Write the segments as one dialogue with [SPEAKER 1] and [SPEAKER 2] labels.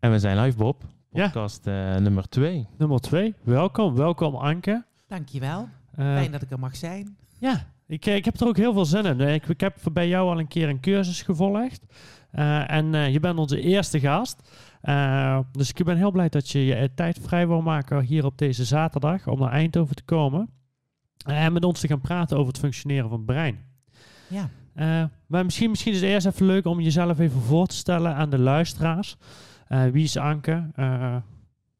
[SPEAKER 1] En we zijn live, Bob.
[SPEAKER 2] Ja.
[SPEAKER 1] Podcast eh, nummer 2.
[SPEAKER 2] Nummer twee. Welkom, welkom Anke.
[SPEAKER 3] Dankjewel.
[SPEAKER 2] Eh,
[SPEAKER 3] Fijn dat ik er mag zijn.
[SPEAKER 2] ja, ik, eh, ik heb er ook heel veel zin in. Ik, ik heb bij jou al een keer een cursus gevolgd. Eh, en eh, je bent onze eerste gast. Eh, dus ik ben heel blij dat je je tijd vrij wil maken hier op deze zaterdag om naar Eindhoven te komen. En met ons te gaan praten over het functioneren van het brein.
[SPEAKER 3] Ja.
[SPEAKER 2] Eh, maar misschien, misschien is het eerst even leuk om jezelf even voor te stellen aan de luisteraars. Eh, wie is Anke? Eh,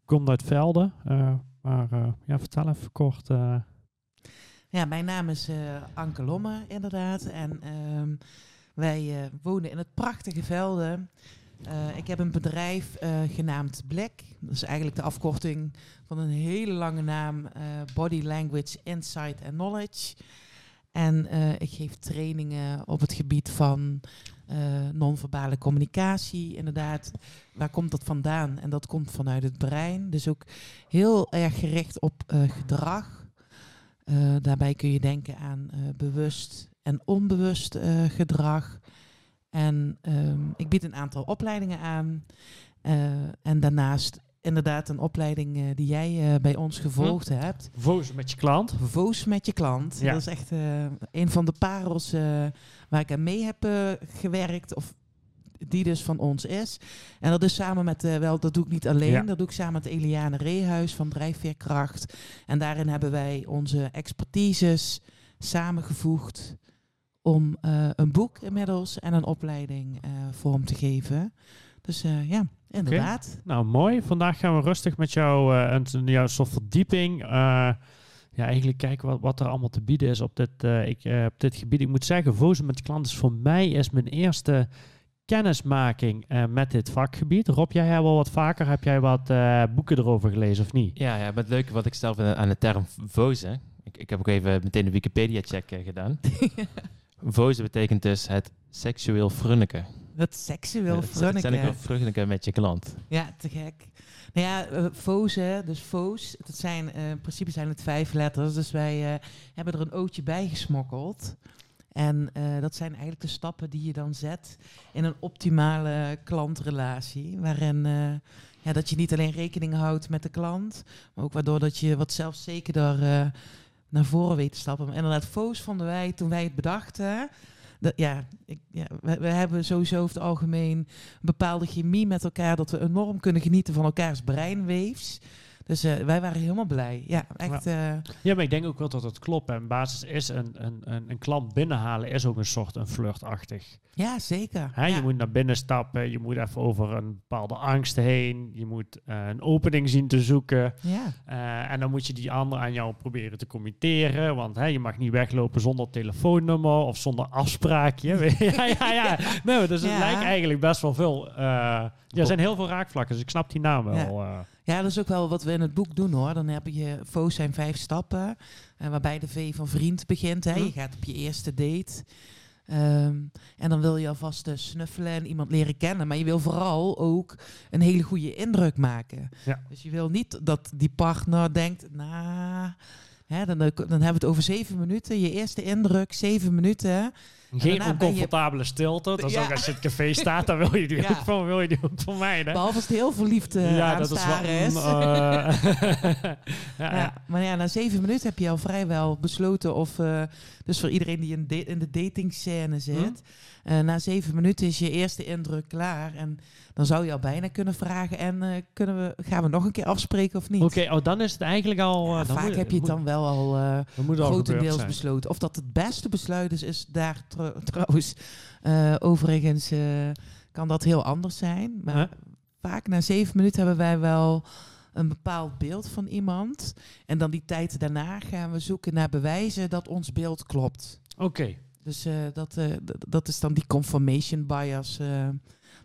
[SPEAKER 2] komt uit Velden. Eh, maar eh, ja, vertel even kort. eh.
[SPEAKER 3] ja, mijn naam is eh, Anke Lomme, inderdaad. En ehm, wij eh, wonen in het prachtige Velden. Eh, ik heb een bedrijf eh, genaamd Black. Dat is eigenlijk de afkorting van een hele lange naam. eh, Body Language Insight and Knowledge. En eh, ik geef trainingen op het gebied van eh non-verbale communicatie. Inderdaad, waar komt dat vandaan? En dat komt vanuit het brein. Dus ook heel erg gericht op eh, gedrag. Eh, daarbij kun je denken aan eh, bewust en onbewust eh, gedrag. En ehm, ik bied een aantal opleidingen aan. Eh, en daarnaast inderdaad een opleiding eh, die jij eh, bij ons gevolgd hebt.
[SPEAKER 2] Voos met je klant.
[SPEAKER 3] Voos met je klant.
[SPEAKER 2] Ja.
[SPEAKER 3] Dat is echt eh, een van de parels waar ik aan mee heb gewerkt. Of die dus van ons is. En dat is samen met, wel, dat doe ik niet alleen.
[SPEAKER 2] Ja.
[SPEAKER 3] Dat doe ik samen met Eliane Reehuis van Drijfveerkracht. En daarin hebben wij onze expertises samengevoegd om een boek inmiddels en een opleiding vorm te geven. Dus eh, ja, inderdaad.
[SPEAKER 2] Nou, mooi. Vandaag gaan we rustig met jou eh, een, een jouw soort verdieping. eh, ja, eigenlijk kijken wat, wat er allemaal te bieden is op dit, eh, ik, eh, op dit gebied. Ik moet zeggen, Vozen met je klant is voor mij is mijn eerste kennismaking eh, met dit vakgebied. Rob, jij hebt wel wat vaker, heb jij wat eh, boeken erover gelezen of niet?
[SPEAKER 1] Ja, ja, maar het leuke wat ik zelf aan de term vozen. Ik, ik heb ook even meteen een Wikipedia-check gedaan. vozen betekent dus het seksueel frunneken.
[SPEAKER 3] Dat seksueel
[SPEAKER 1] seksueel
[SPEAKER 3] frunneken.
[SPEAKER 1] frunneken met je klant.
[SPEAKER 3] Ja, te gek. Nou ja, eh, fozen, dus foos, dat zijn, eh, in principe zijn het vijf letters. Dus wij eh, hebben er een ootje bij gesmokkeld. En dat zijn eigenlijk de stappen die je dan zet in een optimale klantrelatie. Waarin ja, dat je niet alleen rekening houdt met de klant, maar ook waardoor dat je wat zelfzekerder naar voren weet te stappen. Maar inderdaad, Foos vonden wij toen wij het bedachten. Dat, ja, ik, ja we, we hebben sowieso over het algemeen een bepaalde chemie met elkaar, dat we enorm kunnen genieten van elkaars breinweefs. Dus eh, wij waren helemaal blij. Ja, echt. eh,
[SPEAKER 2] Ja, maar ik denk ook wel dat het klopt. En basis is een, een, een, een klant binnenhalen is ook een soort een flirtachtig.
[SPEAKER 3] ja, zeker.
[SPEAKER 2] Hè,
[SPEAKER 3] ja.
[SPEAKER 2] Je moet naar binnen stappen, je moet even over een bepaalde angst heen, je moet eh, een opening zien te zoeken.
[SPEAKER 3] ja.
[SPEAKER 2] En dan moet je die ander aan jou proberen te committeren, want hè, je mag niet weglopen zonder telefoonnummer of zonder afspraakje. ja, ja, ja. Nee, dus het lijkt eigenlijk best wel veel. ja, er zijn heel veel raakvlakken, dus ik snap die naam wel. Eh.
[SPEAKER 3] Ja, dat is ook wel wat we in het boek doen hoor. Dan heb je, Fo's zijn vijf stappen, eh, waarbij de V van vriend begint. Hè.
[SPEAKER 2] Hm.
[SPEAKER 3] Je gaat op je eerste date. Ehm, en dan wil je alvast eh, snuffelen en iemand leren kennen. Maar je wil vooral ook een hele goede indruk maken.
[SPEAKER 2] Ja.
[SPEAKER 3] Dus je wil niet dat die partner denkt, nou... Hè, dan, dan hebben we het over zeven minuten. Je eerste indruk, zeven minuten.
[SPEAKER 2] Geen
[SPEAKER 3] je-
[SPEAKER 2] oncomfortabele stilte. Dat is
[SPEAKER 3] Ja.
[SPEAKER 2] ook als je het café staat, dan wil je die
[SPEAKER 3] Ja.
[SPEAKER 2] ook, van, wil je die ook vermijden.
[SPEAKER 3] Behalve als het heel verliefd eh
[SPEAKER 2] ja,
[SPEAKER 3] aan
[SPEAKER 2] dat is wel.
[SPEAKER 3] is.
[SPEAKER 2] mm, eh, ja,
[SPEAKER 3] maar ja, na zeven minuten heb je al vrijwel besloten of... eh, dus voor iedereen die in, da- in de datingscène zit... eh, na zeven minuten is je eerste indruk klaar. En dan zou je al bijna kunnen vragen... en eh, kunnen we, gaan we nog een keer afspreken of niet?
[SPEAKER 2] Oké, oh, dan is het eigenlijk al.
[SPEAKER 3] Ja,
[SPEAKER 2] eh, dan
[SPEAKER 3] vaak
[SPEAKER 2] moet-
[SPEAKER 3] heb je het dan wel al
[SPEAKER 2] gebeurd
[SPEAKER 3] grotendeels besloten. Of dat het beste besluit is, is daar tr- trouwens... overigens kan dat heel anders zijn. Maar
[SPEAKER 2] Huh?
[SPEAKER 3] vaak na zeven minuten hebben wij wel een bepaald beeld van iemand. En dan die tijd daarna gaan we zoeken naar bewijzen dat ons beeld klopt.
[SPEAKER 2] Oké.
[SPEAKER 3] Dus eh, dat, eh, dat is dan die confirmation bias. eh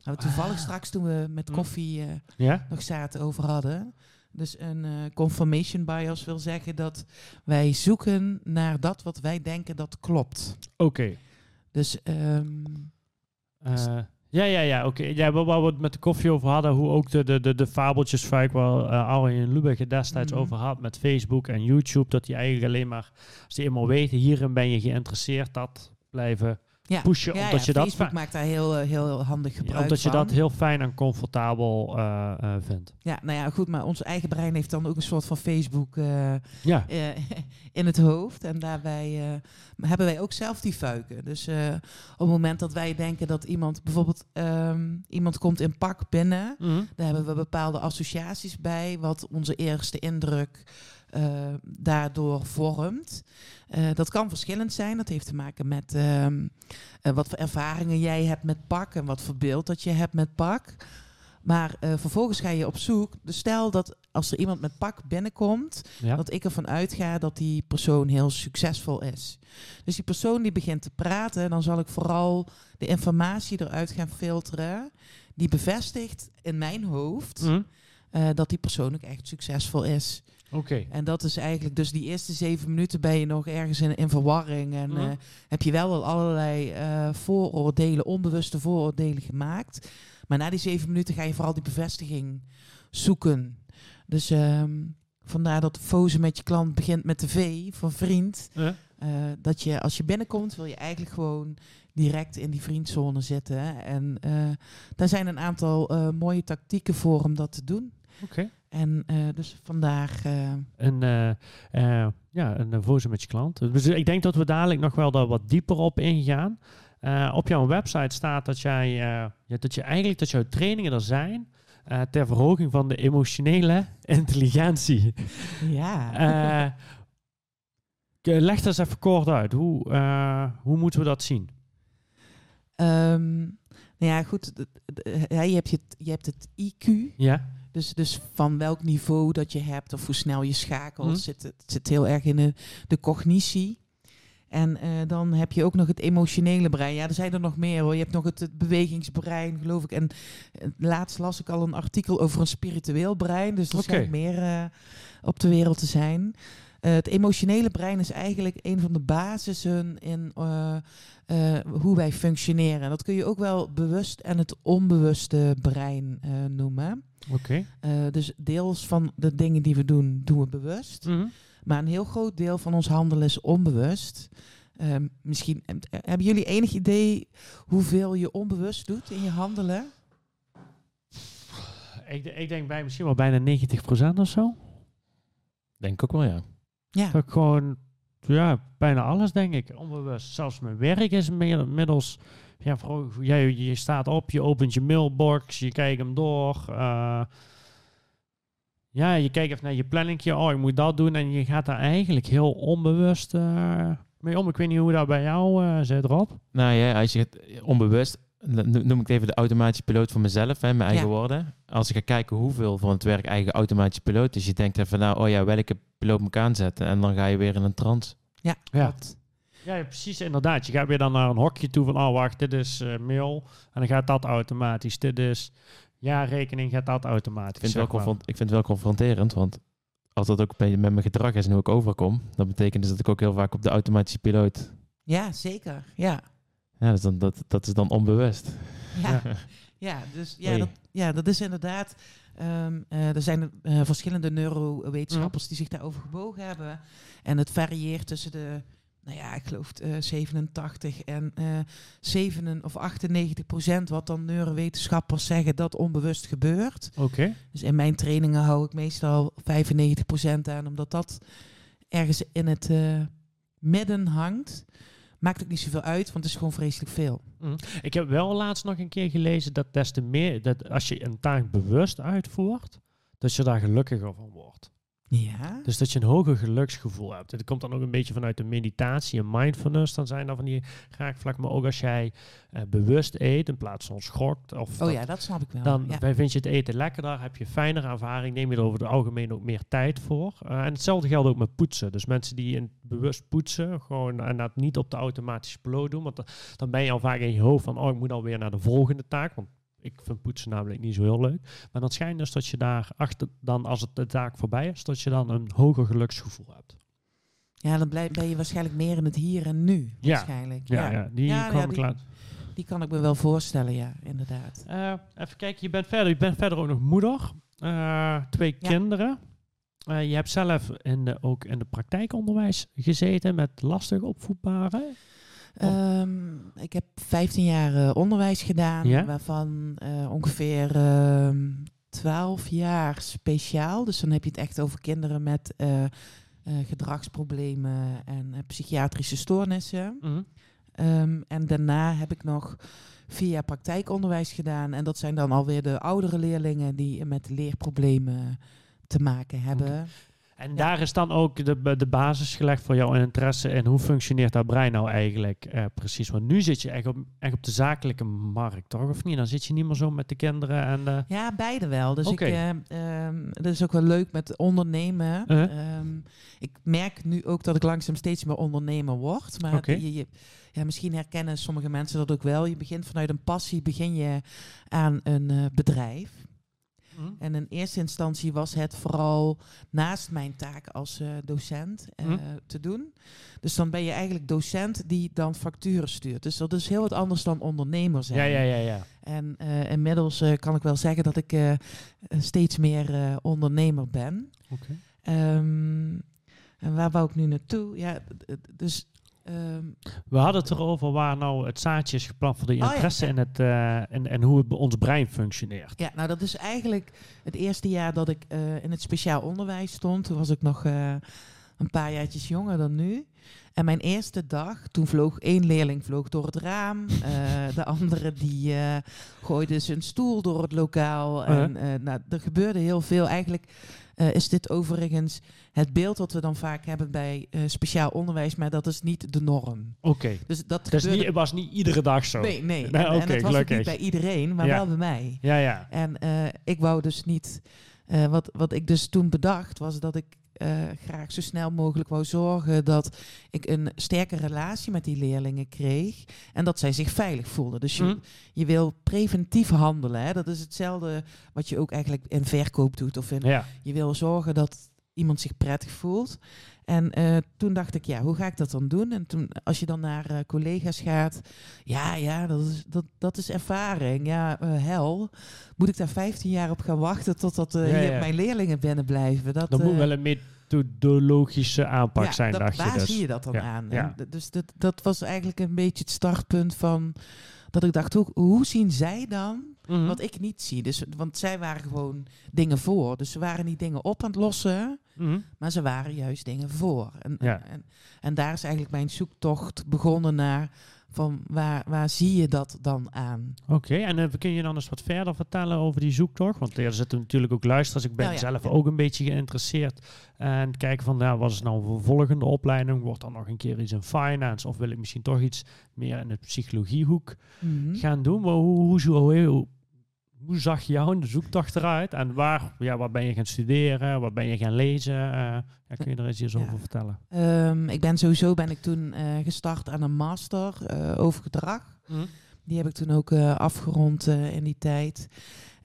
[SPEAKER 3] waar we toevallig
[SPEAKER 2] Ah.
[SPEAKER 3] straks toen we met
[SPEAKER 2] Hm.
[SPEAKER 3] koffie eh,
[SPEAKER 2] Ja?
[SPEAKER 3] nog zaten over hadden. Dus een eh, confirmation bias wil zeggen dat wij zoeken naar dat wat wij denken dat klopt.
[SPEAKER 2] Oké.
[SPEAKER 3] Dus
[SPEAKER 2] Eh, ja, ja, ja. Oké. Ja, waar waar we het met de koffie over hadden, hoe ook de, de, de, de fabeltjes vaak wel uh, Arjen Lubach het destijds
[SPEAKER 3] Mhm.
[SPEAKER 2] over had met Facebook en YouTube, dat die eigenlijk alleen maar, als die eenmaal weten, hierin ben je geïnteresseerd, dat blijven
[SPEAKER 3] Ja.
[SPEAKER 2] pushen,
[SPEAKER 3] Ja,
[SPEAKER 2] omdat
[SPEAKER 3] ja,
[SPEAKER 2] je dat
[SPEAKER 3] Facebook maakt daar heel, eh, heel handig gebruik
[SPEAKER 2] omdat je
[SPEAKER 3] van.
[SPEAKER 2] dat heel fijn en comfortabel eh, eh, vindt.
[SPEAKER 3] Ja, nou ja, goed, maar ons eigen brein heeft dan ook een soort van Facebook
[SPEAKER 2] Ja,
[SPEAKER 3] in het hoofd. En daarbij hebben wij ook zelf die fuiken. Dus op het moment dat wij denken dat iemand, bijvoorbeeld ehm, iemand komt in pak binnen,
[SPEAKER 2] Mhm.
[SPEAKER 3] daar hebben we bepaalde associaties bij, wat onze eerste indruk daardoor vormt. Eh, dat kan verschillend zijn. Dat heeft te maken met ehm, eh, wat voor ervaringen jij hebt met pak en wat voor beeld dat je hebt met pak. Maar eh, vervolgens ga je op zoek. Dus stel dat als er iemand met pak binnenkomt,
[SPEAKER 2] ja.
[SPEAKER 3] dat ik ervan uitga dat die persoon heel succesvol is. Dus die persoon die begint te praten, dan zal ik vooral de informatie eruit gaan filteren die bevestigt in mijn hoofd
[SPEAKER 2] Mhm.
[SPEAKER 3] eh, dat die persoon ook echt succesvol is.
[SPEAKER 2] Oké.
[SPEAKER 3] En dat is eigenlijk, dus die eerste zeven minuten ben je nog ergens in, in verwarring. En
[SPEAKER 2] Mhm.
[SPEAKER 3] eh, heb je wel al allerlei eh, vooroordelen, onbewuste vooroordelen gemaakt. Maar na die zeven minuten ga je vooral die bevestiging zoeken. Dus ehm, vandaar dat fozen met je klant begint met de V van vriend.
[SPEAKER 2] Ja.
[SPEAKER 3] Eh, dat je als je binnenkomt, wil je eigenlijk gewoon direct in die vriendzone zitten. En daar zijn een aantal mooie tactieken voor om dat te doen.
[SPEAKER 2] Oké.
[SPEAKER 3] En eh, dus vandaag. eh,
[SPEAKER 2] Een, eh, ja, een uh, voice met je klant. Dus ik denk dat we dadelijk nog wel daar wat dieper op ingaan. Op jouw website staat dat jij, ja, dat je eigenlijk dat jouw trainingen er zijn ter verhoging van de emotionele intelligentie.
[SPEAKER 3] ja.
[SPEAKER 2] Leg dat eens even kort uit. Hoe, hoe moeten we dat zien?
[SPEAKER 3] Ehm, nou ja, goed. je, hebt je, je hebt het IQ.
[SPEAKER 2] Ja.
[SPEAKER 3] Dus, dus van welk niveau dat je hebt of hoe snel je schakelt.
[SPEAKER 2] Mhm.
[SPEAKER 3] Zit, het zit heel erg in de, de cognitie. En eh, dan heb je ook nog het emotionele brein. Ja, er zijn er nog meer hoor. Je hebt nog het, het bewegingsbrein, geloof ik. En eh, laatst las ik al een artikel over een spiritueel brein. Dus er
[SPEAKER 2] Oké.
[SPEAKER 3] schijnt meer eh, op de wereld te zijn. Het emotionele brein is eigenlijk een van de basissen in hoe wij functioneren. Dat kun je ook wel bewust en het onbewuste brein noemen.
[SPEAKER 2] Oké.
[SPEAKER 3] Eh, dus deels van de dingen die we doen, doen we bewust.
[SPEAKER 2] Mhm.
[SPEAKER 3] Maar een heel groot deel van ons handelen is onbewust. Ehm, misschien eh, hebben jullie enig idee hoeveel je onbewust doet in je handelen?
[SPEAKER 2] Ik, ik denk bij misschien wel bijna 90% of zo.
[SPEAKER 1] Denk ik ook wel, ja.
[SPEAKER 3] Ja,
[SPEAKER 2] Dat ik gewoon, ja, bijna alles denk ik, onbewust. Zelfs mijn werk is meer- inmiddels, ja, vooral, jij, je staat op, je opent je mailbox, je kijkt hem door. eh, ja, je kijkt even naar je planningje, oh, ik moet dat doen. En je gaat daar eigenlijk heel onbewust eh, mee om. Ik weet niet hoe dat bij jou uh, zit, Rob.
[SPEAKER 1] Nou ja, als je het onbewust, no- noem ik het even de automatische piloot voor mezelf, hè, mijn eigen
[SPEAKER 3] Ja.
[SPEAKER 1] woorden. Als ik ga kijken hoeveel van het werk eigen automatische piloot is, je denkt even, nou, oh ja, welke piloot moet ik aanzetten? En dan ga je weer in een trance.
[SPEAKER 3] ja,
[SPEAKER 2] Ja.
[SPEAKER 3] klopt.
[SPEAKER 2] Ja, ja, precies, inderdaad. Je gaat weer dan naar een hokje toe van, oh wacht, dit is eh, mail. En dan gaat dat automatisch. Dit is jaarrekening, gaat dat
[SPEAKER 1] Ik
[SPEAKER 2] automatisch.
[SPEAKER 1] vind, het wel ik vind het wel confronterend, want als dat ook met mijn gedrag is en hoe ik overkom, dan betekent dus dat ik ook heel vaak op de automatische piloot...
[SPEAKER 3] ja zeker. Ja.
[SPEAKER 1] Ja, dus dan, dat, dat is dan onbewust.
[SPEAKER 3] Ja. Ja, dus ja, dat, ja, dat is inderdaad. ehm, eh, er zijn eh, verschillende neurowetenschappers die zich daarover gebogen hebben. En het varieert tussen de, nou ja, ik geloof eh 87 en eh 7 of 98 procent, wat dan neurowetenschappers zeggen dat onbewust gebeurt.
[SPEAKER 2] Oké.
[SPEAKER 3] Dus in mijn trainingen hou ik meestal 95 procent aan, omdat dat ergens in het eh, midden hangt. Maakt ook niet zoveel uit, want het is gewoon vreselijk veel.
[SPEAKER 2] Mm. Ik heb wel laatst nog een keer gelezen dat des te meer, dat als je een taak bewust uitvoert, dat je daar gelukkiger van wordt.
[SPEAKER 3] Ja.
[SPEAKER 2] Dus dat je een hoger geluksgevoel hebt. Dat komt dan ook een beetje vanuit de meditatie en mindfulness. Dan zijn er van die raakvlak. Maar ook als jij eh, bewust eet in plaats van schokt. Of
[SPEAKER 3] Oh
[SPEAKER 2] dat-
[SPEAKER 3] ja, dat snap ik wel.
[SPEAKER 2] Dan
[SPEAKER 3] ja.
[SPEAKER 2] vind je het eten lekkerder, heb je fijnere ervaring, neem je er over het algemeen ook meer tijd voor. Eh, en hetzelfde geldt ook met poetsen. Dus mensen die in bewust poetsen, gewoon en dat niet op de automatische piloot doen, want dan- dan ben je al vaak in je hoofd van, oh, ik moet alweer naar de volgende taak, want ik vind poetsen namelijk niet zo heel leuk. Maar dan schijnt dus dat je daar achter, dan als het de taak voorbij is, dat je dan een hoger geluksgevoel hebt.
[SPEAKER 3] Ja, dan blij- ben je waarschijnlijk meer in het hier en nu.
[SPEAKER 2] Ja.
[SPEAKER 3] Waarschijnlijk.
[SPEAKER 2] Ja, ja. die
[SPEAKER 3] Ja,
[SPEAKER 2] kwam
[SPEAKER 3] ja,
[SPEAKER 2] ik
[SPEAKER 3] die-
[SPEAKER 2] laat.
[SPEAKER 3] Die kan ik me wel voorstellen, ja, inderdaad.
[SPEAKER 2] Eh, even kijken, je bent verder, je bent verder ook nog moeder. Eh, twee kinderen. Eh, je hebt zelf in de, ook in de praktijkonderwijs gezeten met lastig opvoedbaren.
[SPEAKER 3] Ehm, ik heb 15 jaar eh, onderwijs gedaan,
[SPEAKER 2] Ja?
[SPEAKER 3] waarvan eh, ongeveer ehm 12 jaar speciaal. Dus dan heb je het echt over kinderen met eh, gedragsproblemen en psychiatrische stoornissen.
[SPEAKER 2] Mhm.
[SPEAKER 3] Ehm, en daarna heb ik nog vier jaar praktijkonderwijs gedaan. En dat zijn dan alweer de oudere leerlingen die met leerproblemen te maken hebben.
[SPEAKER 2] En daar is dan ook de, de basis gelegd voor jouw interesse en hoe functioneert dat brein nou eigenlijk eh, precies? Want nu zit je echt op, echt op de zakelijke markt, toch? Of niet? Dan zit je niet meer zo met de kinderen en... eh,
[SPEAKER 3] Ja, beide wel. Dus ik, eh, ehm, dat is ook wel leuk met ondernemen.
[SPEAKER 2] Uh-huh.
[SPEAKER 3] Ehm, ik merk nu ook dat ik langzaam steeds meer ondernemer word. Maar je, je- ja, misschien herkennen sommige mensen dat ook wel. Je begint vanuit een passie, begin je aan een eh, bedrijf.
[SPEAKER 2] Mhm.
[SPEAKER 3] En in eerste instantie was het vooral naast mijn taak als eh, docent eh,
[SPEAKER 2] Mhm.
[SPEAKER 3] te doen. Dus dan ben je eigenlijk docent die dan facturen stuurt. Dus dat is heel wat anders dan ondernemer zijn.
[SPEAKER 2] Ja, ja, ja, ja.
[SPEAKER 3] En eh, inmiddels kan ik wel zeggen dat ik steeds meer ondernemer ben.
[SPEAKER 2] Oké.
[SPEAKER 3] Ehm, en waar wou ik nu naartoe? Ja, dus... ehm,
[SPEAKER 2] We hadden het erover waar nou het zaadje is geplant voor de
[SPEAKER 3] ja.
[SPEAKER 2] interesse in het, eh, en, en hoe het bij ons brein functioneert.
[SPEAKER 3] ja, nou dat is eigenlijk het eerste jaar dat ik eh, in het speciaal onderwijs stond. Toen was ik nog eh, een paar jaartjes jonger dan nu. En mijn eerste dag, toen vloog één leerling vloog door het raam. de andere die gooide zijn stoel door het lokaal. En eh, nou, er gebeurde heel veel. Eigenlijk eh, is dit overigens het beeld wat we dan vaak hebben bij eh, speciaal onderwijs. Maar dat is niet de norm.
[SPEAKER 2] Oké.
[SPEAKER 3] Dus dat
[SPEAKER 2] is
[SPEAKER 3] gebeurde...
[SPEAKER 2] niet, het was niet iedere dag zo.
[SPEAKER 3] Nee, nee.
[SPEAKER 2] Nee,
[SPEAKER 3] en, en
[SPEAKER 2] oké,
[SPEAKER 3] het was
[SPEAKER 2] gelukkig.
[SPEAKER 3] niet bij iedereen, maar
[SPEAKER 2] Ja.
[SPEAKER 3] wel bij mij.
[SPEAKER 2] Ja, ja.
[SPEAKER 3] En eh, ik wou dus niet. wat, wat ik dus toen bedacht was dat ik graag zo snel mogelijk wou zorgen dat ik een sterke relatie met die leerlingen kreeg en dat zij zich veilig voelden. Dus je,
[SPEAKER 2] Mhm.
[SPEAKER 3] je wil preventief handelen. Hè? Dat is hetzelfde wat je ook eigenlijk in verkoop doet. Of in,
[SPEAKER 2] Ja.
[SPEAKER 3] je wil zorgen dat iemand zich prettig voelt. En eh, toen dacht ik, ja, hoe ga ik dat dan doen? En toen, als je dan naar eh, collega's gaat, ja, ja, dat is, dat, dat is ervaring. Ja, eh, hel. Moet ik daar 15 jaar op gaan wachten totdat eh
[SPEAKER 2] Ja,
[SPEAKER 3] mijn leerlingen binnen blijven? Dat,
[SPEAKER 2] Dat moet
[SPEAKER 3] eh,
[SPEAKER 2] wel een methodologische aanpak
[SPEAKER 3] ja,
[SPEAKER 2] zijn,
[SPEAKER 3] dat,
[SPEAKER 2] dacht je
[SPEAKER 3] waar
[SPEAKER 2] dus.
[SPEAKER 3] zie je dat dan
[SPEAKER 2] Ja,
[SPEAKER 3] aan?
[SPEAKER 2] ja.
[SPEAKER 3] Dus dat, dat was eigenlijk een beetje het startpunt van dat ik dacht, hoe, hoe zien zij dan
[SPEAKER 2] Mhm.
[SPEAKER 3] wat ik niet zie? Dus, want zij waren gewoon dingen voor. Dus ze waren niet dingen op aan het lossen.
[SPEAKER 2] Mhm.
[SPEAKER 3] Maar ze waren juist dingen voor. En,
[SPEAKER 2] Ja.
[SPEAKER 3] en, en daar is eigenlijk mijn zoektocht begonnen naar van waar, waar zie je dat dan aan?
[SPEAKER 2] Oké, en eh, kun je dan eens wat verder vertellen over die zoektocht? Want er zitten natuurlijk ook luisteraars. Ik ben
[SPEAKER 3] Nou ja,
[SPEAKER 2] zelf
[SPEAKER 3] ja.
[SPEAKER 2] ook een beetje geïnteresseerd. En kijken van, nou, wat is nou een volgende opleiding? Wordt dan nog een keer iets in finance? Of wil ik misschien toch iets meer in de psychologiehoek
[SPEAKER 3] Mhm.
[SPEAKER 2] gaan doen? Maar hoe, hoe, hoe, hoe, hoe zag jou in de zoektocht eruit? En waar, ja, wat ben je gaan studeren? Wat ben je gaan lezen? Eh, ja, kun je er eens iets
[SPEAKER 3] Ja.
[SPEAKER 2] over vertellen?
[SPEAKER 3] Ehm, ik ben sowieso ben ik toen eh, gestart aan een master eh, over gedrag. Die heb ik toen ook eh, afgerond eh, in die tijd.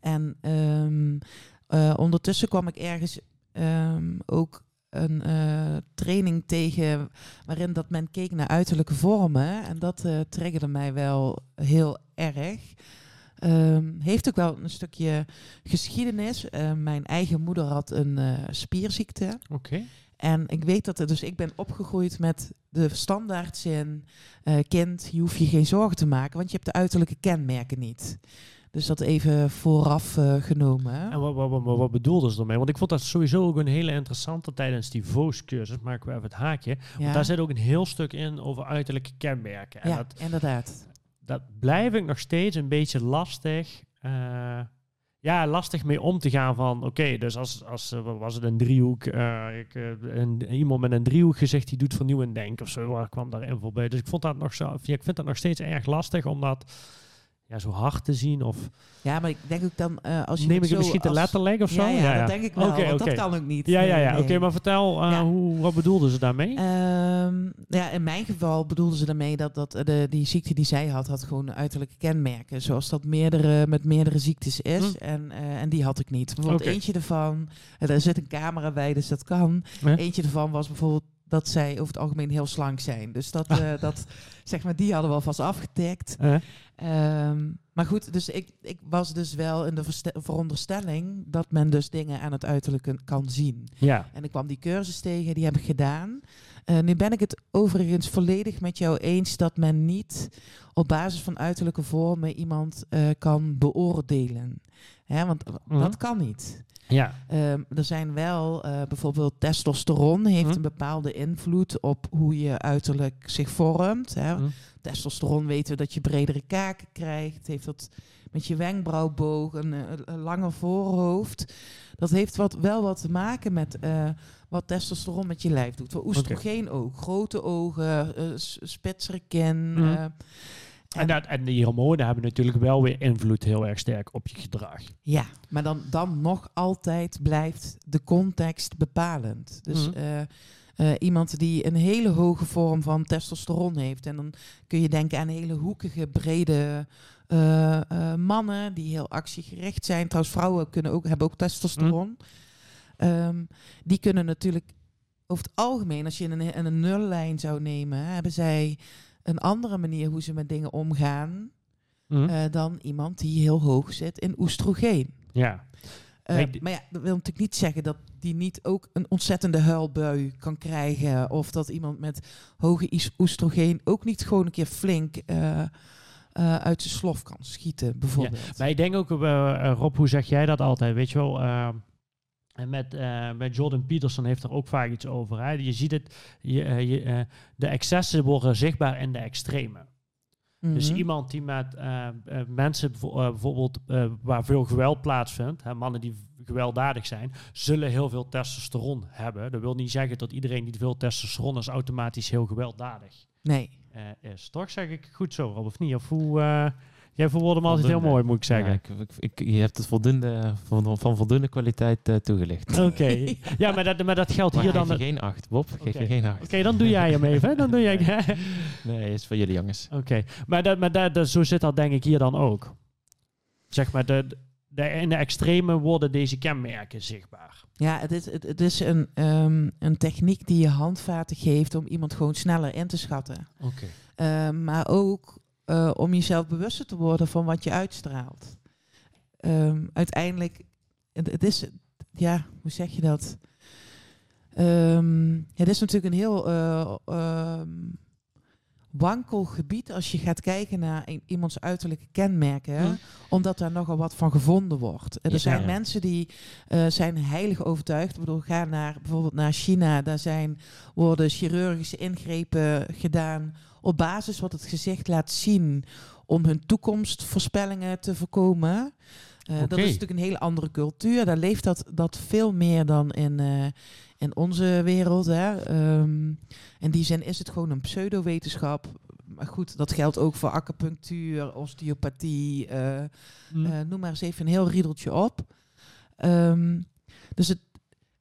[SPEAKER 3] En ehm, eh, ondertussen kwam ik ergens ehm, ook een eh, training tegen waarin dat men keek naar uiterlijke vormen. En dat eh triggerde mij wel heel erg. Ehm, heeft ook wel een stukje geschiedenis. Eh, mijn eigen moeder had een eh, spierziekte.
[SPEAKER 2] Oké.
[SPEAKER 3] En ik weet dat er, dus ik ben opgegroeid met de standaardzin: eh, kind, je hoeft je geen zorgen te maken, want je hebt de uiterlijke kenmerken niet. Dus dat even vooraf eh, genomen.
[SPEAKER 2] En wat, wat, wat, wat bedoelden ze ermee? Want ik vond dat sowieso ook een hele interessante tijdens die VOOS-cursus. Maken we even het haakje.
[SPEAKER 3] ja,
[SPEAKER 2] Want daar zit ook een heel stuk in over uiterlijke kenmerken. En
[SPEAKER 3] ja
[SPEAKER 2] dat,
[SPEAKER 3] inderdaad.
[SPEAKER 2] Dat blijf ik nog steeds een beetje lastig. eh, ja, lastig mee om te gaan van, oké, dus als, als eh, was het een driehoek, eh, ik, een, iemand met een driehoek gezegd die doet vernieuwend denken of zo, waar kwam daarin voorbij. Dus ik vond dat nog zo, ik vind dat nog steeds erg lastig om dat ja, zo hard te zien of
[SPEAKER 3] Ja, maar ik denk ook dan eh, als je
[SPEAKER 2] neem ik het misschien te
[SPEAKER 3] als-
[SPEAKER 2] letterlijk of zo?
[SPEAKER 3] Ja, ja, dat denk ik wel.
[SPEAKER 2] Oké.
[SPEAKER 3] dat kan ook niet.
[SPEAKER 2] Ja, ja, ja.
[SPEAKER 3] nee.
[SPEAKER 2] Oké, maar vertel, eh, hoe, wat bedoelden ze daarmee?
[SPEAKER 3] Ehm, ja, in mijn geval bedoelden ze daarmee dat, dat eh, de, die ziekte die zij had, had gewoon uiterlijke kenmerken. Zoals dat meerdere, met meerdere ziektes is.
[SPEAKER 2] Hm.
[SPEAKER 3] En, en die had ik niet. Bijvoorbeeld eentje ervan, er zit een camera bij, dus dat kan. Eentje ervan was bijvoorbeeld dat zij over het algemeen heel slank zijn. Dus dat,
[SPEAKER 2] Ah.
[SPEAKER 3] eh, dat zeg maar, die hadden we alvast afgetikt.
[SPEAKER 2] Eh,
[SPEAKER 3] Ehm, maar goed, dus ik, ik was dus wel in de veronderstelling dat men dus dingen aan het uiterlijke kan zien.
[SPEAKER 2] ja.
[SPEAKER 3] En ik kwam die cursus tegen, die heb ik gedaan. Eh, nu ben ik het overigens volledig met jou eens dat men niet op basis van uiterlijke vormen iemand kan beoordelen. Hè, want
[SPEAKER 2] Mhm.
[SPEAKER 3] dat kan niet.
[SPEAKER 2] Ja.
[SPEAKER 3] Ehm, er zijn wel eh, bijvoorbeeld testosteron heeft
[SPEAKER 2] Mhm.
[SPEAKER 3] een bepaalde invloed op hoe je uiterlijk zich vormt. Hè.
[SPEAKER 2] Mhm.
[SPEAKER 3] Testosteron weten we dat je bredere kaken krijgt. Heeft dat met je wenkbrauwboog, een, eh, een langer voorhoofd. Dat heeft wat, wel wat te maken met eh, wat testosteron met je lijf doet. Voor oestrogeen ook. Grote ogen, eh, s- spitsere kin.
[SPEAKER 2] Mhm. En, dat, en die hormonen hebben natuurlijk wel weer invloed heel erg sterk op je gedrag.
[SPEAKER 3] Ja, maar dan, dan nog altijd blijft de context bepalend. Dus
[SPEAKER 2] Mhm.
[SPEAKER 3] eh, eh, iemand die een hele hoge vorm van testosteron heeft. En dan kun je denken aan hele hoekige, brede eh, mannen die heel actiegericht zijn. Trouwens, vrouwen kunnen ook, hebben ook testosteron. Ehm, die kunnen natuurlijk over het algemeen, als je een, een nullijn zou nemen, hebben zij een andere manier hoe ze met dingen omgaan.
[SPEAKER 2] Mhm.
[SPEAKER 3] eh, dan iemand die heel hoog zit in oestrogeen.
[SPEAKER 2] ja.
[SPEAKER 3] Uh,
[SPEAKER 2] Nee, die-
[SPEAKER 3] maar ja, dat wil natuurlijk niet zeggen dat die niet ook een ontzettende huilbui kan krijgen. Of dat iemand met hoge oestrogeen ook niet gewoon een keer flink eh, eh, uit zijn slof kan schieten, bijvoorbeeld.
[SPEAKER 2] Maar ik denk ook, eh, eh, Rob, hoe zeg jij dat altijd? Weet je wel, eh, en met, eh, met Jordan Peterson heeft er ook vaak iets over. Hè? Je ziet het, je, eh, je, eh, de excessen worden zichtbaar in de extreme. Dus
[SPEAKER 3] Mhm.
[SPEAKER 2] iemand die met mensen bijvo- bijvoorbeeld waar veel geweld plaatsvindt, hè, mannen die gewelddadig zijn, zullen heel veel testosteron hebben. Dat wil niet zeggen dat iedereen die veel testosteron is automatisch heel gewelddadig
[SPEAKER 3] Nee.
[SPEAKER 2] is. Toch zeg ik goed zo, Rob, of niet? Of hoe, jij verwoordt hem altijd heel mooi, moet ik zeggen.
[SPEAKER 1] Ja, ik, ik, ik- je hebt het voldoende, van, van voldoende kwaliteit eh, toegelicht.
[SPEAKER 2] Oké. Ja, maar dat, maar dat geldt
[SPEAKER 1] Maar
[SPEAKER 2] hier
[SPEAKER 1] geef
[SPEAKER 2] dan...
[SPEAKER 1] je geen acht, Bob. Geef je geen acht.
[SPEAKER 2] Oké, dan doe jij hem even. hè? Dan doe jij...
[SPEAKER 1] Nee, is voor jullie jongens.
[SPEAKER 2] Oké, maar, dat, maar dat, dat, zo zit dat denk ik hier dan ook. Zeg maar, de, de, in de extreme worden deze kenmerken zichtbaar.
[SPEAKER 3] Ja, het is, het, het is een, ehm, een techniek die je handvaten geeft om iemand gewoon sneller in te schatten.
[SPEAKER 2] Oké.
[SPEAKER 3] Uh, maar ook uh, om jezelf bewuster te worden van wat je uitstraalt. Um, uiteindelijk, het, is, ja, hoe zeg je dat? Um, het is natuurlijk een heel uh, wankel gebied als je gaat kijken naar een, iemands uiterlijke kenmerken,
[SPEAKER 2] Hm.
[SPEAKER 3] omdat daar nogal wat van gevonden wordt. Er
[SPEAKER 2] Ja.
[SPEAKER 3] zijn
[SPEAKER 2] Ja.
[SPEAKER 3] mensen die uh, zijn heilig overtuigd. Ik bedoel, ga naar bijvoorbeeld naar China, daar zijn, worden chirurgische ingrepen gedaan op basis wat het gezicht laat zien om hun toekomstvoorspellingen te voorkomen. Uh, okay. Dat is natuurlijk een hele andere cultuur. Daar leeft dat, dat veel meer dan in, uh, in onze wereld. Hè. Um, in die zin is het gewoon een pseudowetenschap. Maar goed, dat geldt ook voor acupunctuur, osteopathie. Uh, mm. noem maar eens even een heel riedeltje op. Um, dus het,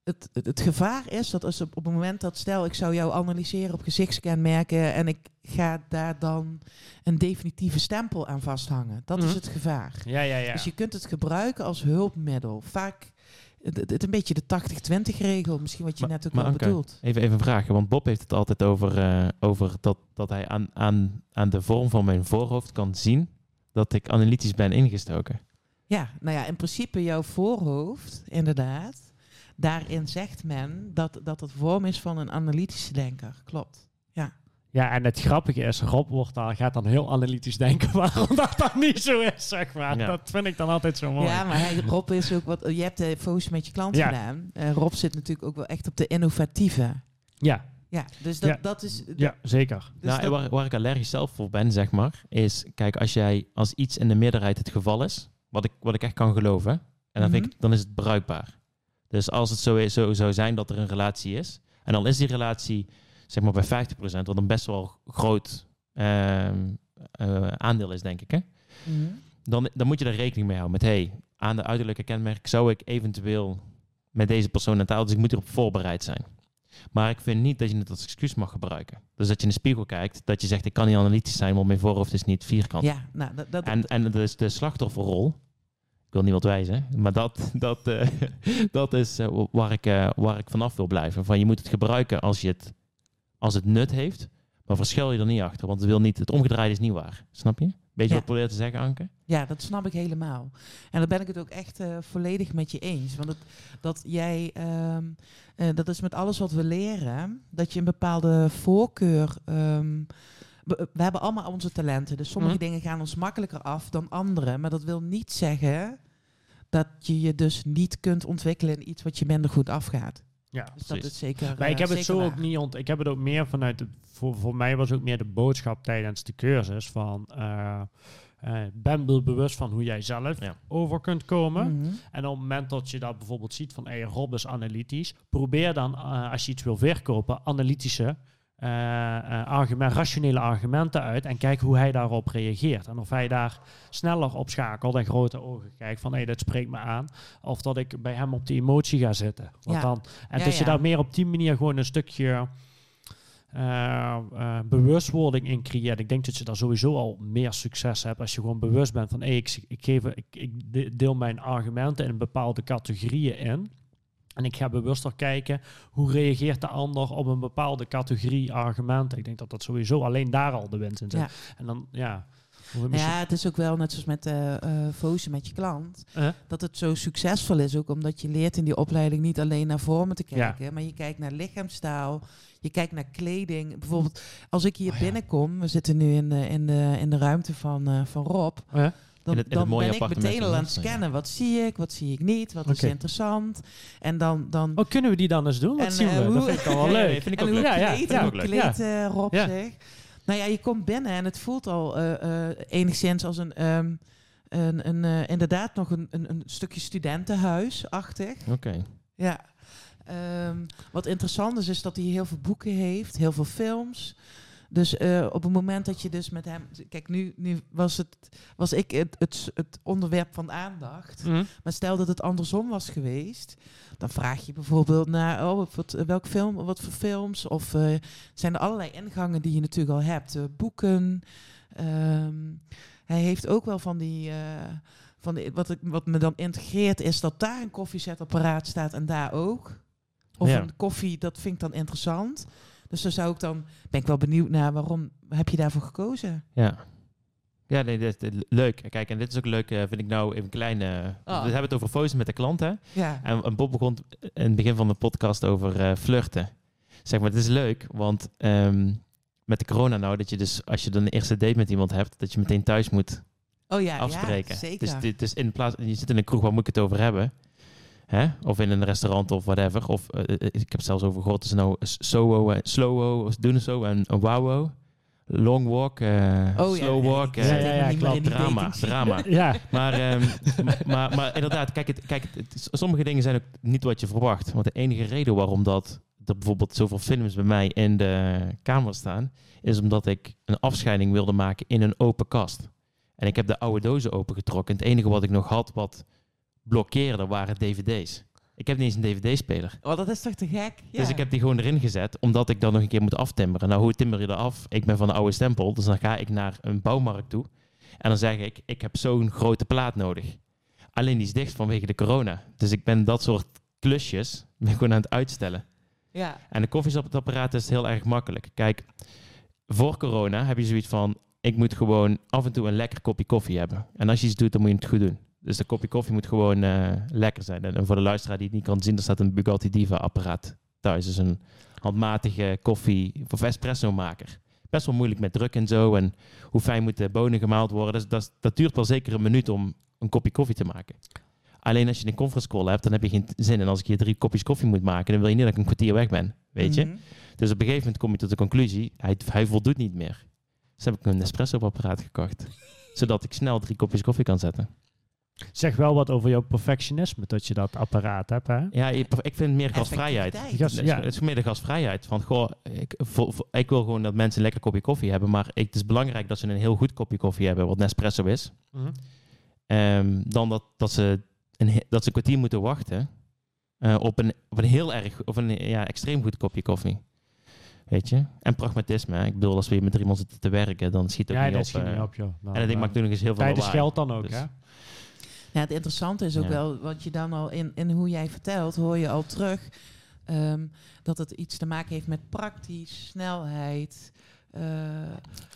[SPEAKER 3] het, het, het, gevaar is dat als op, op het moment dat, stel, ik zou jou analyseren op gezichtskenmerken en ik ga daar dan een definitieve stempel aan vasthangen. Dat
[SPEAKER 2] Mhm.
[SPEAKER 3] is het gevaar.
[SPEAKER 2] Ja, ja, ja.
[SPEAKER 3] Dus je kunt het gebruiken als hulpmiddel. Vaak het, een beetje de 80-20 regel, misschien wat je
[SPEAKER 1] Maar-
[SPEAKER 3] net ook al bedoelt.
[SPEAKER 1] Even, even vraagje, want Bob heeft het altijd over, eh, over dat, dat hij aan, aan, aan de vorm van mijn voorhoofd kan zien dat ik analytisch ben ingestoken.
[SPEAKER 3] Ja, nou ja, in principe jouw voorhoofd, inderdaad. Daarin zegt men dat dat het vorm is van een analytische denker. Klopt.
[SPEAKER 2] Ja, en het grappige is, Rob wordt dan, gaat dan heel analytisch denken waarom dat dan niet zo is, zeg maar.
[SPEAKER 1] Ja.
[SPEAKER 2] Dat vind ik dan altijd zo mooi.
[SPEAKER 3] Ja, maar Rob is ook wat. Je hebt de focus met je klant
[SPEAKER 2] Ja.
[SPEAKER 3] gedaan. Eh, Rob zit natuurlijk ook wel echt op de innovatieve.
[SPEAKER 2] ja,
[SPEAKER 3] Ja, dus dat,
[SPEAKER 2] Ja.
[SPEAKER 3] dat is.
[SPEAKER 2] ja, zeker.
[SPEAKER 3] Dus
[SPEAKER 1] nou,
[SPEAKER 3] dat-
[SPEAKER 1] waar, waar ik allergisch zelf voor ben, zeg maar, is, kijk, als jij, als iets in de meerderheid het geval is, wat ik, wat ik echt kan geloven, en dan, vind
[SPEAKER 3] Mhm.
[SPEAKER 1] ik, dan is het bruikbaar. Dus als het zo, is, zo zou zijn dat er een relatie is, en dan is die relatie, zeg maar bij 50%, wat een best wel groot ehm, eh, aandeel is, denk ik, hè?
[SPEAKER 3] Mhm.
[SPEAKER 1] dan, dan moet je er rekening mee houden. Met hey, aan de uiterlijke kenmerk zou ik eventueel met deze persoon aan tafel, dus ik moet erop voorbereid zijn. Maar ik vind niet dat je het als excuus mag gebruiken. Dus dat je in de spiegel kijkt, dat je zegt ik kan niet analytisch zijn, want mijn voorhoofd is niet vierkant.
[SPEAKER 3] Ja, nou, dat, dat,
[SPEAKER 1] En, en dus de slachtofferrol, ik wil niemand wijzen, maar dat, dat, eh, dat is eh, waar, ik, eh, waar ik vanaf wil blijven. Van je moet het gebruiken als, je het, als het nut heeft, maar verschil je er niet achter, want het, wil niet, het omgedraaide is niet waar. Snap je? Weet je
[SPEAKER 3] Ja.
[SPEAKER 1] wat probeer te zeggen, Anke?
[SPEAKER 3] Ja, dat snap ik helemaal. En daar ben ik het ook echt volledig met je eens. Want het, dat jij, ehm, eh, dat is met alles wat we leren, dat je een bepaalde voorkeur. ehm, we, we hebben allemaal onze talenten. Dus sommige
[SPEAKER 2] Mhm.
[SPEAKER 3] dingen gaan ons makkelijker af dan andere. Maar dat wil niet zeggen dat je je dus niet kunt ontwikkelen in iets wat je minder goed afgaat.
[SPEAKER 2] Ja.
[SPEAKER 3] Dus dat is zeker.
[SPEAKER 2] Maar ik
[SPEAKER 3] eh,
[SPEAKER 2] heb het zo
[SPEAKER 3] waar.
[SPEAKER 2] ook niet ont. Ik heb het ook meer vanuit. De, voor, voor mij was ook meer de boodschap tijdens de cursus van. eh, eh, ben wel bewust van hoe jij zelf
[SPEAKER 1] Ja.
[SPEAKER 2] over kunt komen.
[SPEAKER 3] Mhm.
[SPEAKER 2] En op het moment dat je dat bijvoorbeeld ziet van hey, Rob is analytisch, probeer dan als je iets wil verkopen, analytische, eh, eh, argument, rationele argumenten uit en kijk hoe hij daarop reageert. En of hij daar sneller op schakelt en grote ogen kijkt van hé, dit spreekt me aan. Of dat ik bij hem op die emotie ga zitten. Want
[SPEAKER 3] Ja.
[SPEAKER 2] dan, en
[SPEAKER 3] Ja,
[SPEAKER 2] dat je daar meer op die manier gewoon een stukje eh, bewustwording in creëert. Ik denk dat je daar sowieso al meer succes hebt als je gewoon bewust bent van hé, ik, ik, geef, ik, ik de- deel mijn argumenten in bepaalde categorieën in. En ik ga bewuster kijken hoe reageert de ander op een bepaalde categorie argumenten. Ik denk dat dat sowieso alleen daar al de winst in zit.
[SPEAKER 3] Ja.
[SPEAKER 2] En dan, ja. misschien-
[SPEAKER 3] Ja, het is ook wel net zoals met eh eh Fozen met je klant.
[SPEAKER 2] Eh?
[SPEAKER 3] Dat het zo succesvol is, ook omdat je leert in die opleiding niet alleen naar vormen te
[SPEAKER 2] Ja.
[SPEAKER 3] kijken, maar je kijkt naar lichaamstaal, je kijkt naar kleding. Bijvoorbeeld, als ik hier
[SPEAKER 2] Oh ja.
[SPEAKER 3] binnenkom, we zitten nu in de, in de, in de ruimte van, eh, van Rob,
[SPEAKER 2] Eh?
[SPEAKER 3] Dan,
[SPEAKER 1] In het- in het
[SPEAKER 3] dan ben ik meteen al aan het
[SPEAKER 1] ja.
[SPEAKER 3] scannen. Wat zie ik, wat zie ik niet, wat is interessant. En dan... dan
[SPEAKER 2] Oh, kunnen we die dan eens doen? Wat
[SPEAKER 3] En,
[SPEAKER 2] zien
[SPEAKER 3] eh,
[SPEAKER 2] we?
[SPEAKER 3] hoe-
[SPEAKER 2] Dat vind ik al wel leuk.
[SPEAKER 1] vind ik
[SPEAKER 3] en
[SPEAKER 1] ook
[SPEAKER 3] hoe
[SPEAKER 1] leuk.
[SPEAKER 2] Ja, ja,
[SPEAKER 3] kleedt,
[SPEAKER 2] ja.
[SPEAKER 3] hoe
[SPEAKER 1] Ook leuk.
[SPEAKER 3] eh, Rob
[SPEAKER 2] Ja.
[SPEAKER 3] zich? Nou ja, je komt binnen en het voelt al eh, eh, enigszins als een... ehm, een, een, eh, inderdaad nog een, een, een stukje studentenhuis-achtig.
[SPEAKER 1] Oké.
[SPEAKER 3] Ja. Ehm, wat interessant is, is dat hij heel veel boeken heeft, heel veel films. Dus eh, op het moment dat je dus met hem... Kijk, nu, nu was, het, was ik het, het, het onderwerp van aandacht.
[SPEAKER 2] Mhm.
[SPEAKER 3] Maar stel dat het andersom was geweest, dan vraag je bijvoorbeeld naar oh, wat, welk film, wat voor films. Of eh, zijn er allerlei ingangen die je natuurlijk al hebt. Eh, boeken. Ehm, hij heeft ook wel van die. van die wat, ik, wat me dan integreert is dat daar een koffiezetapparaat staat en daar ook. Of
[SPEAKER 1] Ja.
[SPEAKER 3] een koffie, dat vind ik dan interessant. Dus dan zou ik dan, ben ik wel benieuwd naar waarom heb je daarvoor gekozen?
[SPEAKER 1] Ja. Ja, nee, dit, dit- leuk. Kijk, en dit is ook leuk, eh, vind ik nou even een kleine...
[SPEAKER 3] Ah.
[SPEAKER 1] We hebben het over foto's met de klant, hè?
[SPEAKER 3] Ja,
[SPEAKER 1] En, en Bob begon in het begin van de podcast over eh, flirten. Zeg maar, het is leuk, want ehm, met de corona nou, dat je dus als je dan een eerste date met iemand hebt, dat je meteen thuis moet
[SPEAKER 3] oh ja,
[SPEAKER 1] afspreken.
[SPEAKER 3] Ja, zeker.
[SPEAKER 1] Dus, dit, dus in plaats, je zit in een kroeg, waar moet ik het over hebben? Hè? Of in een restaurant of whatever. Of eh, eh, ik heb het zelfs over gehoord, het is nou SOO, en slowo, of doen zo en wowo. Long walk, eh,
[SPEAKER 3] Oh
[SPEAKER 1] slow
[SPEAKER 3] ja,
[SPEAKER 1] walk, eh,
[SPEAKER 2] Ja, ja, ja,
[SPEAKER 1] drama, drama.
[SPEAKER 2] Ja,
[SPEAKER 1] Maar, ehm, maar, maar, maar inderdaad, kijk, het, kijk het, het- sommige dingen zijn ook niet wat je verwacht. Want de enige reden waarom dat er bijvoorbeeld zoveel films bij mij in de kamer staan, is omdat ik een afscheiding wilde maken in een open kast. En ik heb de oude dozen opengetrokken. En het enige wat ik nog had wat blokkeerde waren dvd's. Ik heb niet eens een dvd-speler.
[SPEAKER 3] Oh, dat is toch te gek? Ja.
[SPEAKER 1] Dus ik heb die gewoon erin gezet, omdat ik dan nog een keer moet aftimmeren. Nou, hoe timmer je eraf? Ik ben van de oude stempel, dus dan ga ik naar een bouwmarkt toe. En dan zeg ik, ik heb zo'n grote plaat nodig. Alleen die is dicht vanwege de corona. Dus ik ben dat soort klusjes ben gewoon aan het uitstellen.
[SPEAKER 3] Ja.
[SPEAKER 1] En de koffiezetapparaat is heel erg makkelijk. Kijk, voor corona heb je zoiets van... ik moet gewoon af en toe een lekker kopje koffie hebben. En als je iets doet, dan moet je het goed doen. Dus de kopje koffie moet gewoon eh, lekker zijn. En, en voor de luisteraar die het niet kan zien... er staat een Bugatti Diva apparaat thuis. Dus een handmatige koffie of espresso maker. Best wel moeilijk met druk en zo. En hoe fijn moeten de bonen gemaald worden. Dus dat, dat duurt wel zeker een minuut om een kopje koffie te maken. Alleen als je een conference call hebt, dan heb je geen zin. En als ik hier drie kopjes koffie moet maken, dan wil je niet dat ik een kwartier weg ben. Weet je?
[SPEAKER 3] Mhm.
[SPEAKER 1] Dus op een gegeven moment kom je tot de conclusie, hij, hij voldoet niet meer. Dus heb ik een Nespresso-apparaat gekocht. zodat ik snel drie kopjes koffie kan zetten.
[SPEAKER 2] Zeg wel wat over jouw perfectionisme dat je dat apparaat hebt, hè?
[SPEAKER 1] Ja, ik ik vind meer.
[SPEAKER 3] Effectiviteit.
[SPEAKER 2] Gas-
[SPEAKER 1] Het is-
[SPEAKER 2] ja.
[SPEAKER 1] Het is meer de gasvrijheid. Van, goh, ik, ik wil gewoon dat mensen een lekker kopje koffie hebben. Maar ik, het is belangrijk dat ze een heel goed kopje koffie hebben, wat Nespresso is.
[SPEAKER 2] Mhm.
[SPEAKER 1] Ehm, dan dat, dat, ze een, dat ze een kwartier moeten wachten eh, op, een, op een heel erg, of een ja, extreem goed kopje koffie. Weet je? En pragmatisme. hè. Ik bedoel, als we hier met drie man zitten te werken, dan schiet het ook
[SPEAKER 2] Ja,
[SPEAKER 1] niet
[SPEAKER 2] dat
[SPEAKER 1] op.
[SPEAKER 2] schiet
[SPEAKER 1] eh.
[SPEAKER 2] niet op, joh. Nou,
[SPEAKER 1] en dat
[SPEAKER 2] nou,
[SPEAKER 1] maakt nog eens heel veel
[SPEAKER 2] Tijd is geld dan ook,
[SPEAKER 1] Dus-
[SPEAKER 2] hè?
[SPEAKER 3] Ja, het interessante is ook
[SPEAKER 1] Ja.
[SPEAKER 3] wel, wat je dan al in, in hoe jij vertelt, hoor je al terug ehm, dat het iets te maken heeft met praktisch, snelheid,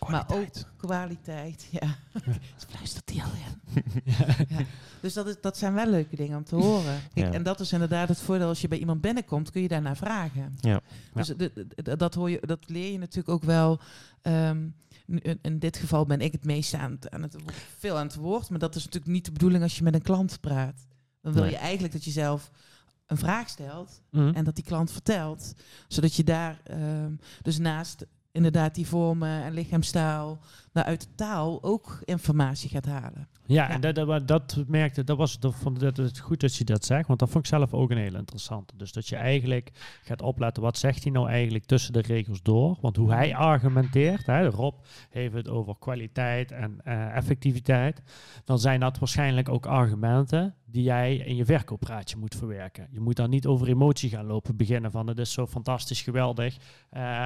[SPEAKER 3] maar ook kwaliteit. Ja, fluistert hij al in. Ja. Dus dat, is, dat zijn wel leuke dingen om te horen. Kijk,
[SPEAKER 1] Ja.
[SPEAKER 3] En dat is inderdaad het voordeel als je bij iemand binnenkomt, kun je daarnaar vragen.
[SPEAKER 1] Ja.
[SPEAKER 3] Dus dat, hoor je, dat leer je natuurlijk ook wel. ehm, in, in dit geval ben ik het meest aan het, aan het veel aan het woord, maar dat is natuurlijk niet de bedoeling als je met een klant praat. Dan wil
[SPEAKER 1] Nee.
[SPEAKER 3] je eigenlijk dat je zelf een vraag stelt
[SPEAKER 2] Mhm.
[SPEAKER 3] en dat die klant vertelt, zodat je daar ehm, dus naast inderdaad die vormen en lichaamstaal, nou uit de taal ook informatie gaat halen.
[SPEAKER 2] Ja,
[SPEAKER 3] Ja.
[SPEAKER 2] en dat, dat, dat merkte, dat was dat vond dat het goed dat je dat zegt, want dat vond ik zelf ook een hele interessante. Dus dat je eigenlijk gaat opletten, wat zegt hij nou eigenlijk tussen de regels door? Want hoe hij argumenteert, hè, Rob heeft het over kwaliteit en eh, effectiviteit, dan zijn dat waarschijnlijk ook argumenten die jij in je verkooppraatje moet verwerken. Je moet dan niet over emotie gaan lopen beginnen van het is zo fantastisch geweldig.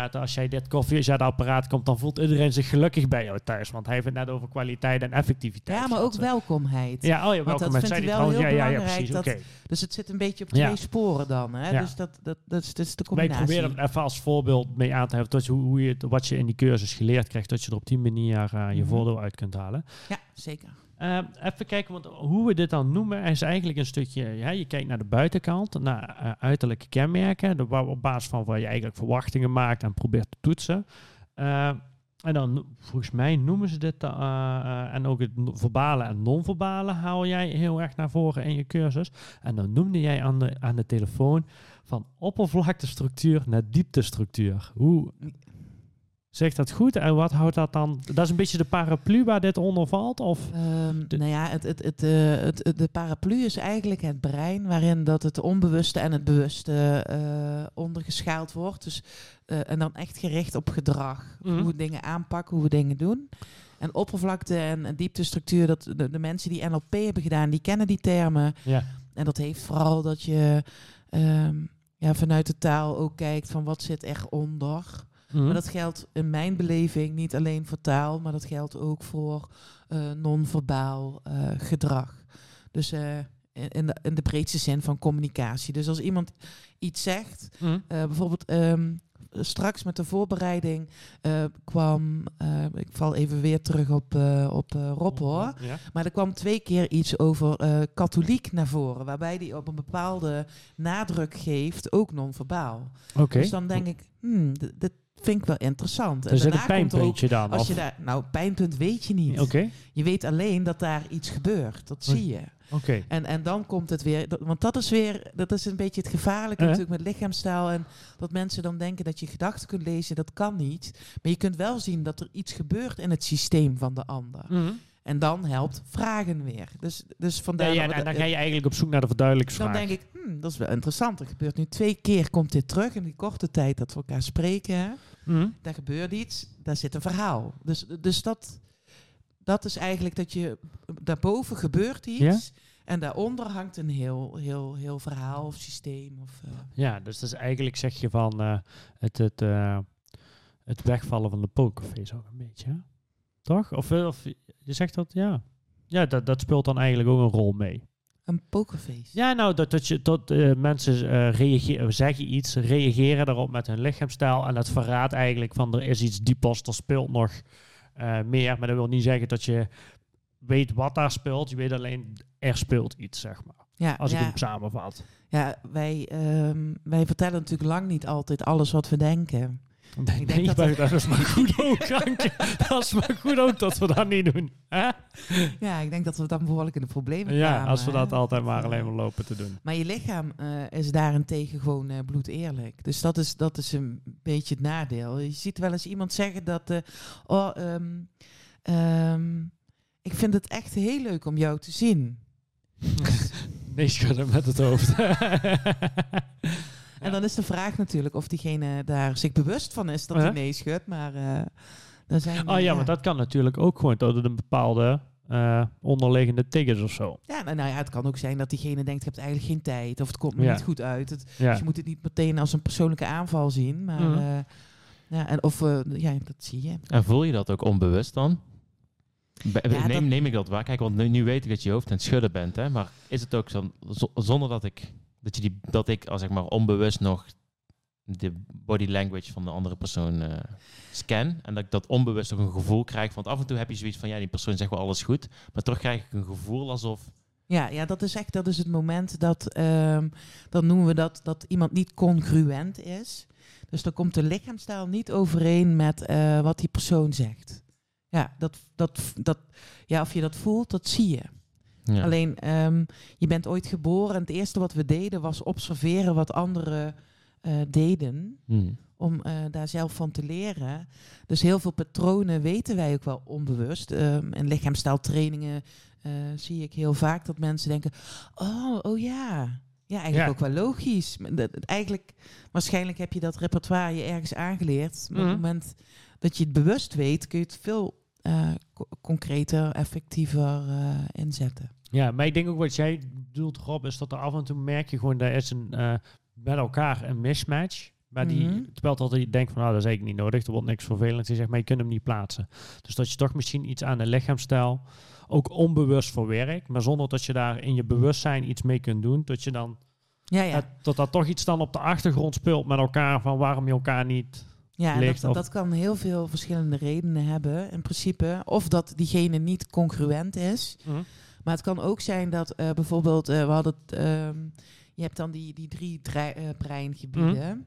[SPEAKER 2] Dat als jij dit koffiezetapparaat komt, dan voelt iedereen zich gelukkig bij jou thuis, want hij heeft het net over kwaliteit en effectiviteit.
[SPEAKER 3] Ja, maar ook welkomheid.
[SPEAKER 2] Ja, oh ja,
[SPEAKER 3] Want
[SPEAKER 2] welkom.
[SPEAKER 3] dat vindt hij wel
[SPEAKER 2] trouwens.
[SPEAKER 3] heel
[SPEAKER 2] ja, ja, ja, precies.
[SPEAKER 3] dat-. Dus het zit een beetje op twee sporen dan. Hè?
[SPEAKER 2] Ja.
[SPEAKER 3] Dus dat, dat, dat, is, dat is de combinatie.
[SPEAKER 2] proberen het even als voorbeeld mee aan te hebben, dat je, hoe hoe je, het- wat je in die cursus geleerd krijgt, dat je er op die manier eh, je
[SPEAKER 3] Mhm.
[SPEAKER 2] voordeel uit kunt halen.
[SPEAKER 3] Ja, zeker.
[SPEAKER 2] Eh, even kijken, want hoe we dit dan noemen, is eigenlijk een stukje, ja, je kijkt naar de buitenkant, naar eh, uiterlijke kenmerken, de, op basis van waar je eigenlijk verwachtingen maakt en probeert te toetsen. Eh, en dan, volgens mij noemen ze dit, eh, eh, en ook het verbale en non-verbale haal jij heel erg naar voren in je cursus. En dan noemde jij aan de, aan de telefoon van oppervlaktestructuur naar dieptestructuur. Hoe zegt dat goed? En wat houdt dat dan? Dat is een beetje de paraplu waar dit onder valt? Of?
[SPEAKER 3] Ehm,
[SPEAKER 2] De-
[SPEAKER 3] nou ja, het, het, het, eh, het, het- de paraplu is eigenlijk het brein waarin dat het onbewuste en het bewuste eh, ondergeschaald wordt. Dus, eh, en dan echt gericht op gedrag.
[SPEAKER 2] Mhm.
[SPEAKER 3] Hoe we dingen aanpakken, hoe we dingen doen. En oppervlakte en, dieptestructuur, dat de, de mensen die NLP hebben gedaan, die kennen die termen.
[SPEAKER 2] Ja.
[SPEAKER 3] En dat heeft vooral dat je ehm, ja, vanuit de taal ook kijkt van wat zit eronder.
[SPEAKER 2] Mhm.
[SPEAKER 3] Maar dat geldt in mijn beleving niet alleen voor taal, maar dat geldt ook voor eh, non-verbaal eh, gedrag. Dus eh, in, de, in de breedste zin van communicatie. Dus als iemand iets zegt,
[SPEAKER 2] Mhm.
[SPEAKER 3] bijvoorbeeld ehm, straks met de voorbereiding kwam, ik val even weer terug op, op Rob hoor.
[SPEAKER 2] Ja.
[SPEAKER 3] Maar er kwam twee keer iets over katholiek naar voren, waarbij die op een bepaalde nadruk geeft, ook non-verbaal.
[SPEAKER 2] Oké.
[SPEAKER 3] Dus dan denk ik, hmm, dit vind ik wel interessant.
[SPEAKER 2] Er een
[SPEAKER 3] daarna komt er ook,
[SPEAKER 2] pijnpuntje dan.
[SPEAKER 3] als
[SPEAKER 2] of-
[SPEAKER 3] je daar, nou, pijnpunt weet je niet.
[SPEAKER 2] Oké.
[SPEAKER 3] Je weet alleen dat daar iets gebeurt. Dat zie je.
[SPEAKER 2] Oké.
[SPEAKER 3] En, en dan komt het weer, dat- want dat is weer, dat is een beetje het gevaarlijke
[SPEAKER 2] Eh?
[SPEAKER 3] natuurlijk met lichaamstaal. En dat mensen dan denken dat je gedachten kunt lezen, dat kan niet. Maar je kunt wel zien dat er iets gebeurt in het systeem van de ander.
[SPEAKER 2] Mhm.
[SPEAKER 3] En dan helpt vragen weer. Dus, dus vandaar
[SPEAKER 2] Ja, ja, en dan ga je eigenlijk op zoek naar de verduidelijkingsvraag.
[SPEAKER 3] dan denk ik, hmm, dat is wel interessant. Er gebeurt nu twee keer, komt dit terug in die korte tijd dat we elkaar spreken.
[SPEAKER 2] Mhm.
[SPEAKER 3] Daar gebeurt iets, daar zit een verhaal. Dus, dus dat, dat is eigenlijk dat je, daarboven gebeurt iets.
[SPEAKER 2] Ja?
[SPEAKER 3] En daaronder hangt een heel, heel, heel verhaal of systeem. Of, eh,
[SPEAKER 2] Ja, dus dat is eigenlijk zeg je van eh, het, het, eh, het wegvallen van de pokerface ook een beetje. hè? Toch? Of, eh, of je zegt dat, ja. Ja, dat, dat speelt dan eigenlijk ook een rol mee.
[SPEAKER 3] een pokerface.
[SPEAKER 2] Ja, nou, dat, dat, je, dat eh, mensen eh, reageren, zeggen iets, reageren daarop met hun lichaamstaal. En dat verraadt eigenlijk van er is iets diepers, er speelt nog meer. Maar dat wil niet zeggen dat je weet wat daar speelt. Je weet alleen, er speelt iets, zeg maar.
[SPEAKER 3] Ja,
[SPEAKER 2] Als ik
[SPEAKER 3] ja,
[SPEAKER 2] hem samenvat.
[SPEAKER 3] ja wij, ehm, wij vertellen natuurlijk lang niet altijd alles wat we denken.
[SPEAKER 2] Nee,
[SPEAKER 3] Ik denk
[SPEAKER 2] dat,
[SPEAKER 3] dat-
[SPEAKER 2] dat is maar goed ook. Dat is maar goed ook dat we dat niet doen. Hè?
[SPEAKER 3] Ja, ik denk dat we dan behoorlijk in de problemen
[SPEAKER 2] Ja,
[SPEAKER 3] kwamen,
[SPEAKER 2] als we dat
[SPEAKER 3] hè.
[SPEAKER 2] altijd maar
[SPEAKER 3] eh,
[SPEAKER 2] alleen maar lopen te doen.
[SPEAKER 3] Maar je lichaam eh, is daarentegen gewoon eh bloed eerlijk. Dus dat is, dat is een beetje het nadeel. Je ziet wel eens iemand zeggen dat... eh, oh, ehm, ehm, ik vind het echt heel leuk om jou te zien.
[SPEAKER 2] Nee, schudden met het hoofd.
[SPEAKER 3] En dan is de vraag natuurlijk of diegene daar zich bewust van is dat hij
[SPEAKER 2] Huh?
[SPEAKER 3] nee schudt. Maar eh er zijn...
[SPEAKER 2] Oh ja, maar dat kan natuurlijk ook gewoon door een bepaalde eh, onderliggende triggers of zo.
[SPEAKER 3] Ja, nou, nou ja, het kan ook zijn dat diegene denkt, ik heb eigenlijk geen tijd. Of het komt me
[SPEAKER 2] Ja.
[SPEAKER 3] niet goed uit. Het,
[SPEAKER 2] Ja.
[SPEAKER 3] Dus je moet het niet meteen als een persoonlijke aanval zien. Maar
[SPEAKER 2] Mhm.
[SPEAKER 3] eh, ja, en of, eh, ja, dat zie je.
[SPEAKER 1] En voel je dat ook onbewust dan? Be-
[SPEAKER 3] Ja,
[SPEAKER 1] neem,
[SPEAKER 3] dat-
[SPEAKER 1] neem ik dat waar? Kijk, want nu, nu weet ik dat je je hoofd aan het schudden bent, hè? Maar is het ook zo- zonder dat ik, dat, je die, dat ik als zeg maar onbewust nog de body language van de andere persoon eh, scan. En dat ik dat onbewust ook een gevoel krijg. Want af en toe heb je zoiets van, ja, die persoon zegt wel alles goed. Maar toch krijg ik een gevoel alsof...
[SPEAKER 3] Ja, ja, dat is echt dat is het moment dat, ehm, dan noemen we dat, dat iemand niet congruent is. Dus dan komt de lichaamstaal niet overeen met eh, wat die persoon zegt. Ja, dat, dat, dat, ja, of je dat voelt, dat zie je.
[SPEAKER 1] Ja.
[SPEAKER 3] Alleen, ehm, je bent ooit geboren en het eerste wat we deden was observeren wat anderen eh, deden.
[SPEAKER 1] Hmm.
[SPEAKER 3] Om eh, daar zelf van te leren. Dus heel veel patronen weten wij ook wel onbewust. Um, in lichaamstaaltrainingen uh, zie ik heel vaak dat mensen denken: Oh, oh ja. Ja, eigenlijk
[SPEAKER 2] Ja.
[SPEAKER 3] ook wel logisch. Dat- Eigenlijk, waarschijnlijk heb je dat repertoire je ergens aangeleerd. Maar op
[SPEAKER 2] Mhm.
[SPEAKER 3] het moment dat je het bewust weet, kun je het veel eh, co- concreter, effectiever eh, inzetten.
[SPEAKER 2] Ja, maar ik denk ook wat jij bedoelt, Rob, is dat er af en toe merk je gewoon, daar is een, eh, met elkaar een mismatch. Maar die,
[SPEAKER 3] Mhm.
[SPEAKER 2] terwijl dat je denkt van, nou, dat is eigenlijk niet nodig, er wordt niks vervelend. Je zegt, maar je kunt hem niet plaatsen. Dus dat je toch misschien iets aan de lichaamsstijl ook onbewust voor werkt, maar zonder dat je daar in je bewustzijn iets mee kunt doen, dat je dan,
[SPEAKER 3] Ja, ja.
[SPEAKER 2] dat, dat dat toch iets dan op de achtergrond speelt met elkaar, van waarom je elkaar niet...
[SPEAKER 3] Ja, en dat,
[SPEAKER 2] of-
[SPEAKER 3] dat kan heel veel verschillende redenen hebben in principe. Of dat diegene niet congruent is. Maar het kan ook zijn dat eh, bijvoorbeeld, eh, we hadden het, ehm, je hebt dan die, die drie eh, breingebieden.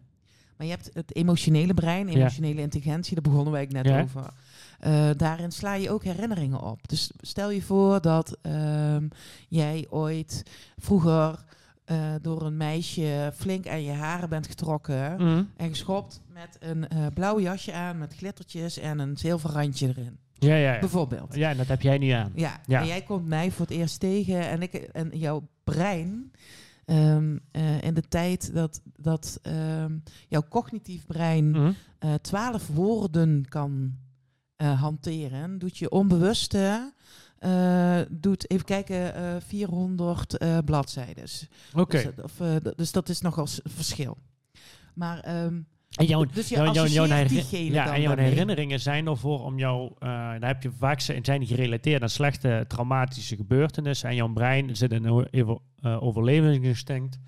[SPEAKER 3] Maar je hebt het emotionele brein,
[SPEAKER 2] Mhm. Ja.
[SPEAKER 3] emotionele intelligentie, daar begonnen wij net
[SPEAKER 2] Ja.
[SPEAKER 3] over. Eh, daarin sla je ook herinneringen op. Dus stel je voor dat ehm, jij ooit vroeger eh, door een meisje flink aan je haren bent getrokken
[SPEAKER 2] Mhm.
[SPEAKER 3] en geschopt met een eh, blauw jasje aan met glittertjes en een zilver randje erin.
[SPEAKER 2] Ja, ja, ja.
[SPEAKER 3] Bijvoorbeeld.
[SPEAKER 2] Ja, en dat heb jij niet aan.
[SPEAKER 3] Ja,
[SPEAKER 2] Ja.
[SPEAKER 3] en jij komt mij voor het eerst tegen en, ik, en jouw brein, ehm, eh, in de tijd dat, dat ehm, jouw cognitief brein eh, twaalf woorden kan hanteren, doet je onbewuste, eh, doet, even kijken, eh 400 eh bladzijden.
[SPEAKER 2] Oké.
[SPEAKER 3] Dus, eh, dus dat is nogal verschil. Maar, ehm,
[SPEAKER 2] En jouw,
[SPEAKER 3] dus
[SPEAKER 2] jouw, jouw, ja, en jouw herinneringen zijn ervoor om jou, eh daar heb je vaak zijn zijn die gerelateerd aan slechte traumatische gebeurtenissen en jouw brein zit in een eh, overlevingsinstinct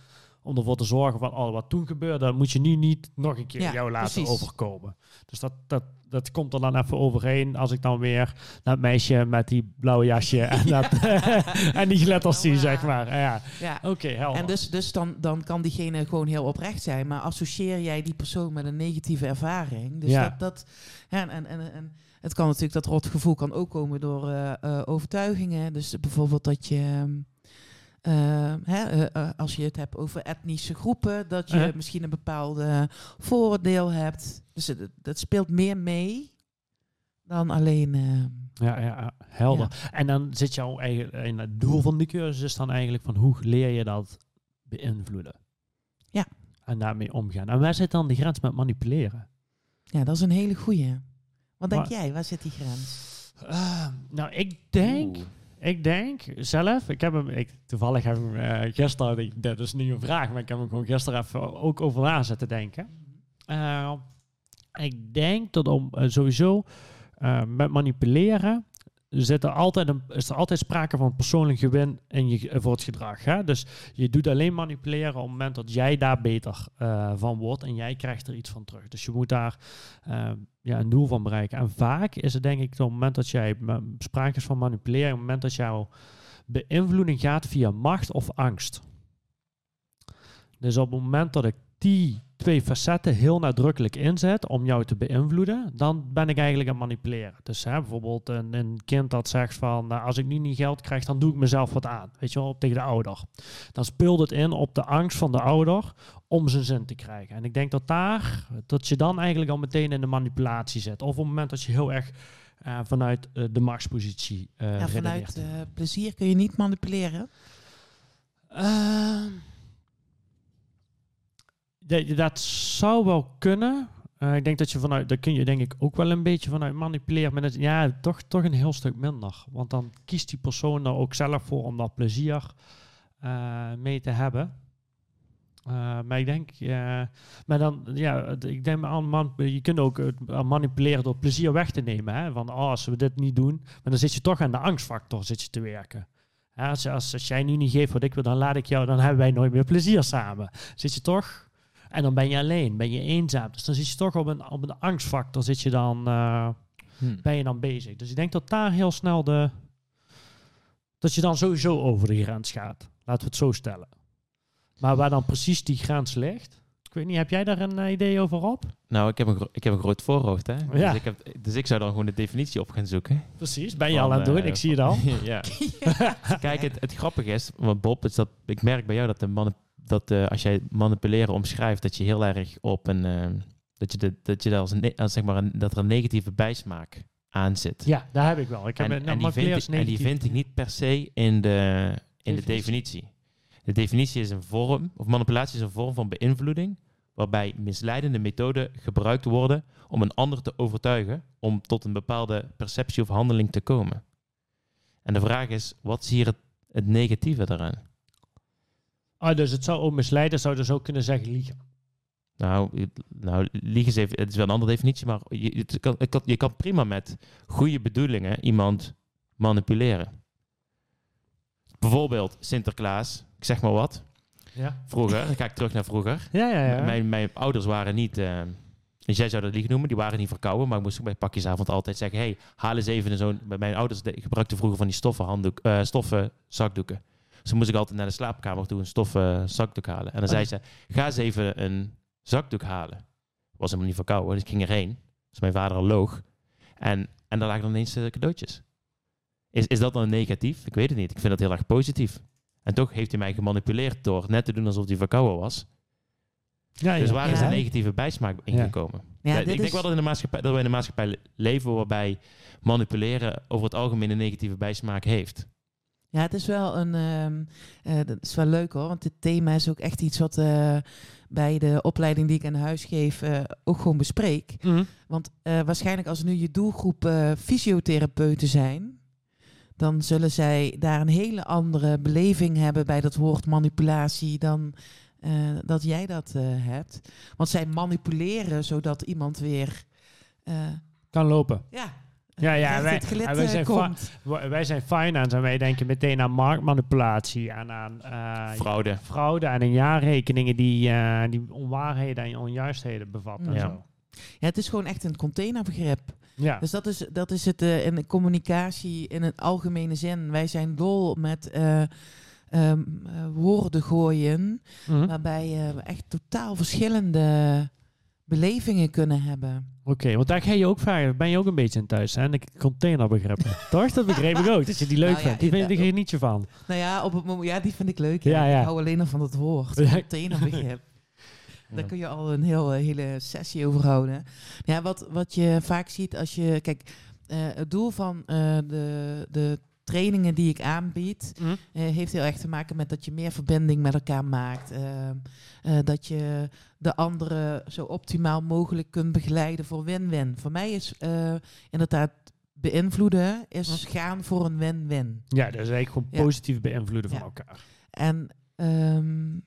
[SPEAKER 2] om ervoor te zorgen van oh, wat toen gebeurde, dat moet je nu niet nog een keer
[SPEAKER 3] Ja,
[SPEAKER 2] jou laten
[SPEAKER 3] precies.
[SPEAKER 2] overkomen. Dus dat, dat, dat komt er dan even overheen als ik dan weer dat meisje met die blauwe jasje en, dat, en die glitters zie, zeg maar. Ja,
[SPEAKER 3] Ja.
[SPEAKER 2] oké, helder.
[SPEAKER 3] En dus, dus dan, dan kan diegene gewoon heel oprecht zijn, maar associeer jij die persoon met een negatieve ervaring. Dus
[SPEAKER 2] Ja.
[SPEAKER 3] dat, dat ja, en, en, en het kan natuurlijk, dat rotgevoel kan ook komen door eh, eh, overtuigingen. Dus bijvoorbeeld dat je, ehm, eh, hè, eh, eh, als je het hebt over etnische groepen, dat je
[SPEAKER 2] Uh-huh.
[SPEAKER 3] misschien een bepaalde vooroordeel hebt. Dus dat speelt meer mee dan alleen.
[SPEAKER 2] Ja, ja, ja, helder. En dan zit jouw eigen, en het doel van de cursus is dan eigenlijk van hoe leer je dat beïnvloeden?
[SPEAKER 3] Ja.
[SPEAKER 2] En daarmee omgaan. En waar zit dan de grens met manipuleren?
[SPEAKER 3] ja, dat is een hele goeie. Wat denk
[SPEAKER 2] Maar-
[SPEAKER 3] jij? Waar zit die grens?
[SPEAKER 2] Ah, nou, ik denk,
[SPEAKER 1] Oeh.
[SPEAKER 2] Ik denk zelf, ik heb hem, ik, toevallig heb hem eh, gisteren, dat is nu een vraag, maar ik heb hem gewoon gisteren even ook over na zitten denken. Eh, ik denk dat om eh, sowieso met manipuleren er altijd een, is er altijd sprake van persoonlijk gewin in je, voor het gedrag. Hè? Dus je doet alleen manipuleren op het moment dat jij daar beter eh, van wordt en jij krijgt er iets van terug. Dus je moet daar eh, ja, een doel van bereiken. En vaak is het denk ik op het moment dat jij sprake is van manipuleren, op het moment dat jouw beïnvloeding gaat via macht of angst. Dus op het moment dat ik die twee facetten heel nadrukkelijk inzet om jou te beïnvloeden, dan ben ik eigenlijk aan het manipuleren. Dus hè, bijvoorbeeld een, een kind dat zegt van, nou, als ik nu niet geld krijg, dan doe ik mezelf wat aan. Weet je wel, tegen de ouder. Dan speelt het in op de angst van de ouder om zijn zin te krijgen. En ik denk dat daar, dat je dan eigenlijk al meteen in de manipulatie zit. Of op het moment dat je heel erg eh, vanuit eh, de machtspositie eh
[SPEAKER 3] Ja, vanuit plezier kun je niet manipuleren.
[SPEAKER 2] Ja, dat zou wel kunnen. Eh, ik denk dat je vanuit, daar kun je denk ik ook wel een beetje vanuit manipuleren. Maar dat, ja, toch, toch een heel stuk minder. Want dan kiest die persoon er ook zelf voor om dat plezier eh, mee te hebben. Eh, maar ik denk, maar dan, ja, het- ik denk man, je kunt ook manipuleren door plezier weg te nemen. Hè? Van, oh, als we dit niet doen, maar dan zit je toch aan de angstfactor zit je te werken. Als, als, als jij nu niet geeft wat ik wil, dan laat ik jou, dan hebben wij nooit meer plezier samen. Zit je toch En dan ben je alleen, ben je eenzaam. Dus dan zit je toch op een, op een angstfactor, zit je dan, eh,
[SPEAKER 1] Hm.
[SPEAKER 2] ben je dan bezig. Dus ik denk dat daar heel snel de... Dat je dan sowieso over de grens gaat. Laten we het zo stellen. Maar waar dan precies die grens ligt... Ik weet niet, heb jij daar een eh, idee over op?
[SPEAKER 1] Nou, ik heb een, gro- ik heb een groot voorhoofd, hè.
[SPEAKER 2] Ja.
[SPEAKER 1] Dus, ik heb, dus ik zou dan gewoon de definitie op gaan zoeken.
[SPEAKER 2] Precies, ben je
[SPEAKER 1] Van,
[SPEAKER 2] al aan het doen?
[SPEAKER 1] eh,
[SPEAKER 2] Ik zie het al.
[SPEAKER 1] ja. Kijk, het, het grappige is, want Bob, is dat, ik merk bij jou dat, de mani- dat eh, als jij manipuleren omschrijft, dat je heel erg op een... eh, dat je, de, dat je daar als, een, als zeg maar een, dat er een negatieve bijsmaak aan zit.
[SPEAKER 2] Ja, daar heb ik wel. Ik heb
[SPEAKER 1] en, en, die vind en die vind ik niet per se in de, in de
[SPEAKER 2] Definitie.
[SPEAKER 1] definitie. De definitie is een vorm, of manipulatie is een vorm van beïnvloeding, waarbij misleidende methoden gebruikt worden om een ander te overtuigen om tot een bepaalde perceptie of handeling te komen. En de vraag is, wat is hier het, het negatieve daaraan?
[SPEAKER 2] Ah, dus het zou ook misleiden, zou dus ook kunnen zeggen liegen.
[SPEAKER 1] Nou, nou liegen is, even, het is wel een andere definitie, maar je, het kan, het kan- je kan prima met goede bedoelingen iemand manipuleren. Bijvoorbeeld Sinterklaas, ik zeg maar wat.
[SPEAKER 2] Ja,
[SPEAKER 1] Vroeger, dan ga ik terug naar vroeger.
[SPEAKER 2] ja, ja. ja.
[SPEAKER 1] Mijn, mijn ouders waren niet, dus jij zou dat liegen noemen, die waren niet verkouden, maar ik moest ook bij pakjesavond altijd zeggen, hey, haal eens even zo'n, bij mijn ouders de- gebruikten vroeger van die stoffen, handdoek, eh, stoffen zakdoeken. Dan moest ik altijd naar de slaapkamer toe een stoffen zakdoek halen. En dan
[SPEAKER 2] Oh,
[SPEAKER 1] zei ze, ga eens even een zakdoek halen. Was helemaal niet verkouden, dus ik ging erheen. Dus mijn vader al loog. En, en daar lagen dan ineens eh, cadeautjes. Is, is dat dan negatief? Ik weet het niet. Ik vind dat heel erg positief. En toch heeft hij mij gemanipuleerd door net te doen alsof hij verkouden was.
[SPEAKER 2] ja,
[SPEAKER 1] Dus
[SPEAKER 2] ja.
[SPEAKER 1] waar is de negatieve bijsmaak ingekomen?
[SPEAKER 3] Ja,
[SPEAKER 1] ik denk
[SPEAKER 3] is-
[SPEAKER 1] wel dat, in de maatschappij, dat we in een maatschappij leven waarbij manipuleren over het algemeen een negatieve bijsmaak heeft.
[SPEAKER 3] Ja, het is wel een. eh, dat is wel leuk hoor, want dit thema is ook echt iets wat eh, bij de opleiding die ik aan huis geef eh, ook gewoon bespreek.
[SPEAKER 2] Mhm.
[SPEAKER 3] Want waarschijnlijk als nu je doelgroep fysiotherapeuten zijn, dan zullen zij daar een hele andere beleving hebben bij dat woord manipulatie dan dat jij dat hebt. Want zij manipuleren zodat iemand weer.
[SPEAKER 2] Kan lopen.
[SPEAKER 3] ja,
[SPEAKER 2] Ja, ja, wij-
[SPEAKER 3] het eh,
[SPEAKER 2] zijn
[SPEAKER 3] komt.
[SPEAKER 2] Wij zijn finance en wij denken meteen aan marktmanipulatie en aan eh,
[SPEAKER 1] Fraude.
[SPEAKER 2] fraude en aan jaarrekeningen die, eh, die onwaarheden en onjuistheden bevatten.
[SPEAKER 3] Ja.
[SPEAKER 2] zo.
[SPEAKER 3] Ja, het is gewoon echt een containerbegrip.
[SPEAKER 2] Ja.
[SPEAKER 3] Dus dat is, dat is het in de communicatie in een algemene zin. Wij zijn dol met eh, ehm, eh, woorden gooien,
[SPEAKER 2] Mhm.
[SPEAKER 3] waarbij eh, we echt totaal verschillende belevingen kunnen hebben.
[SPEAKER 2] Oké, want daar ga je ook vragen. Ben je ook een beetje in thuis, hè? De containerbegrippen. Toch? Dat begreep ik ook. Dat je die leuk
[SPEAKER 3] Nou ja,
[SPEAKER 2] vindt. Die vind je er niet zo van.
[SPEAKER 3] Nou ja, op het moment, ja, die vind ik leuk.
[SPEAKER 2] Ja,
[SPEAKER 3] Ja,
[SPEAKER 2] ja.
[SPEAKER 3] Ik hou alleen nog van het woord. Containerbegrip. Daar kun je al een heel, eh, hele sessie over houden. Ja, wat, wat je vaak ziet als je... Kijk, eh, het doel van eh, de, de trainingen die ik aanbied... Eh, heeft heel erg te maken met dat je meer verbinding met elkaar maakt. Dat je de anderen zo optimaal mogelijk kunt begeleiden voor win-win. Voor mij is eh, inderdaad beïnvloeden is gaan voor een win-win.
[SPEAKER 2] Ja, dat is eigenlijk gewoon
[SPEAKER 3] Ja.
[SPEAKER 2] positief beïnvloeden van
[SPEAKER 3] Ja.
[SPEAKER 2] elkaar.
[SPEAKER 3] En ehm,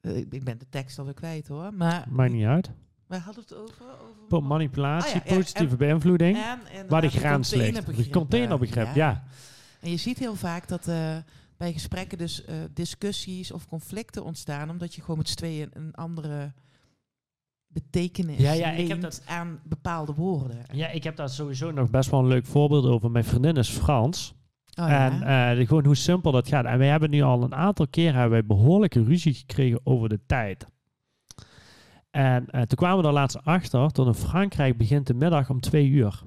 [SPEAKER 3] eh, ik ben de tekst alweer kwijt hoor. Maar
[SPEAKER 2] Maakt niet uit.
[SPEAKER 3] we hadden het over. over
[SPEAKER 2] Manipulatie,
[SPEAKER 3] Ah, ja,
[SPEAKER 2] positieve
[SPEAKER 3] en-
[SPEAKER 2] beïnvloeding.
[SPEAKER 3] en inderdaad
[SPEAKER 2] waar de grens ligt.
[SPEAKER 3] containerbegrip,
[SPEAKER 2] ja.
[SPEAKER 3] En je ziet heel vaak dat eh, bij gesprekken dus eh, discussies of conflicten ontstaan, omdat je gewoon met z'n tweeën een andere betekenis
[SPEAKER 2] Ja, ja, ik heb dat-
[SPEAKER 3] aan bepaalde woorden.
[SPEAKER 2] Ja, ik heb daar sowieso nog best wel een leuk voorbeeld over. Mijn vriendin is Frans.
[SPEAKER 3] Oh, ja.
[SPEAKER 2] En eh, gewoon hoe simpel dat gaat. En wij hebben nu al een aantal keer hebben wij behoorlijke ruzie gekregen over de tijd. En eh, toen kwamen we er laatst achter dat in Frankrijk begint de middag om twee uur.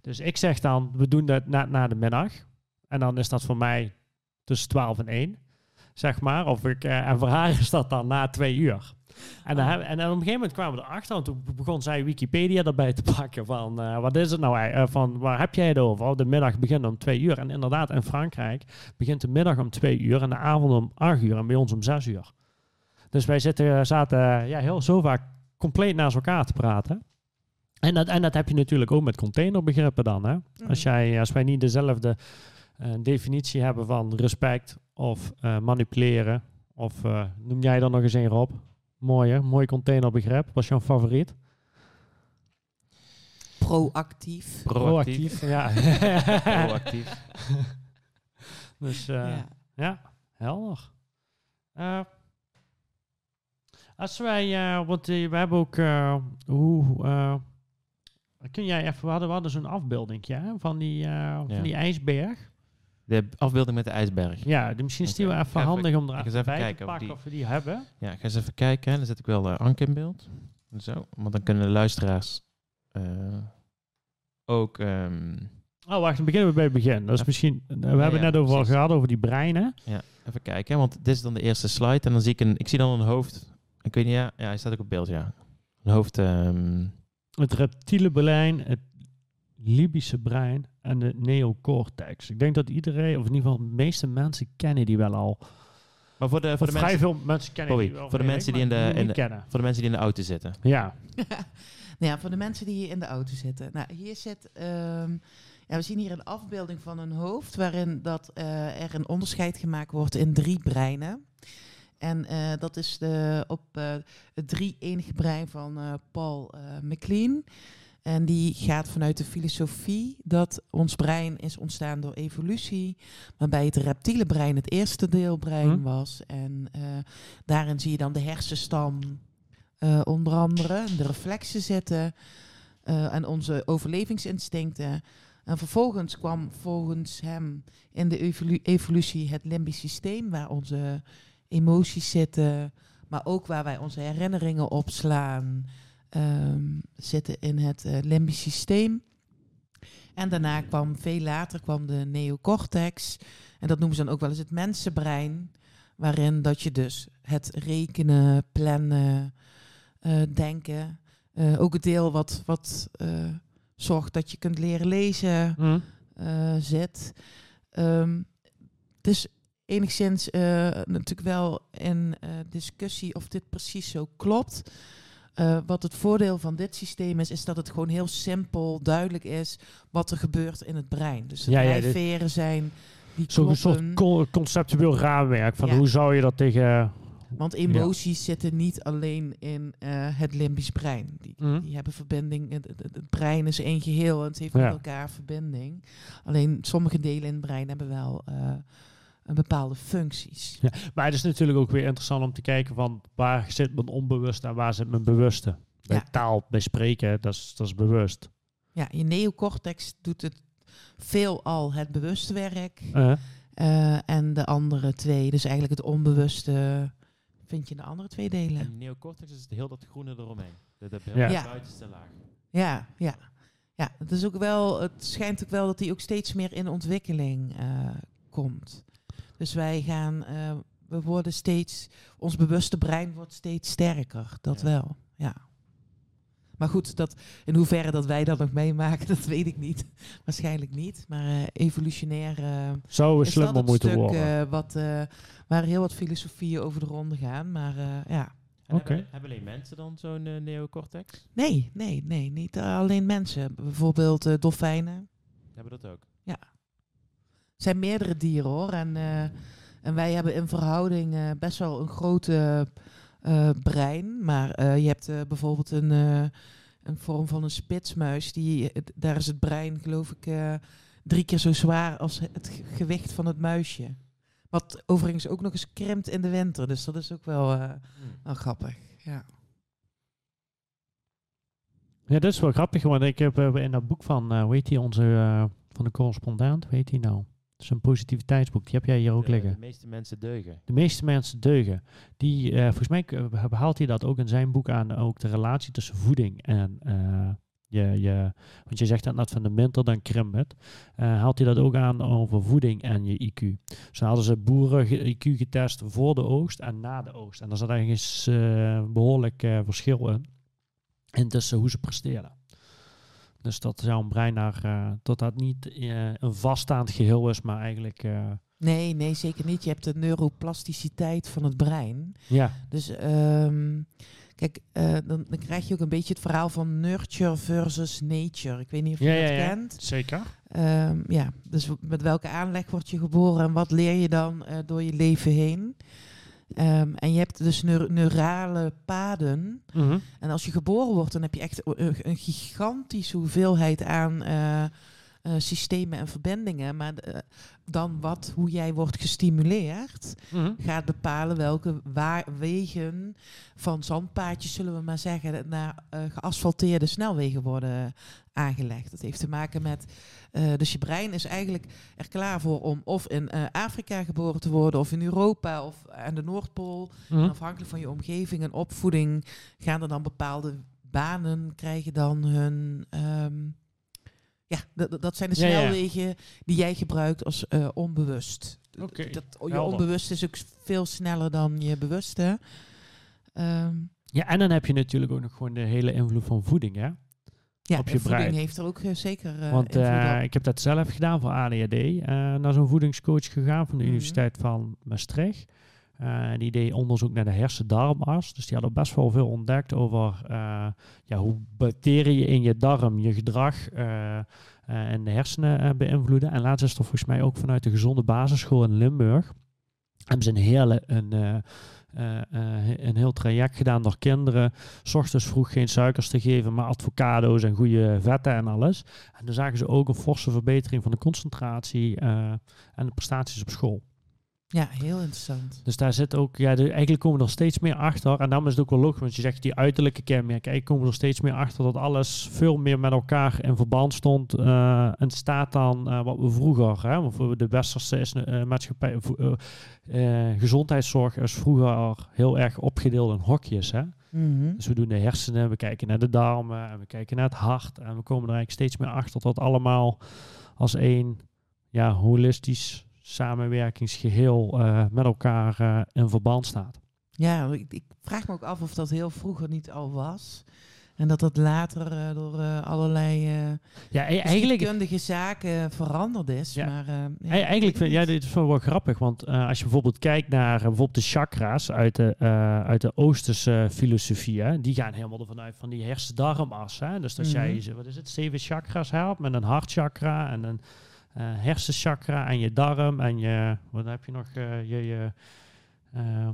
[SPEAKER 2] Dus ik zeg dan, we doen dat na, na de middag. En dan is dat voor mij tussen 12 en 1, zeg maar. Of ik, eh, en voor haar is dat dan na twee uur. En, dan
[SPEAKER 3] Oh.
[SPEAKER 2] hebben- en dan op een gegeven moment kwamen we erachter, want toen begon zij Wikipedia erbij te pakken van, eh, wat is het nou, eh, van waar heb jij het over? Oh, de middag begint om twee uur. En inderdaad, in Frankrijk begint de middag om twee uur en de avond om acht uur en bij ons om zes uur. Dus wij zitten, zaten ja, heel zo vaak compleet naast elkaar te praten. En dat, en dat heb je natuurlijk ook met containerbegrippen dan. Hè? Als,
[SPEAKER 3] Mhm.
[SPEAKER 2] jij, als wij niet dezelfde eh, definitie hebben van respect of eh, manipuleren, of eh, noem jij dan nog eens een Rob? Mooi hè? Mooi containerbegrip. Wat is jouw favoriet?
[SPEAKER 3] Proactief.
[SPEAKER 1] Proactief.
[SPEAKER 2] ja.
[SPEAKER 1] Proactief.
[SPEAKER 2] dus eh, ja.
[SPEAKER 3] ja.
[SPEAKER 2] helder. Eh, Als wij, eh, want we hebben ook, eh, hoe, eh, kun jij even, we hadden, we hadden zo'n afbeelding ja, van, die, eh,
[SPEAKER 1] Ja.
[SPEAKER 2] van die ijsberg.
[SPEAKER 1] De afbeelding met de ijsberg.
[SPEAKER 2] Ja, die, misschien is die wel even handig om er bij te
[SPEAKER 1] kijken of
[SPEAKER 2] pakken
[SPEAKER 1] die-
[SPEAKER 2] of we die hebben.
[SPEAKER 1] Ja, ga eens even kijken. Dan zet ik wel eh Anke in beeld. Zo, want dan kunnen de luisteraars eh, ook... ehm,
[SPEAKER 2] Oh, wacht, dan beginnen we bij het begin. Dat is misschien, we
[SPEAKER 1] Ja,
[SPEAKER 2] hebben
[SPEAKER 1] ja,
[SPEAKER 2] net over
[SPEAKER 1] precies.
[SPEAKER 2] gehad, over die breinen.
[SPEAKER 1] ja, even kijken. Want dit is dan de eerste slide. En dan zie ik een... Ik zie dan een hoofd. Ik weet niet, ja, ja hij staat ook op beeld, ja. Een hoofd... ehm,
[SPEAKER 2] Het reptiele brein, het Libische brein en de neocortex. Ik denk dat iedereen, of in ieder geval de meeste mensen kennen die wel al.
[SPEAKER 1] maar voor de, voor de,
[SPEAKER 2] vrij
[SPEAKER 1] mensen,
[SPEAKER 2] veel mensen kennen
[SPEAKER 1] Sorry,
[SPEAKER 2] die wel.
[SPEAKER 1] voor de mensen die in de- in
[SPEAKER 2] kennen.
[SPEAKER 1] voor de mensen die in de auto zitten.
[SPEAKER 2] Ja,
[SPEAKER 3] Nou ja, voor de mensen die hier in de auto zitten. Nou, hier zit. ehm, ja, we zien hier een afbeelding van een hoofd waarin dat, eh, er een onderscheid gemaakt wordt in drie breinen. En eh, dat is de, op eh, het drie-enige brein van eh, Paul MacLean. En die gaat vanuit de filosofie dat ons brein is ontstaan door evolutie. Waarbij het reptiele brein het eerste deelbrein
[SPEAKER 2] Hm.
[SPEAKER 3] was. En eh, daarin zie je dan de hersenstam eh, onder andere, de reflexen zitten eh, en onze overlevingsinstincten. En vervolgens kwam volgens hem in de evolu- evolutie het limbisch systeem, waar onze emoties zitten, maar ook waar wij onze herinneringen opslaan, ehm, zitten in het eh, limbisch systeem. En daarna kwam, veel later kwam de neocortex. En dat noemen ze dan ook wel eens het mensenbrein. Waarin dat je dus het rekenen, plannen, eh, denken. eh, ook het deel wat, wat zorgt dat je kunt leren lezen
[SPEAKER 2] Hm.
[SPEAKER 3] eh, zit. Het is enigszins natuurlijk wel in discussie of dit precies zo klopt. Eh, wat het voordeel van dit systeem is, is dat het gewoon heel simpel, duidelijk is wat er gebeurt in het brein. Dus de
[SPEAKER 2] Ja, ja,
[SPEAKER 3] drijfveren zijn die
[SPEAKER 2] Zo'n soort co- conceptueel raamwerk van
[SPEAKER 3] Ja.
[SPEAKER 2] hoe zou je dat tegen...
[SPEAKER 3] Want emoties zitten niet alleen in eh, het limbisch brein. Die,
[SPEAKER 2] Hm.
[SPEAKER 3] die hebben verbinding. Het, het, het brein is één geheel en het heeft
[SPEAKER 2] Ja.
[SPEAKER 3] met elkaar verbinding. Alleen sommige delen in het brein hebben wel eh, bepaalde functies.
[SPEAKER 2] Maar het is natuurlijk ook weer interessant om te kijken van waar zit mijn onbewuste en waar zit mijn bewuste. Bij
[SPEAKER 3] Ja.
[SPEAKER 2] taal, bij spreken, dat is, dat is bewust.
[SPEAKER 3] Ja, je neocortex doet het veelal het bewuste werk.
[SPEAKER 2] Eh,
[SPEAKER 3] eh, en de andere twee, dus eigenlijk het onbewuste, vind je in de andere twee delen.
[SPEAKER 1] En neocortex is het heel dat groene eromheen. De, de,
[SPEAKER 2] Ja.
[SPEAKER 1] de
[SPEAKER 3] Ja.
[SPEAKER 1] buitenste laag.
[SPEAKER 3] Ja, ja. Ja, het is ook wel, het schijnt ook wel dat die ook steeds meer in ontwikkeling eh, komt. Dus wij gaan, eh, we worden steeds, ons bewuste brein wordt steeds sterker. Dat
[SPEAKER 1] Ja.
[SPEAKER 3] wel, ja. Maar goed, dat, in hoeverre dat wij dat nog meemaken, dat weet ik niet. Waarschijnlijk niet. Maar eh, evolutionair eh,
[SPEAKER 2] zou
[SPEAKER 3] is dat
[SPEAKER 2] slimmer moeten
[SPEAKER 3] stuk
[SPEAKER 2] worden.
[SPEAKER 3] eh, wat, eh, waar heel wat filosofieën over de ronde gaan. Maar eh, ja,
[SPEAKER 1] En hebben, hebben alleen mensen dan zo'n neocortex?
[SPEAKER 3] nee, nee, nee, niet alleen mensen. Bijvoorbeeld eh, dolfijnen.
[SPEAKER 1] Hebben dat ook?
[SPEAKER 3] Het zijn meerdere dieren hoor. En, eh, en wij hebben in verhouding eh, best wel een grote eh, brein. Maar eh, je hebt eh, bijvoorbeeld een, eh, een vorm van een spitsmuis. Die, het- daar is het brein geloof ik eh, drie keer zo zwaar als het ge- gewicht van het muisje. Wat overigens ook nog eens krimpt in de winter. Dus dat is ook wel, eh, wel grappig. Ja.
[SPEAKER 2] Ja, dat is wel grappig, want ik heb in dat boek van, eh hoe heet die, onze, eh, van de correspondent, hoe heet die nou? Een positiviteitsboek, die heb jij hier ook
[SPEAKER 1] de,
[SPEAKER 2] liggen.
[SPEAKER 1] de meeste mensen deugen.
[SPEAKER 2] De meeste mensen deugen. Die, eh, volgens mij eh, behaalt hij dat ook in zijn boek aan, ook de relatie tussen voeding en eh, je, je, want je zegt dat net van de winter, dan krimpt. Eh, haalt hij dat ook aan over voeding en je IQ. Dus dan hadden ze boeren IQ getest voor de oogst en na de oogst. En daar zat ergens eh behoorlijk eh, verschil in. En tussen hoe ze presteren. Dus dat zou een brein naar, eh, dat dat niet eh, een vaststaand geheel is, maar eigenlijk, eh,
[SPEAKER 3] Nee, nee, zeker niet. Je hebt de neuroplasticiteit van het brein.
[SPEAKER 2] ja,
[SPEAKER 3] Dus ehm, kijk, dan, dan krijg je ook een beetje het verhaal van nurture versus nature. Ik weet niet of je
[SPEAKER 2] Ja,
[SPEAKER 3] dat
[SPEAKER 2] ja, ja.
[SPEAKER 3] kent.
[SPEAKER 2] zeker.
[SPEAKER 3] Ehm, ja, dus met welke aanleg word je geboren en wat leer je dan door je leven heen? Ehm, en je hebt dus neur- neurale paden.
[SPEAKER 2] Mhm.
[SPEAKER 3] En als je geboren wordt, dan heb je echt een gigantische hoeveelheid aan, eh, eh, systemen en verbindingen. Maar eh, dan wat, hoe jij wordt gestimuleerd,
[SPEAKER 2] Mhm.
[SPEAKER 3] gaat bepalen welke waar, wegen van zandpaadjes, zullen we maar zeggen, naar geasfalteerde snelwegen worden aangelegd. Dat heeft te maken met, eh, dus je brein is eigenlijk er klaar voor om of in eh, Afrika geboren te worden, of in Europa, of aan de Noordpool.
[SPEAKER 2] Mhm.
[SPEAKER 3] En afhankelijk van je omgeving en opvoeding gaan er dan bepaalde banen krijgen dan hun. ehm, ja, dat- zijn de
[SPEAKER 2] Ja, ja.
[SPEAKER 3] snelwegen die jij gebruikt als eh, onbewust.
[SPEAKER 2] Oké,
[SPEAKER 3] Dat, je onbewust is ook veel sneller dan je bewuste. Ehm,
[SPEAKER 2] Ja, en dan heb je natuurlijk ook nog gewoon de hele invloed van voeding, hè?
[SPEAKER 3] Ja,
[SPEAKER 2] Op je brein.
[SPEAKER 3] heeft er ook eh, zeker eh
[SPEAKER 2] Want eh, ik heb dat zelf gedaan voor ADHD. eh, naar zo'n voedingscoach gegaan van de
[SPEAKER 3] Mhm.
[SPEAKER 2] Universiteit van Maastricht. Eh, die deed onderzoek naar de hersen-darmas. Dus die hadden best wel veel ontdekt over eh, ja, hoe bacteriën in je darm je gedrag eh, eh, en de hersenen beïnvloeden. En laatst is er volgens mij ook vanuit de gezonde basisschool in Limburg. Hebben ze een hele een, eh, eh, eh, een heel traject gedaan door kinderen. S ochtends vroeg geen suikers te geven, maar avocado's en goede vetten en alles. En dan zagen ze ook een forse verbetering van de concentratie eh, en de prestaties op school.
[SPEAKER 3] Ja, heel interessant.
[SPEAKER 2] Dus daar zit ook, ja, de, eigenlijk komen we er steeds meer achter. En daarom is het ook wel logisch, want je zegt die uiterlijke kenmerken. Eigenlijk komen we er steeds meer achter dat alles veel meer met elkaar in verband stond. eh, en staat dan eh, wat we vroeger, hè, we de westerse is, eh, maatschappij, eh, eh, gezondheidszorg is vroeger heel erg opgedeeld in hokjes. Hè?
[SPEAKER 3] Mhm.
[SPEAKER 2] Dus we doen de hersenen, we kijken naar de darmen en we kijken naar het hart. En we komen er eigenlijk steeds meer achter dat allemaal als één ja, holistisch samenwerkingsgeheel eh, met elkaar eh, in verband staat.
[SPEAKER 3] Ja, ik, ik vraag me ook af of dat heel vroeger niet al was. En dat dat later eh, door allerlei
[SPEAKER 2] Ja, e- eigenlijk,
[SPEAKER 3] kundige zaken veranderd is.
[SPEAKER 2] Ja.
[SPEAKER 3] Maar, ja,
[SPEAKER 2] e- eigenlijk vind ja, dit is wel, wel grappig, want als je bijvoorbeeld kijkt naar bijvoorbeeld de chakra's uit de, uit de Oosterse filosofie, hè, die gaan helemaal ervan uit van die hersendarmas. Hè? Dus dat
[SPEAKER 3] Mhm.
[SPEAKER 2] jij, ze- wat is het, zeven chakras hebt met een hartchakra en een hersenchakra en je darm en je, wat heb je nog, eh, je, je, eh,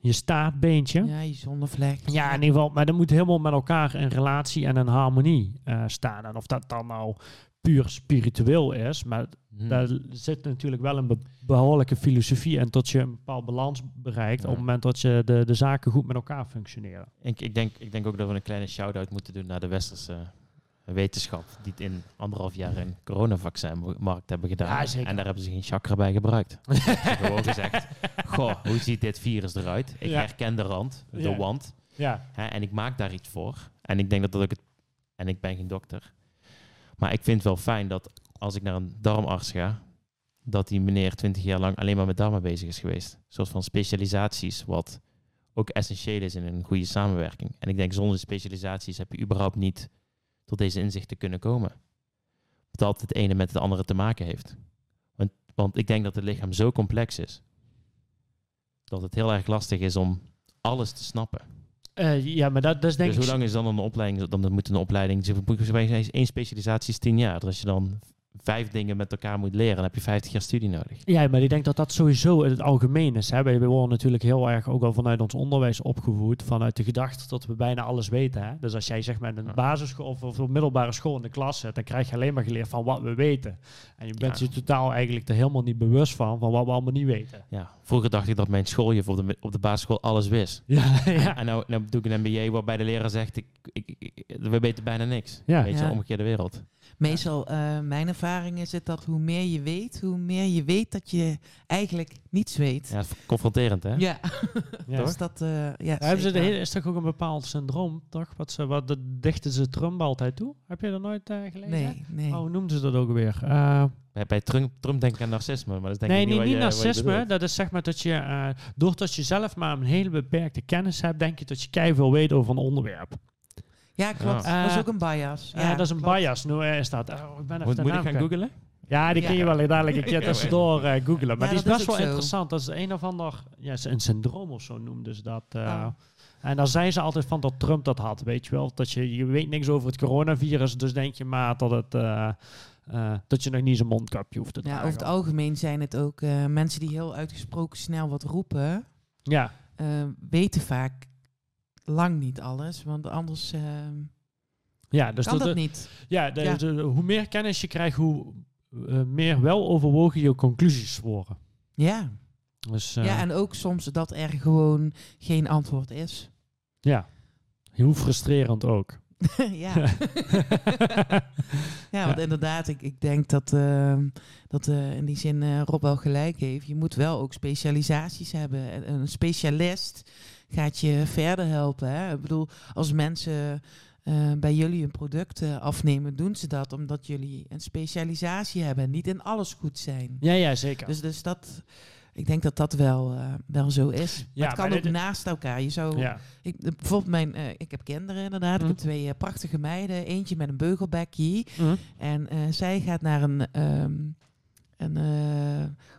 [SPEAKER 2] je staartbeentje.
[SPEAKER 3] ja, je zonnevlek.
[SPEAKER 2] Ja, in ieder geval, maar dat moet helemaal met elkaar in relatie en in harmonie eh, staan. En of dat dan nou puur spiritueel is, maar
[SPEAKER 1] Hm.
[SPEAKER 2] daar zit natuurlijk wel een be- behoorlijke filosofie en tot je een bepaald balans bereikt
[SPEAKER 1] Ja.
[SPEAKER 2] op het moment dat je de, de zaken goed met elkaar functioneren.
[SPEAKER 1] Ik, ik, denk, ik denk ook dat we een kleine shout-out moeten doen naar de westerse wetenschap. Die het in anderhalf jaar een coronavaccinmarkt hebben gedaan.
[SPEAKER 2] Ja.
[SPEAKER 1] En daar hebben ze geen chakra bij gebruikt. Ze hebben gewoon gezegd, goh, hoe ziet dit virus eruit? Ik
[SPEAKER 2] Ja.
[SPEAKER 1] herken de rand, de
[SPEAKER 2] Ja.
[SPEAKER 1] wand.
[SPEAKER 2] Ja,
[SPEAKER 1] Hè, en ik maak daar iets voor. En ik denk dat dat ook het... En ik ben geen dokter. Maar ik vind het wel fijn dat als ik naar een darmarts ga... dat die meneer twintig jaar lang alleen maar met darmen bezig is geweest. Een soort van specialisaties, wat ook essentieel is in een goede samenwerking. En ik denk zonder specialisaties heb je überhaupt niet tot deze inzichten kunnen komen. Dat het ene met het andere te maken heeft. Want, want ik denk dat het lichaam zo complex is... dat het heel erg lastig is om alles te snappen.
[SPEAKER 2] Eh, ja maar dat, dat is denk
[SPEAKER 1] dus
[SPEAKER 2] ik...
[SPEAKER 1] hoe lang is dan een opleiding? Dan moet een opleiding, één specialisatie is tien jaar. Dus als je dan vijf dingen met elkaar moet leren, dan heb je 50 jaar studie nodig.
[SPEAKER 2] Ja, maar ik denk dat dat sowieso in het algemeen is. Hè. Wij worden natuurlijk heel erg ook al vanuit ons onderwijs opgevoed. Vanuit de gedachte dat we bijna alles weten. Hè. Dus als jij zeg maar in een basisschool of, of een middelbare school in de klas zit, dan krijg je alleen maar geleerd van wat we weten. En je bent
[SPEAKER 1] Ja.
[SPEAKER 2] je totaal eigenlijk er helemaal niet bewust van, van wat we allemaal niet weten.
[SPEAKER 1] Ja, vroeger dacht ik dat mijn schooljuf op de, op de basisschool alles wist.
[SPEAKER 2] Ja, ja.
[SPEAKER 1] En nou, nou doe ik een MBA waarbij de leraar zegt, ik, ik, ik- we weten bijna niks.
[SPEAKER 2] Ja.
[SPEAKER 1] Weet je,
[SPEAKER 3] Ja.
[SPEAKER 1] omgekeerde wereld.
[SPEAKER 3] Meestal, eh, mijn ervaring is het dat hoe meer je weet, hoe meer je weet dat je eigenlijk niets weet.
[SPEAKER 1] Ja, confronterend hè?
[SPEAKER 3] Ja,
[SPEAKER 2] Ja.
[SPEAKER 3] dus dat, eh, ja,
[SPEAKER 2] Ja, hebben ze de hele, is toch ook een bepaald syndroom, toch? Wat ze, wat dat dichten ze Trump altijd toe? Heb je dat nooit eh, gelezen?
[SPEAKER 3] Nee, nee.
[SPEAKER 2] Oh, hoe noemden ze dat ook weer? Eh,
[SPEAKER 1] Bij, bij Trump, Trump denk ik aan narcisme, maar dat is denk
[SPEAKER 2] nee,
[SPEAKER 1] ik niet wat
[SPEAKER 2] niet
[SPEAKER 1] je-
[SPEAKER 2] narcisme. Dat is zeg maar dat je, eh, doordat je zelf maar een hele beperkte kennis hebt, denk je dat je keihard weet over een onderwerp.
[SPEAKER 3] Ja, klopt.
[SPEAKER 2] Ja.
[SPEAKER 3] dat is
[SPEAKER 2] Eh,
[SPEAKER 3] ook een bias.
[SPEAKER 2] Ja, dat is een
[SPEAKER 3] klopt.
[SPEAKER 2] bias. Nu eh, is dat. Oh, ik ben even
[SPEAKER 1] Moet, ik gaan googlen?
[SPEAKER 2] Ja, die kun je
[SPEAKER 3] Ja.
[SPEAKER 2] wel dadelijk een keer tussendoor eh googlen. Maar
[SPEAKER 3] Ja,
[SPEAKER 2] die is best
[SPEAKER 3] is
[SPEAKER 2] wel
[SPEAKER 3] zo.
[SPEAKER 2] interessant. Dat is een of ander, ja, een syndroom of zo noemden ze dat. eh.
[SPEAKER 3] Oh.
[SPEAKER 2] En dan zei ze altijd van dat Trump dat had, weet je wel. Dat je, je weet niks over het coronavirus, dus denk je maar dat, het, eh, eh, dat je nog niet zo'n mondkapje hoeft te
[SPEAKER 3] Ja,
[SPEAKER 2] dragen.
[SPEAKER 3] over het algemeen zijn het ook eh, mensen die heel uitgesproken snel wat roepen,
[SPEAKER 2] Ja,
[SPEAKER 3] eh, weten vaak lang niet alles. Want anders, eh,
[SPEAKER 2] Ja, dus
[SPEAKER 3] kan
[SPEAKER 2] dat,
[SPEAKER 3] dat niet?
[SPEAKER 2] ja, de-
[SPEAKER 3] Ja.
[SPEAKER 2] de- hoe meer kennis je krijgt, hoe eh, meer wel overwogen je conclusies worden.
[SPEAKER 3] Ja.
[SPEAKER 2] Dus eh,
[SPEAKER 3] ja, en ook soms dat er gewoon geen antwoord is.
[SPEAKER 2] ja, hoe frustrerend ook.
[SPEAKER 3] ja. ja, want inderdaad, ik, ik denk dat, ehm, dat eh, in die zin eh, Rob wel gelijk heeft. Je moet wel ook specialisaties hebben. En Een specialist gaat je verder helpen. Hè? Ik bedoel, als mensen eh, bij jullie een product eh, afnemen, doen ze dat omdat jullie een specialisatie hebben en niet in alles goed zijn.
[SPEAKER 2] Ja, ja, zeker.
[SPEAKER 3] Dus, dus dat, ik denk dat dat wel, eh, wel zo is.
[SPEAKER 2] Ja,
[SPEAKER 3] het kan ook naast elkaar. Je zou,
[SPEAKER 2] ja.
[SPEAKER 3] ik, bijvoorbeeld mijn, ik heb kinderen inderdaad. Ik heb
[SPEAKER 2] Hm.
[SPEAKER 3] twee prachtige meiden. Eentje met een beugelbekkie.
[SPEAKER 2] Hm.
[SPEAKER 3] En zij gaat naar een, ehm, een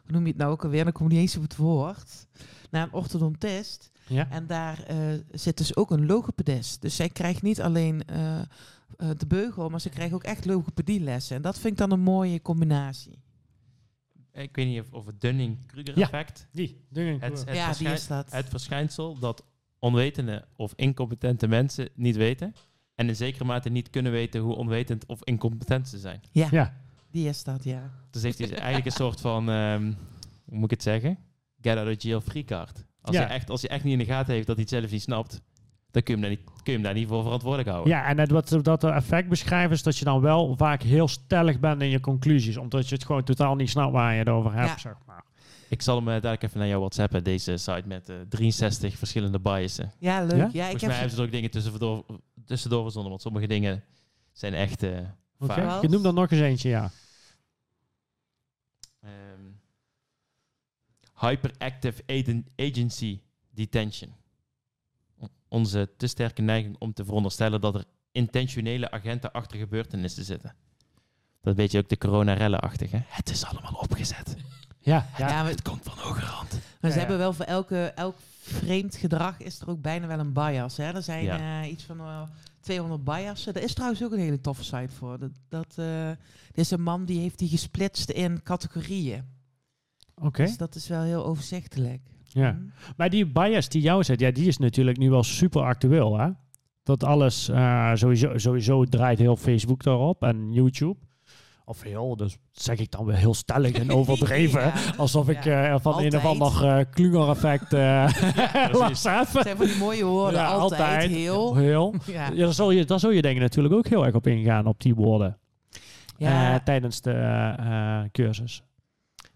[SPEAKER 3] hoe noem je het nou ook alweer? Dan kom ik niet eens op het woord. Naar een orthodontist.
[SPEAKER 2] Ja.
[SPEAKER 3] En daar eh, zit dus ook een logopedist. Dus zij krijgt niet alleen eh, eh, de beugel, maar ze krijgt ook echt logopedielessen. En dat vind ik dan een mooie combinatie.
[SPEAKER 1] Ik weet niet of, of het Dunning-Kruger
[SPEAKER 2] Ja.
[SPEAKER 1] effect.
[SPEAKER 2] Die dingen.
[SPEAKER 1] Het, het,
[SPEAKER 3] ja, die is dat.
[SPEAKER 1] het verschijnsel dat onwetende of incompetente mensen niet weten. En in zekere mate niet kunnen weten hoe onwetend of incompetent ze zijn.
[SPEAKER 3] Ja,
[SPEAKER 2] Ja.
[SPEAKER 3] die is dat, ja.
[SPEAKER 1] Dus heeft hij eigenlijk een soort van, ehm, hoe moet ik het zeggen? Get out of jail free card. Als,
[SPEAKER 2] Ja.
[SPEAKER 1] je echt, als je echt niet in de gaten heeft dat hij het zelf niet snapt, dan kun je hem daar niet, kun je hem daar niet voor verantwoordelijk houden.
[SPEAKER 2] Ja, en het, wat dat effect beschrijven is dat je dan wel vaak heel stellig bent in je conclusies. Omdat je het gewoon totaal niet snapt waar je het over hebt,
[SPEAKER 3] Ja.
[SPEAKER 2] zeg maar.
[SPEAKER 1] Ik zal hem eh, dadelijk even naar jou whatsappen, deze site met eh 63 verschillende biasen.
[SPEAKER 3] Ja, leuk.
[SPEAKER 2] Ja?
[SPEAKER 3] Ja, ik
[SPEAKER 1] Volgens
[SPEAKER 3] heb
[SPEAKER 1] mij hebben ze er ook dingen tussendoor, tussendoor verzonnen, want sommige dingen zijn echt eh
[SPEAKER 2] Oké,
[SPEAKER 1] vaag.
[SPEAKER 3] Wel?
[SPEAKER 2] Je noemt er nog eens eentje, ja.
[SPEAKER 1] Hyperactive agency detention. Onze te sterke neiging om te veronderstellen dat er intentionele agenten achter gebeurtenissen zitten. Dat weet je ook de coronarellen-achtig, hè? Het is allemaal opgezet.
[SPEAKER 2] Ja, ja.
[SPEAKER 3] Ja, maar,
[SPEAKER 1] Het komt van hoger hand.
[SPEAKER 3] maar
[SPEAKER 2] Ja,
[SPEAKER 3] ze
[SPEAKER 2] ja.
[SPEAKER 3] hebben wel voor elke, elk vreemd gedrag is er ook bijna wel een bias. Hè? Er zijn
[SPEAKER 1] Ja.
[SPEAKER 3] eh, iets van eh, 200 biasen. Er is trouwens ook een hele toffe site voor. Dat, dat, eh, er is een man die heeft die gesplitst in categorieën.
[SPEAKER 2] Oké.
[SPEAKER 3] Dus dat is wel heel overzichtelijk.
[SPEAKER 2] Ja.
[SPEAKER 3] Hm.
[SPEAKER 2] Maar die bias die jou zet, ja, die is natuurlijk nu wel super actueel, hè? Dat alles, eh, sowieso, sowieso draait heel Facebook daarop en YouTube. Of heel, dus zeg ik dan weer heel stellig en overdreven.
[SPEAKER 3] Ja.
[SPEAKER 2] Alsof ik
[SPEAKER 3] Ja.
[SPEAKER 2] eh, van een of
[SPEAKER 3] Altijd.
[SPEAKER 2] ander uh, klungereffect las
[SPEAKER 3] Het
[SPEAKER 2] heb.
[SPEAKER 3] zijn van die mooie woorden.
[SPEAKER 2] Ja,
[SPEAKER 3] altijd,
[SPEAKER 2] altijd.
[SPEAKER 3] heel.
[SPEAKER 2] Heel.
[SPEAKER 3] Ja.
[SPEAKER 2] Ja, daar, zul je, daar zul je denk ik natuurlijk ook heel erg op ingaan, op die woorden.
[SPEAKER 3] Ja.
[SPEAKER 2] eh, tijdens de cursus.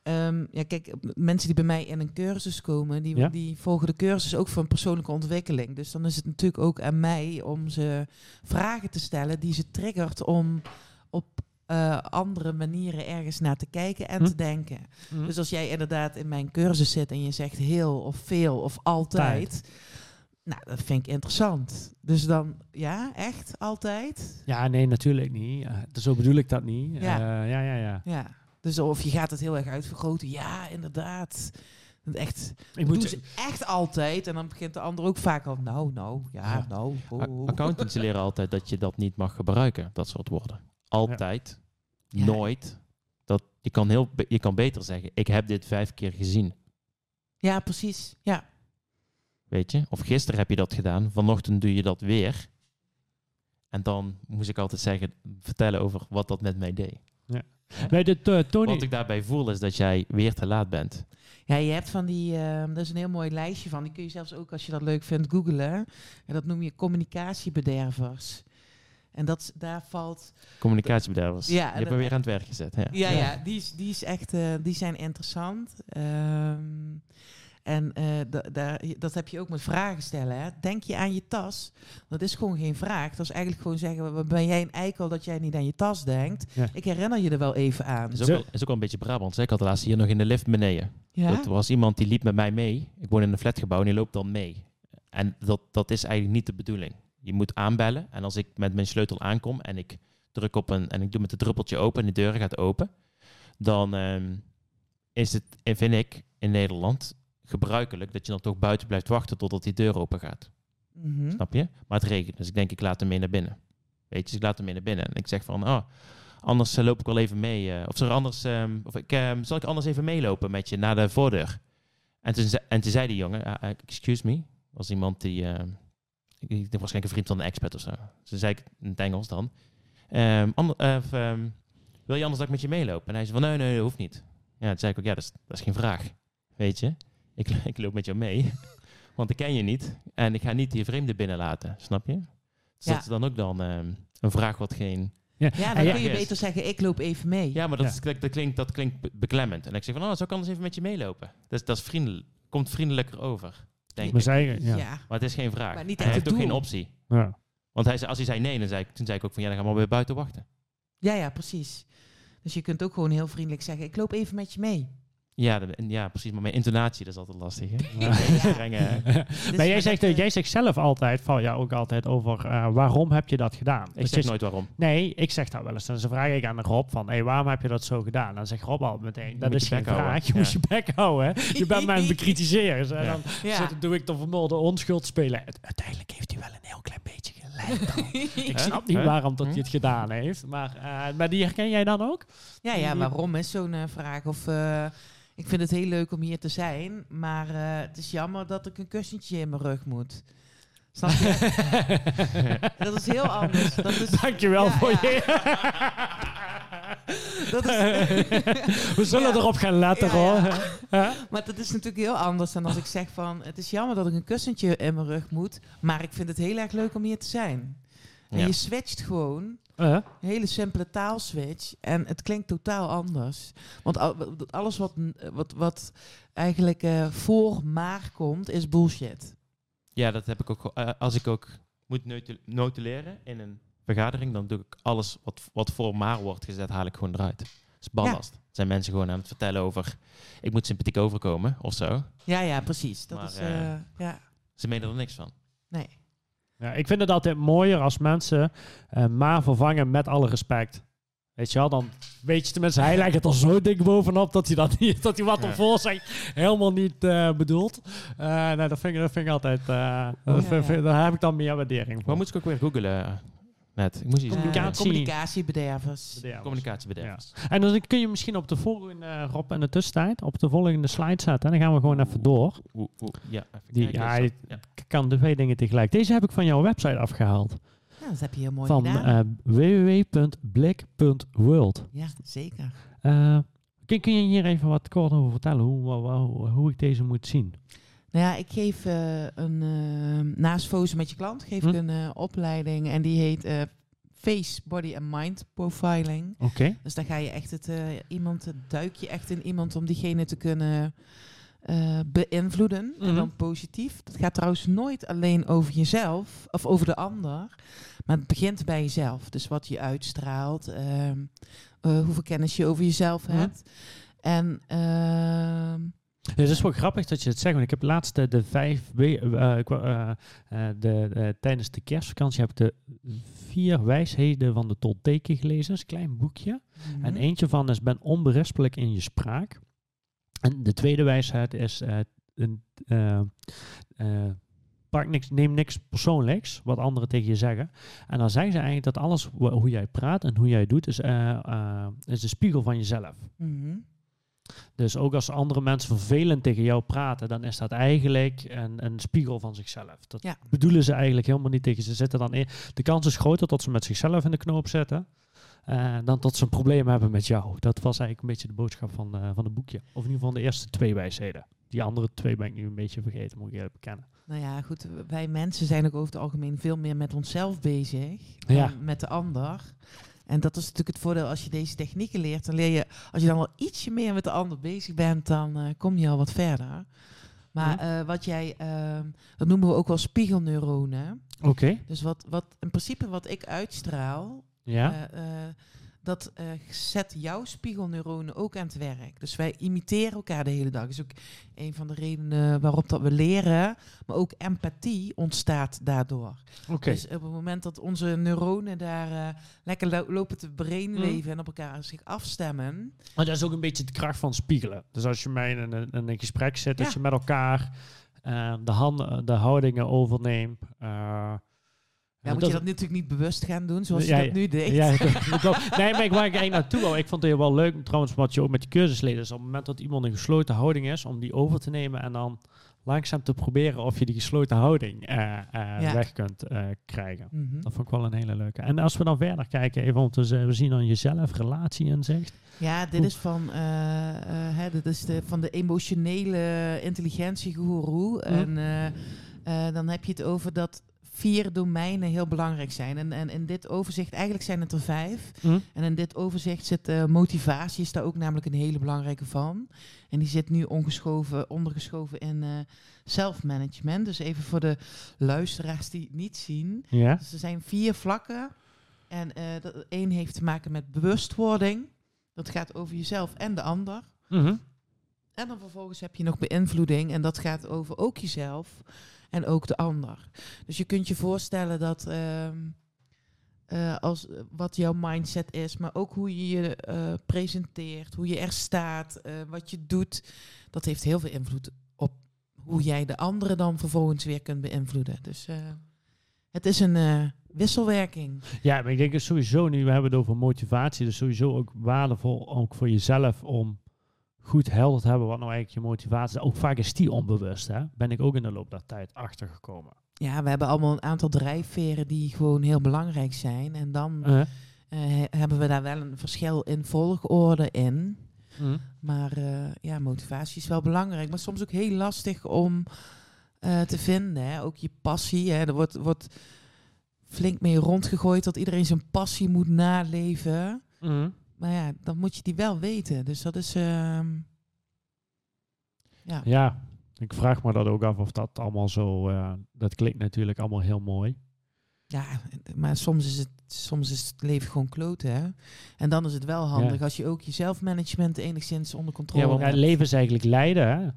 [SPEAKER 3] Ehm, ja, kijk, mensen die bij mij in een cursus komen, die,
[SPEAKER 2] Ja.
[SPEAKER 3] die volgen de cursus ook voor een persoonlijke ontwikkeling. Dus dan is het natuurlijk ook aan mij om ze vragen te stellen die ze triggert om op eh, andere manieren ergens naar te kijken en
[SPEAKER 2] Hm.
[SPEAKER 3] te denken. Dus als jij inderdaad in mijn cursus zit en je zegt heel of veel of altijd. Nou, dat vind ik interessant. Dus dan, ja, echt altijd.
[SPEAKER 2] Ja, nee, natuurlijk niet. Eh, zo bedoel ik dat niet.
[SPEAKER 3] Ja.
[SPEAKER 2] Ja, ja. ja. Ja.
[SPEAKER 3] Dus of je gaat het heel erg uitvergroten. Ja, inderdaad. Dat Echt,
[SPEAKER 2] Ik moet,
[SPEAKER 3] doen ze echt altijd. En dan begint de ander ook vaak al, nou, nou, ja,
[SPEAKER 2] Ja.
[SPEAKER 3] nou. oh.
[SPEAKER 1] Accountants leren altijd dat je dat niet mag gebruiken, dat soort woorden. Altijd,
[SPEAKER 3] Ja.
[SPEAKER 1] nooit. Dat, je, kan heel, je kan beter zeggen, ik heb dit vijf keer gezien.
[SPEAKER 3] Ja, precies. Ja.
[SPEAKER 1] Weet je? Of gisteren heb je dat gedaan, vanochtend doe je dat weer. En dan moest ik altijd zeggen, vertellen over wat dat met mij deed.
[SPEAKER 2] Nee, eh, Tony.
[SPEAKER 1] Wat ik daarbij voel is dat jij weer te laat bent.
[SPEAKER 3] Ja, je hebt van die, ehm er is een heel mooi lijstje van. Die kun je zelfs ook, als je dat leuk vindt, googlen. En dat noem je communicatiebedervers. En dat, daar valt
[SPEAKER 1] Communicatiebedervers.
[SPEAKER 3] Ja,
[SPEAKER 1] je hebt me
[SPEAKER 3] dat-
[SPEAKER 1] weer aan het werk gezet. Ja.
[SPEAKER 3] Ja, ja, die, is, die is echt, eh, die zijn interessant. Ehm, en eh, da- daar, dat heb je ook met vragen stellen. Hè. Denk je aan je tas? Dat is gewoon geen vraag. Dat is eigenlijk gewoon zeggen, "Wat ben jij een eikel dat jij niet aan je tas denkt?
[SPEAKER 2] Ja.
[SPEAKER 3] Ik herinner je er wel even aan.
[SPEAKER 1] Dat is ook, wel, is ook wel een beetje Brabant. Ik had laatst hier nog in de lift beneden.
[SPEAKER 3] Ja?
[SPEAKER 1] Dat was iemand die liep met mij mee. Ik woon in een flatgebouw en die loopt dan mee. En dat, dat is eigenlijk niet de bedoeling. Je moet aanbellen. En als ik met mijn sleutel aankom en ik druk op een en ik doe met het druppeltje open en de deur gaat open, dan ehm, is het, en vind ik, in Nederland gebruikelijk dat je dan toch buiten blijft wachten totdat die deur open gaat.
[SPEAKER 3] Mhm.
[SPEAKER 1] Snap je? Maar het regent, dus ik denk ik laat hem mee naar binnen. Weet je, dus ik laat hem mee naar binnen. En ik zeg van, oh, anders eh, loop ik wel even mee. eh, of zal, er anders, ehm, of ik, ehm, zal ik anders even meelopen met je naar de voordeur? En toen, ze- en toen zei die jongen, ah, eh, excuse me, was iemand die... ehm, ik denk waarschijnlijk een vriend van een expert of zo. Dus dan zei ik in het Engels dan. Ander- wil je anders dat ik met je meeloop? En hij zei van, nee, nee, dat hoeft niet. Ja, toen zei ik ook, ja, dat is, dat is geen vraag. Weet je, ik, ik loop met jou mee, want ik ken je niet. En ik ga niet je vreemde binnenlaten, snap je? Dus
[SPEAKER 3] Ja.
[SPEAKER 1] dat is dan ook dan ehm, een vraag wat geen...
[SPEAKER 3] Ja, dan
[SPEAKER 2] ja,
[SPEAKER 3] kun je beter zeggen, ik loop even mee.
[SPEAKER 1] Ja, maar dat,
[SPEAKER 2] Ja.
[SPEAKER 1] is- dat, klinkt, dat klinkt be- beklemmend. En ik zeg van, oh, zou ik anders even met je meelopen? Dat is, dat is vriendelijk, komt vriendelijker over, denk
[SPEAKER 2] Maar
[SPEAKER 1] ik.
[SPEAKER 2] zij, ja.
[SPEAKER 3] Ja.
[SPEAKER 1] Maar het is geen vraag.
[SPEAKER 3] Maar niet
[SPEAKER 1] hij heeft ook geen optie.
[SPEAKER 2] Ja.
[SPEAKER 1] Want hij, zei- als hij zei nee, dan zei ik, toen zei ik ook van, ja, dan gaan we maar weer buiten wachten.
[SPEAKER 3] ja, ja, precies. Dus je kunt ook gewoon heel vriendelijk zeggen, ik loop even met je mee.
[SPEAKER 1] Ja, ja, precies. Maar mijn intonatie, dat is altijd lastig, hè?
[SPEAKER 2] Ja.
[SPEAKER 1] Strenge-
[SPEAKER 3] Dus
[SPEAKER 2] maar jij zegt, eh,
[SPEAKER 3] eh,
[SPEAKER 2] jij zegt zelf altijd, van ja, ook altijd over eh, waarom heb je dat gedaan?
[SPEAKER 1] ik zeg
[SPEAKER 2] is-
[SPEAKER 1] nooit waarom.
[SPEAKER 2] Nee, ik zeg dat wel eens. Dan vraag ik aan Rob van, hey, waarom heb je dat zo gedaan? Dan zegt Rob al meteen, dat
[SPEAKER 1] moet
[SPEAKER 2] is
[SPEAKER 1] je
[SPEAKER 2] geen
[SPEAKER 1] houden.
[SPEAKER 2] vraag. Je
[SPEAKER 1] Ja.
[SPEAKER 2] moet je bek houden. Hè? Je bent mij aan het bekritiseren. En
[SPEAKER 1] Ja.
[SPEAKER 2] dan
[SPEAKER 3] Ja.
[SPEAKER 2] zit, doe ik de vermoorde onschuld spelen. Uite- Uiteindelijk heeft hij wel een heel klein beetje gelijk. dan. ik snap niet waarom dat
[SPEAKER 1] Hm?
[SPEAKER 2] hij het gedaan heeft. Maar, eh, maar die herken jij dan ook?
[SPEAKER 3] Ja, ja, waarom is zo'n eh, vraag? Of eh, ik vind het heel leuk om hier te zijn, maar eh, het is jammer dat ik een kussentje in mijn rug moet. Snap je? dat is heel anders. Dat is,
[SPEAKER 2] Dankjewel
[SPEAKER 3] Ja,
[SPEAKER 2] voor
[SPEAKER 3] ja.
[SPEAKER 2] je...
[SPEAKER 3] dat is,
[SPEAKER 2] We zullen
[SPEAKER 3] Ja.
[SPEAKER 2] erop gaan letten
[SPEAKER 3] Ja,
[SPEAKER 2] hoor.
[SPEAKER 3] maar dat is natuurlijk heel anders dan als ik zeg van... het is jammer dat ik een kussentje in mijn rug moet, maar ik vind het heel erg leuk om hier te zijn. En je switcht gewoon
[SPEAKER 2] Eh?
[SPEAKER 3] Een hele simpele taalswitch. En het klinkt totaal anders. Want alles wat, wat, wat eigenlijk eh, voor maar komt, is bullshit.
[SPEAKER 1] Ja, dat heb ik ook. eh, als ik ook moet notu- notuleren in een vergadering, dan doe ik alles wat, wat voor maar wordt gezet, haal ik gewoon eruit. Dat is ballast. zijn mensen gewoon aan het vertellen over, ik moet sympathiek overkomen of zo.
[SPEAKER 3] Ja, ja, precies. Dat
[SPEAKER 1] Maar,
[SPEAKER 3] is,
[SPEAKER 1] eh,
[SPEAKER 3] eh, ja,
[SPEAKER 1] Ze menen er niks van.
[SPEAKER 3] nee.
[SPEAKER 2] Ja, ik vind het altijd mooier als mensen eh, maar vervangen met alle respect. Weet je wel, dan weet je tenminste, hij lijkt het al zo dik bovenop dat hij, dat niet, dat hij wat
[SPEAKER 1] Ja.
[SPEAKER 2] ervoor zegt helemaal niet eh, bedoelt. Eh nee, dat vind ik, dat vind ik altijd, eh, dat
[SPEAKER 3] Ja,
[SPEAKER 2] vind-
[SPEAKER 3] ja.
[SPEAKER 2] daar heb ik dan meer waardering voor.
[SPEAKER 1] Waar moet ik ook weer googlen? Net. Ik moest iets
[SPEAKER 2] Communicatie.
[SPEAKER 3] communicatiebedervers.
[SPEAKER 2] Ja. En dan kun je misschien op de volgende, eh, Rob, in de tussentijd, op de volgende slide zetten. En dan gaan we gewoon even door.
[SPEAKER 1] Oeh, oeh, ja, even
[SPEAKER 2] Die- ja,
[SPEAKER 1] ja.
[SPEAKER 2] Kan de twee dingen tegelijk. Deze heb ik van jouw website afgehaald.
[SPEAKER 3] Ja, dat heb je heel mooi
[SPEAKER 2] van
[SPEAKER 3] gedaan.
[SPEAKER 2] eh www.blik.world.
[SPEAKER 3] ja, zeker.
[SPEAKER 2] Eh, kun, kun je hier even wat kort over vertellen hoe, hoe, hoe, hoe ik deze moet zien?
[SPEAKER 3] Nou ja, ik geef eh, een, eh, naast Fozen met je klant, geef
[SPEAKER 2] Hm?
[SPEAKER 3] ik een eh, opleiding en die heet Face, Body and Mind Profiling.
[SPEAKER 2] Oké.
[SPEAKER 3] Dus dan ga je echt het, iemand, duik je echt in iemand om diegene te kunnen beïnvloeden. En dan positief. Dat gaat trouwens nooit alleen over jezelf of over de ander. Maar het begint bij jezelf. Dus wat je uitstraalt, ehm, eh, hoeveel kennis je over jezelf
[SPEAKER 2] Mhm.
[SPEAKER 3] hebt. En
[SPEAKER 2] Ja, het is wel grappig dat je het zegt, want ik heb laatst de, de vijf, eh, eh, eh, de, eh, tijdens de kerstvakantie heb ik de vier wijsheden van de Tolteken gelezen. Dat is een klein boekje. En
[SPEAKER 3] mhm.
[SPEAKER 2] eentje van is ben onberispelijk in je spraak. En de tweede wijsheid is eh, een, eh, eh, pak niks, neem niks persoonlijks wat anderen tegen je zeggen. En dan zeggen ze eigenlijk dat alles hoe jij praat en hoe jij doet is, eh, eh, is de spiegel van jezelf.
[SPEAKER 3] Mhm.
[SPEAKER 2] Dus ook als andere mensen vervelend tegen jou praten, dan is dat eigenlijk een, een spiegel van zichzelf. Dat
[SPEAKER 3] Ja.
[SPEAKER 2] bedoelen ze eigenlijk helemaal niet tegen. Ze zitten dan in. De kans is groter dat ze met zichzelf in de knoop zitten. eh, dan dat ze een probleem hebben met jou. Dat was eigenlijk een beetje de boodschap van, eh, van het boekje. Of in ieder geval de eerste twee wijsheden. Die andere twee ben ik nu een beetje vergeten, moet ik eerlijk bekennen.
[SPEAKER 3] Nou ja, goed. Wij mensen zijn ook over het algemeen veel meer met onszelf bezig
[SPEAKER 2] Ja.
[SPEAKER 3] dan met de ander. En dat is natuurlijk het voordeel als je deze technieken leert. Dan leer je, als je dan wel ietsje meer met de ander bezig bent, dan eh, kom je al wat verder. Maar eh, wat jij, ehm, dat noemen we ook wel spiegelneuronen.
[SPEAKER 2] Oké.
[SPEAKER 3] Dus wat, wat in principe wat ik uitstraal,
[SPEAKER 2] Ja.
[SPEAKER 3] Dat eh, zet jouw spiegelneuronen ook aan het werk. Dus wij imiteren elkaar de hele dag. Dat is ook een van de redenen waarop dat we leren. Maar ook empathie ontstaat daardoor. Dus op het moment dat onze neuronen daar eh, lekker lo- lopen te brainleven en op elkaar zich afstemmen.
[SPEAKER 2] Maar dat is ook een beetje de kracht van spiegelen. Dus als je mij in een, in een gesprek zit, als je met elkaar eh, de, handen, de houdingen overneemt.
[SPEAKER 3] Ja, moet je dat natuurlijk niet bewust gaan doen, zoals
[SPEAKER 2] Ja,
[SPEAKER 3] je dat nu deed.
[SPEAKER 2] Ja, nee, maar ik waar ik eigenlijk naartoe. Ik vond het heel wel leuk, trouwens, wat je ook met de cursusleden is. Op het moment dat iemand een gesloten houding is, om die over te nemen en dan langzaam te proberen of je die gesloten houding eh, eh,
[SPEAKER 3] Ja.
[SPEAKER 2] weg kunt eh, krijgen.
[SPEAKER 3] Mhm.
[SPEAKER 2] Dat vond ik wel een hele leuke. En als we dan verder kijken, even om te zeggen, we zien dan jezelf, relatie inzicht.
[SPEAKER 3] Ja, dit
[SPEAKER 2] Hoe-
[SPEAKER 3] is van, hè, dit is de, van de emotionele intelligentiegoeroe. En eh, eh, dan heb je het over dat vier domeinen heel belangrijk zijn. En, en in dit overzicht, eigenlijk zijn het er vijf. En in dit overzicht zit eh, motivatie, is daar ook namelijk een hele belangrijke van. En die zit nu ongeschoven, ondergeschoven in eh self-management. Dus even voor de luisteraars die het niet zien. Dus er zijn vier vlakken. En eh dat, één heeft te maken met bewustwording. Dat gaat over jezelf en de ander.
[SPEAKER 2] Mhm.
[SPEAKER 3] En dan vervolgens heb je nog beïnvloeding. En dat gaat over ook jezelf en ook de ander. Dus je kunt je voorstellen dat ehm, eh, als, wat jouw mindset is, maar ook hoe je je eh, presenteert, hoe je er staat, eh, wat je doet. Dat heeft heel veel invloed op hoe jij de anderen dan vervolgens weer kunt beïnvloeden. Dus het is een wisselwerking.
[SPEAKER 2] Ja, maar ik denk sowieso, nu we hebben het over motivatie, dus sowieso ook waardevol ook voor jezelf om goed helder te hebben wat nou eigenlijk je motivatie is. Ook vaak is die onbewust, hè? Ben ik ook in de loop der tijd achtergekomen.
[SPEAKER 3] Ja, we hebben allemaal een aantal drijfveren die gewoon heel belangrijk zijn. En dan
[SPEAKER 2] Eh,
[SPEAKER 3] eh, he- hebben we daar wel een verschil in volgorde in.
[SPEAKER 2] mhm.
[SPEAKER 3] Maar eh, ja, motivatie is wel belangrijk. Maar soms ook heel lastig om te vinden. Hè. Ook je passie. Hè. Er wordt, wordt flink mee rondgegooid dat iedereen zijn passie moet naleven.
[SPEAKER 2] Mhm.
[SPEAKER 3] Maar ja, dan moet je die wel weten. Dus dat is... ehm, ja.
[SPEAKER 2] Ja, ik vraag me dat ook af of dat allemaal zo, eh, dat klinkt natuurlijk allemaal heel mooi.
[SPEAKER 3] ja, maar soms is, het, soms is het leven gewoon kloten. Hè. En dan is het wel handig
[SPEAKER 2] Ja.
[SPEAKER 3] als je ook je zelfmanagement enigszins onder controle
[SPEAKER 1] Ja, want
[SPEAKER 2] Ja,
[SPEAKER 3] hebt.
[SPEAKER 2] het leven is eigenlijk lijden, hè?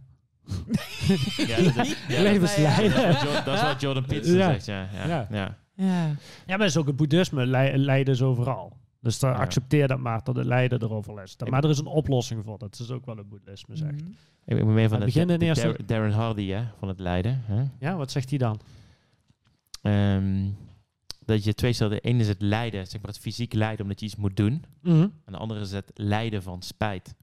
[SPEAKER 1] Ja, dat is- ja. Dat is wat Jo- dat is wat Jordan Peterson
[SPEAKER 2] Ja.
[SPEAKER 1] zegt, ja. ja.
[SPEAKER 2] Ja.
[SPEAKER 1] ja.
[SPEAKER 3] Ja.
[SPEAKER 2] Ja, maar het is ook het boeddhisme, lij- lijden is overal. Dus dan
[SPEAKER 1] Ja.
[SPEAKER 2] accepteer dat maar, dat het lijden er overal is.
[SPEAKER 1] Ik-
[SPEAKER 2] Maar er is een oplossing voor, dat is ook wel het boeddhisme zegt.
[SPEAKER 3] Mhm.
[SPEAKER 1] Ik ben meer van
[SPEAKER 2] We
[SPEAKER 1] het,
[SPEAKER 2] beginnen
[SPEAKER 1] de
[SPEAKER 2] eerst-
[SPEAKER 1] Dar- Darren Hardy, hè, van het lijden. Hè?
[SPEAKER 2] Ja, wat zegt hij dan?
[SPEAKER 1] Ehm, dat je twee stellen. De ene is het lijden, zeg maar het fysiek lijden omdat je iets moet doen. En de andere is het lijden van spijt.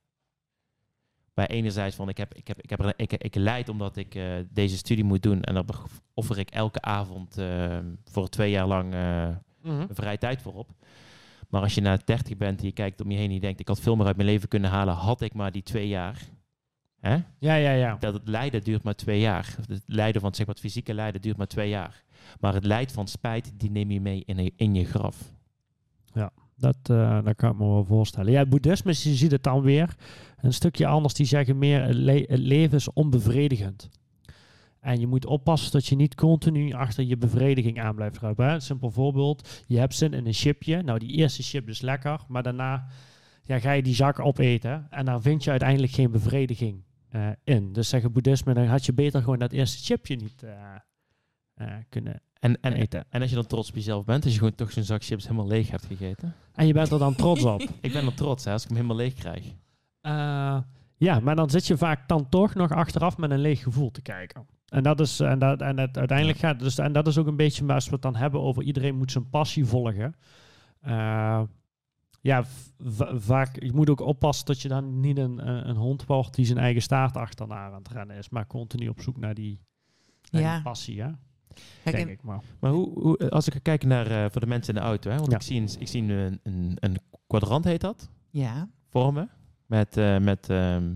[SPEAKER 1] Bij enerzijds van ik heb, ik heb, ik heb, ik, ik lijd omdat ik eh, deze studie moet doen en daar offer ik elke avond eh, voor twee jaar lang eh, mijn vrije tijd voor op. Maar als je na 30 bent en je kijkt om je heen en je denkt ik had veel meer uit mijn leven kunnen halen, had ik maar die twee jaar. Hè?
[SPEAKER 2] Ja, ja, ja.
[SPEAKER 1] Dat het lijden duurt maar twee jaar. Het lijden van zeg maar, het fysieke lijden duurt maar twee jaar. Maar het lijden van spijt, die neem je mee in, in je graf.
[SPEAKER 2] Dat, eh, dat kan ik me wel voorstellen. Ja, het boeddhisme, je ziet het dan weer een stukje anders. Die zeggen meer, het, le- het leven is onbevredigend. En je moet oppassen dat je niet continu achter je bevrediging aan blijft kruipen. hè. Een simpel voorbeeld, je hebt zin in een chipje. Nou, die eerste chip is lekker, maar daarna ja, ga je die zak opeten. En dan vind je uiteindelijk geen bevrediging eh, in. Dus zeggen boeddhisme, dan had je beter gewoon dat eerste chipje niet eh, eh, kunnen
[SPEAKER 1] En, en,
[SPEAKER 2] eten.
[SPEAKER 1] en als je dan trots op jezelf bent, als je gewoon toch zo'n zak chips helemaal leeg hebt gegeten.
[SPEAKER 2] En je bent er dan trots op.
[SPEAKER 1] Ik ben er trots hè, als ik hem helemaal leeg krijg.
[SPEAKER 2] Ja, maar dan zit je vaak dan toch nog achteraf met een leeg gevoel te kijken. En dat is, en dat, en het uiteindelijk gaat, dus, en dat is ook een beetje als we het dan hebben over iedereen moet zijn passie volgen. Eh, ja, vaak, je moet ook oppassen dat je dan niet een, een, een hond wordt die zijn eigen staart achterna aan het rennen is, maar continu op zoek naar die, naar
[SPEAKER 3] Ja.
[SPEAKER 2] die passie, hè?
[SPEAKER 3] Kijk,
[SPEAKER 2] denk
[SPEAKER 3] en-
[SPEAKER 2] ik maar.
[SPEAKER 1] Maar hoe, hoe, als ik kijk naar eh, voor de mensen in de auto, hè, want
[SPEAKER 2] Ja.
[SPEAKER 1] ik zie, een, ik zie een, een, een kwadrant heet dat,
[SPEAKER 3] ja.
[SPEAKER 1] vormen, met, eh, met ehm,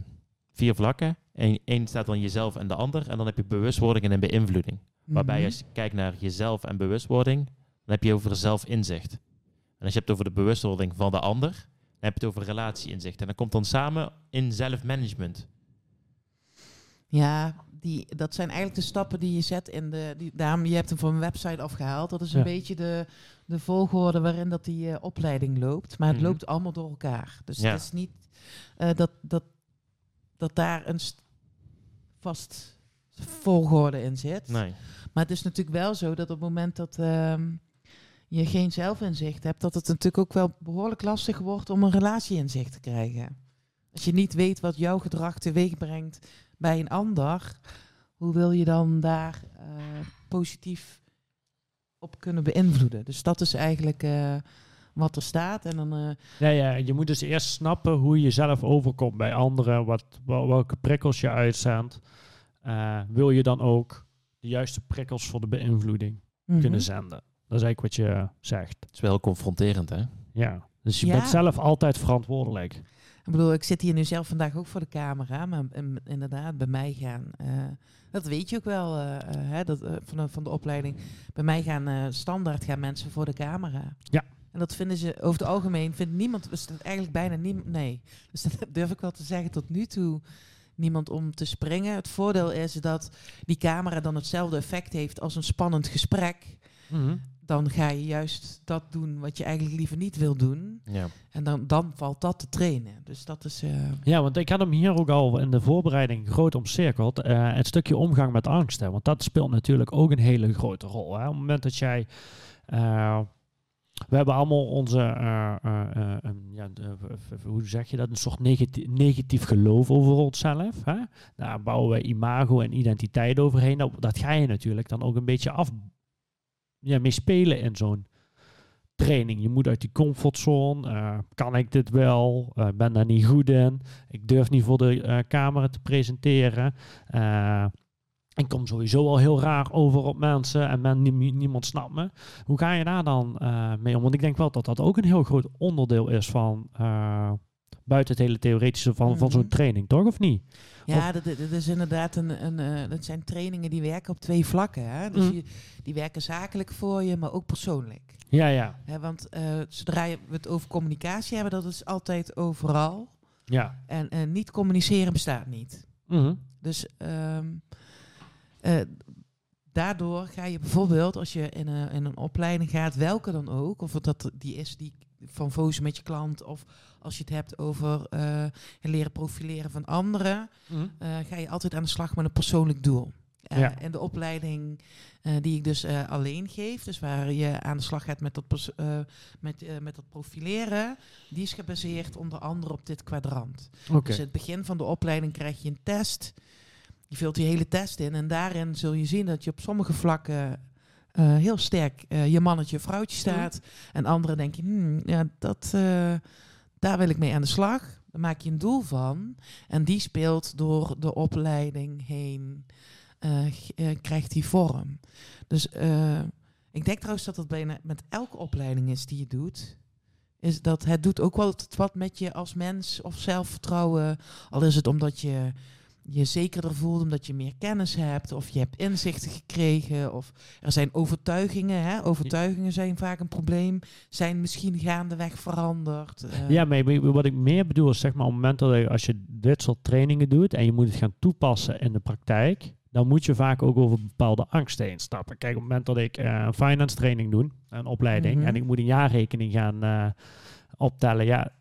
[SPEAKER 1] vier vlakken. En één staat dan jezelf en de ander, en dan heb je bewustwording en een beïnvloeding. Waarbij
[SPEAKER 3] Mhm.
[SPEAKER 1] als je kijkt naar jezelf en bewustwording, dan heb je over zelfinzicht. En als je hebt over de bewustwording van de ander, dan heb je het over relatieinzicht. En dat komt dan samen in zelfmanagement.
[SPEAKER 3] Ja, die, dat zijn eigenlijk de stappen die je zet in de. Die, daarom, je hebt hem van mijn website afgehaald. Dat is een
[SPEAKER 2] Ja.
[SPEAKER 3] beetje de, de volgorde waarin dat die eh, opleiding loopt. Maar het
[SPEAKER 1] Mhm.
[SPEAKER 3] loopt allemaal door elkaar. Dus
[SPEAKER 1] Ja.
[SPEAKER 3] het is niet eh, dat, dat, dat daar een st- vast volgorde in zit.
[SPEAKER 1] Nee.
[SPEAKER 3] Maar het is natuurlijk wel zo dat op het moment dat ehm, je geen zelfinzicht hebt, dat het natuurlijk ook wel behoorlijk lastig wordt om een relatieinzicht te krijgen. Als je niet weet wat jouw gedrag teweeg brengt bij een ander, hoe wil je dan daar eh, positief op kunnen beïnvloeden. Dus dat is eigenlijk eh, wat er staat. En dan, eh,
[SPEAKER 2] Ja, ja, je moet dus eerst snappen hoe je zelf overkomt bij anderen, wat, wel- welke prikkels je uitzendt. Eh, wil je dan ook de juiste prikkels voor de beïnvloeding
[SPEAKER 3] mhm.
[SPEAKER 2] kunnen zenden? Dat is eigenlijk wat je zegt.
[SPEAKER 1] Het is wel confronterend, hè?
[SPEAKER 2] Ja, dus je
[SPEAKER 3] Ja.
[SPEAKER 2] bent zelf altijd verantwoordelijk.
[SPEAKER 3] Ik bedoel, ik zit hier nu zelf vandaag ook voor de camera, maar in- inderdaad, bij mij gaan, eh, dat weet je ook wel, hè, dat, van, de, van de opleiding. Bij mij gaan eh, standaard gaan mensen voor de camera.
[SPEAKER 2] Ja.
[SPEAKER 3] En dat vinden ze over het algemeen, vindt niemand, dat eigenlijk bijna niemand, nee. Dus dat durf ik wel te zeggen, tot nu toe niemand om te springen. Het voordeel is dat die camera dan hetzelfde effect heeft als een spannend gesprek. Dan ga je juist dat doen wat je eigenlijk liever niet wil doen.
[SPEAKER 1] Ja.
[SPEAKER 3] En dan, dan valt dat te trainen. Dus dat is. eh,
[SPEAKER 2] Ja, want ik had hem hier ook al in de voorbereiding groot omcirkeld. Eh, het stukje omgang met angst. Hè, want dat speelt natuurlijk ook een hele grote rol. Hè. Op het moment dat jij. eh, we hebben allemaal onze. eh, eh, eh, ja, hoe zeg je dat? Een soort negatief, geloof over onszelf. Hè? Daar bouwen we imago en identiteit overheen. Nou, dat ga je natuurlijk dan ook een beetje af. Ja, mee spelen in zo'n training. Je moet uit die comfortzone. Kan ik dit wel? Eh, ben daar niet goed in. Ik durf niet voor de eh, camera te presenteren. Ik kom sowieso al heel raar over op mensen en men, nie- niemand snapt me. Hoe ga je daar dan eh, mee om? Want ik denk wel dat dat ook een heel groot onderdeel is van eh, buiten het hele theoretische van, van zo'n
[SPEAKER 3] Mhm.
[SPEAKER 2] training, toch? Of niet?
[SPEAKER 3] ja, dat, dat is inderdaad een. een eh, dat zijn trainingen die werken op twee vlakken. Hè? Dus je, die werken zakelijk voor je, maar ook persoonlijk.
[SPEAKER 2] Ja, ja.
[SPEAKER 3] Hè, want zodra je het over communicatie hebben, dat is altijd overal.
[SPEAKER 2] Ja.
[SPEAKER 3] En eh, niet communiceren bestaat niet.
[SPEAKER 2] Mhm.
[SPEAKER 3] Dus ehm, eh, daardoor ga je bijvoorbeeld, als je in een, in een opleiding gaat, welke dan ook, of het dat die is die van vozen met je klant, of als je het hebt over het leren profileren van anderen,
[SPEAKER 2] Mhm.
[SPEAKER 3] eh, ga je altijd aan de slag met een persoonlijk doel.
[SPEAKER 2] Ja.
[SPEAKER 3] En de opleiding die ik dus alleen geef, dus waar je aan de slag gaat met dat, met, met dat profileren, die is gebaseerd onder andere op dit kwadrant. Dus in het begin van de opleiding krijg je een test. Je vult die hele test in en daarin zul je zien dat je op sommige vlakken eh, heel sterk eh, je mannetje vrouwtje staat. En andere denk je, hmm, ja, dat, eh, daar wil ik mee aan de slag. Dan maak je een doel van. En die speelt door de opleiding heen, krijgt die vorm. Dus ik denk trouwens dat dat bijna met elke opleiding is die je doet. Is dat het doet ook wel wat met je als mens of zelfvertrouwen. Al is het omdat je je zekerder voelt, omdat je meer kennis hebt, of je hebt inzichten gekregen, of er zijn overtuigingen. Hè? Overtuigingen zijn vaak een probleem, zijn misschien gaandeweg veranderd. eh.
[SPEAKER 2] Ja, maar wat ik meer bedoel is zeg maar op het moment dat je, als je dit soort trainingen doet en je moet het gaan toepassen in de praktijk, dan moet je vaak ook over bepaalde angsten heen stappen. Kijk, op het moment dat ik eh, een finance training doe, een opleiding,
[SPEAKER 3] Mhm.
[SPEAKER 2] en ik moet een jaarrekening gaan eh, optellen, ja,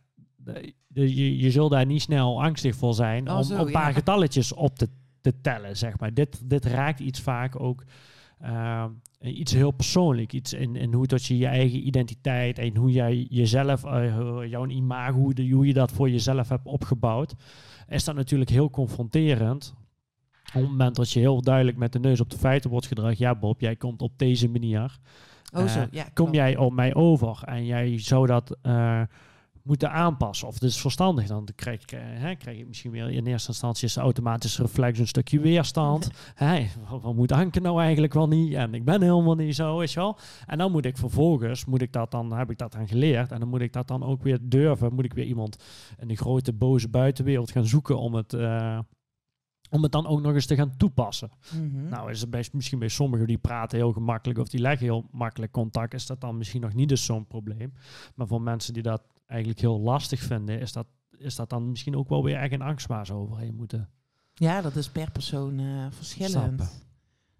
[SPEAKER 2] de- je, je zult daar niet snel angstig voor zijn
[SPEAKER 3] Oh,
[SPEAKER 2] om
[SPEAKER 3] zo,
[SPEAKER 2] een paar
[SPEAKER 3] ja.
[SPEAKER 2] getalletjes op te, te tellen, zeg maar. Dit, dit raakt iets vaak ook eh, iets heel persoonlijk. Iets in, in hoe dat je je eigen identiteit en hoe jij jezelf, eh, jouw imago, hoe, de- hoe je dat voor jezelf hebt opgebouwd, is dat natuurlijk heel confronterend. Op het moment dat je heel duidelijk met de neus op de feiten wordt gedragen, ja Bob, jij komt op deze manier.
[SPEAKER 3] oh, zo,
[SPEAKER 2] eh,
[SPEAKER 3] ja,
[SPEAKER 2] Kom jij op mij over en jij zou dat eh, moeten aanpassen. Of het is verstandig, dan krijg ik, eh, hè, krijg ik misschien weer in eerste instantie is de automatische reflex een stukje weerstand. Hé, wat, moet Anke nou eigenlijk wel niet? En ik ben helemaal niet zo, je wel. En dan moet ik vervolgens, moet ik dat dan, heb ik dat dan geleerd. En dan moet ik dat dan ook weer durven. Moet ik weer iemand in de grote boze buitenwereld gaan zoeken om het, eh, om het dan ook nog eens te gaan toepassen.
[SPEAKER 3] Mhm.
[SPEAKER 2] Nou, is het bij, misschien bij sommigen die praten heel gemakkelijk of die leggen heel makkelijk contact, is dat dan misschien nog niet dus zo'n probleem. Maar voor mensen die dat eigenlijk heel lastig vinden, is dat, is dat dan misschien ook wel weer echt een angst waar ze overheen moeten.
[SPEAKER 3] ja, dat is per persoon eh, verschillend.
[SPEAKER 2] Stappen.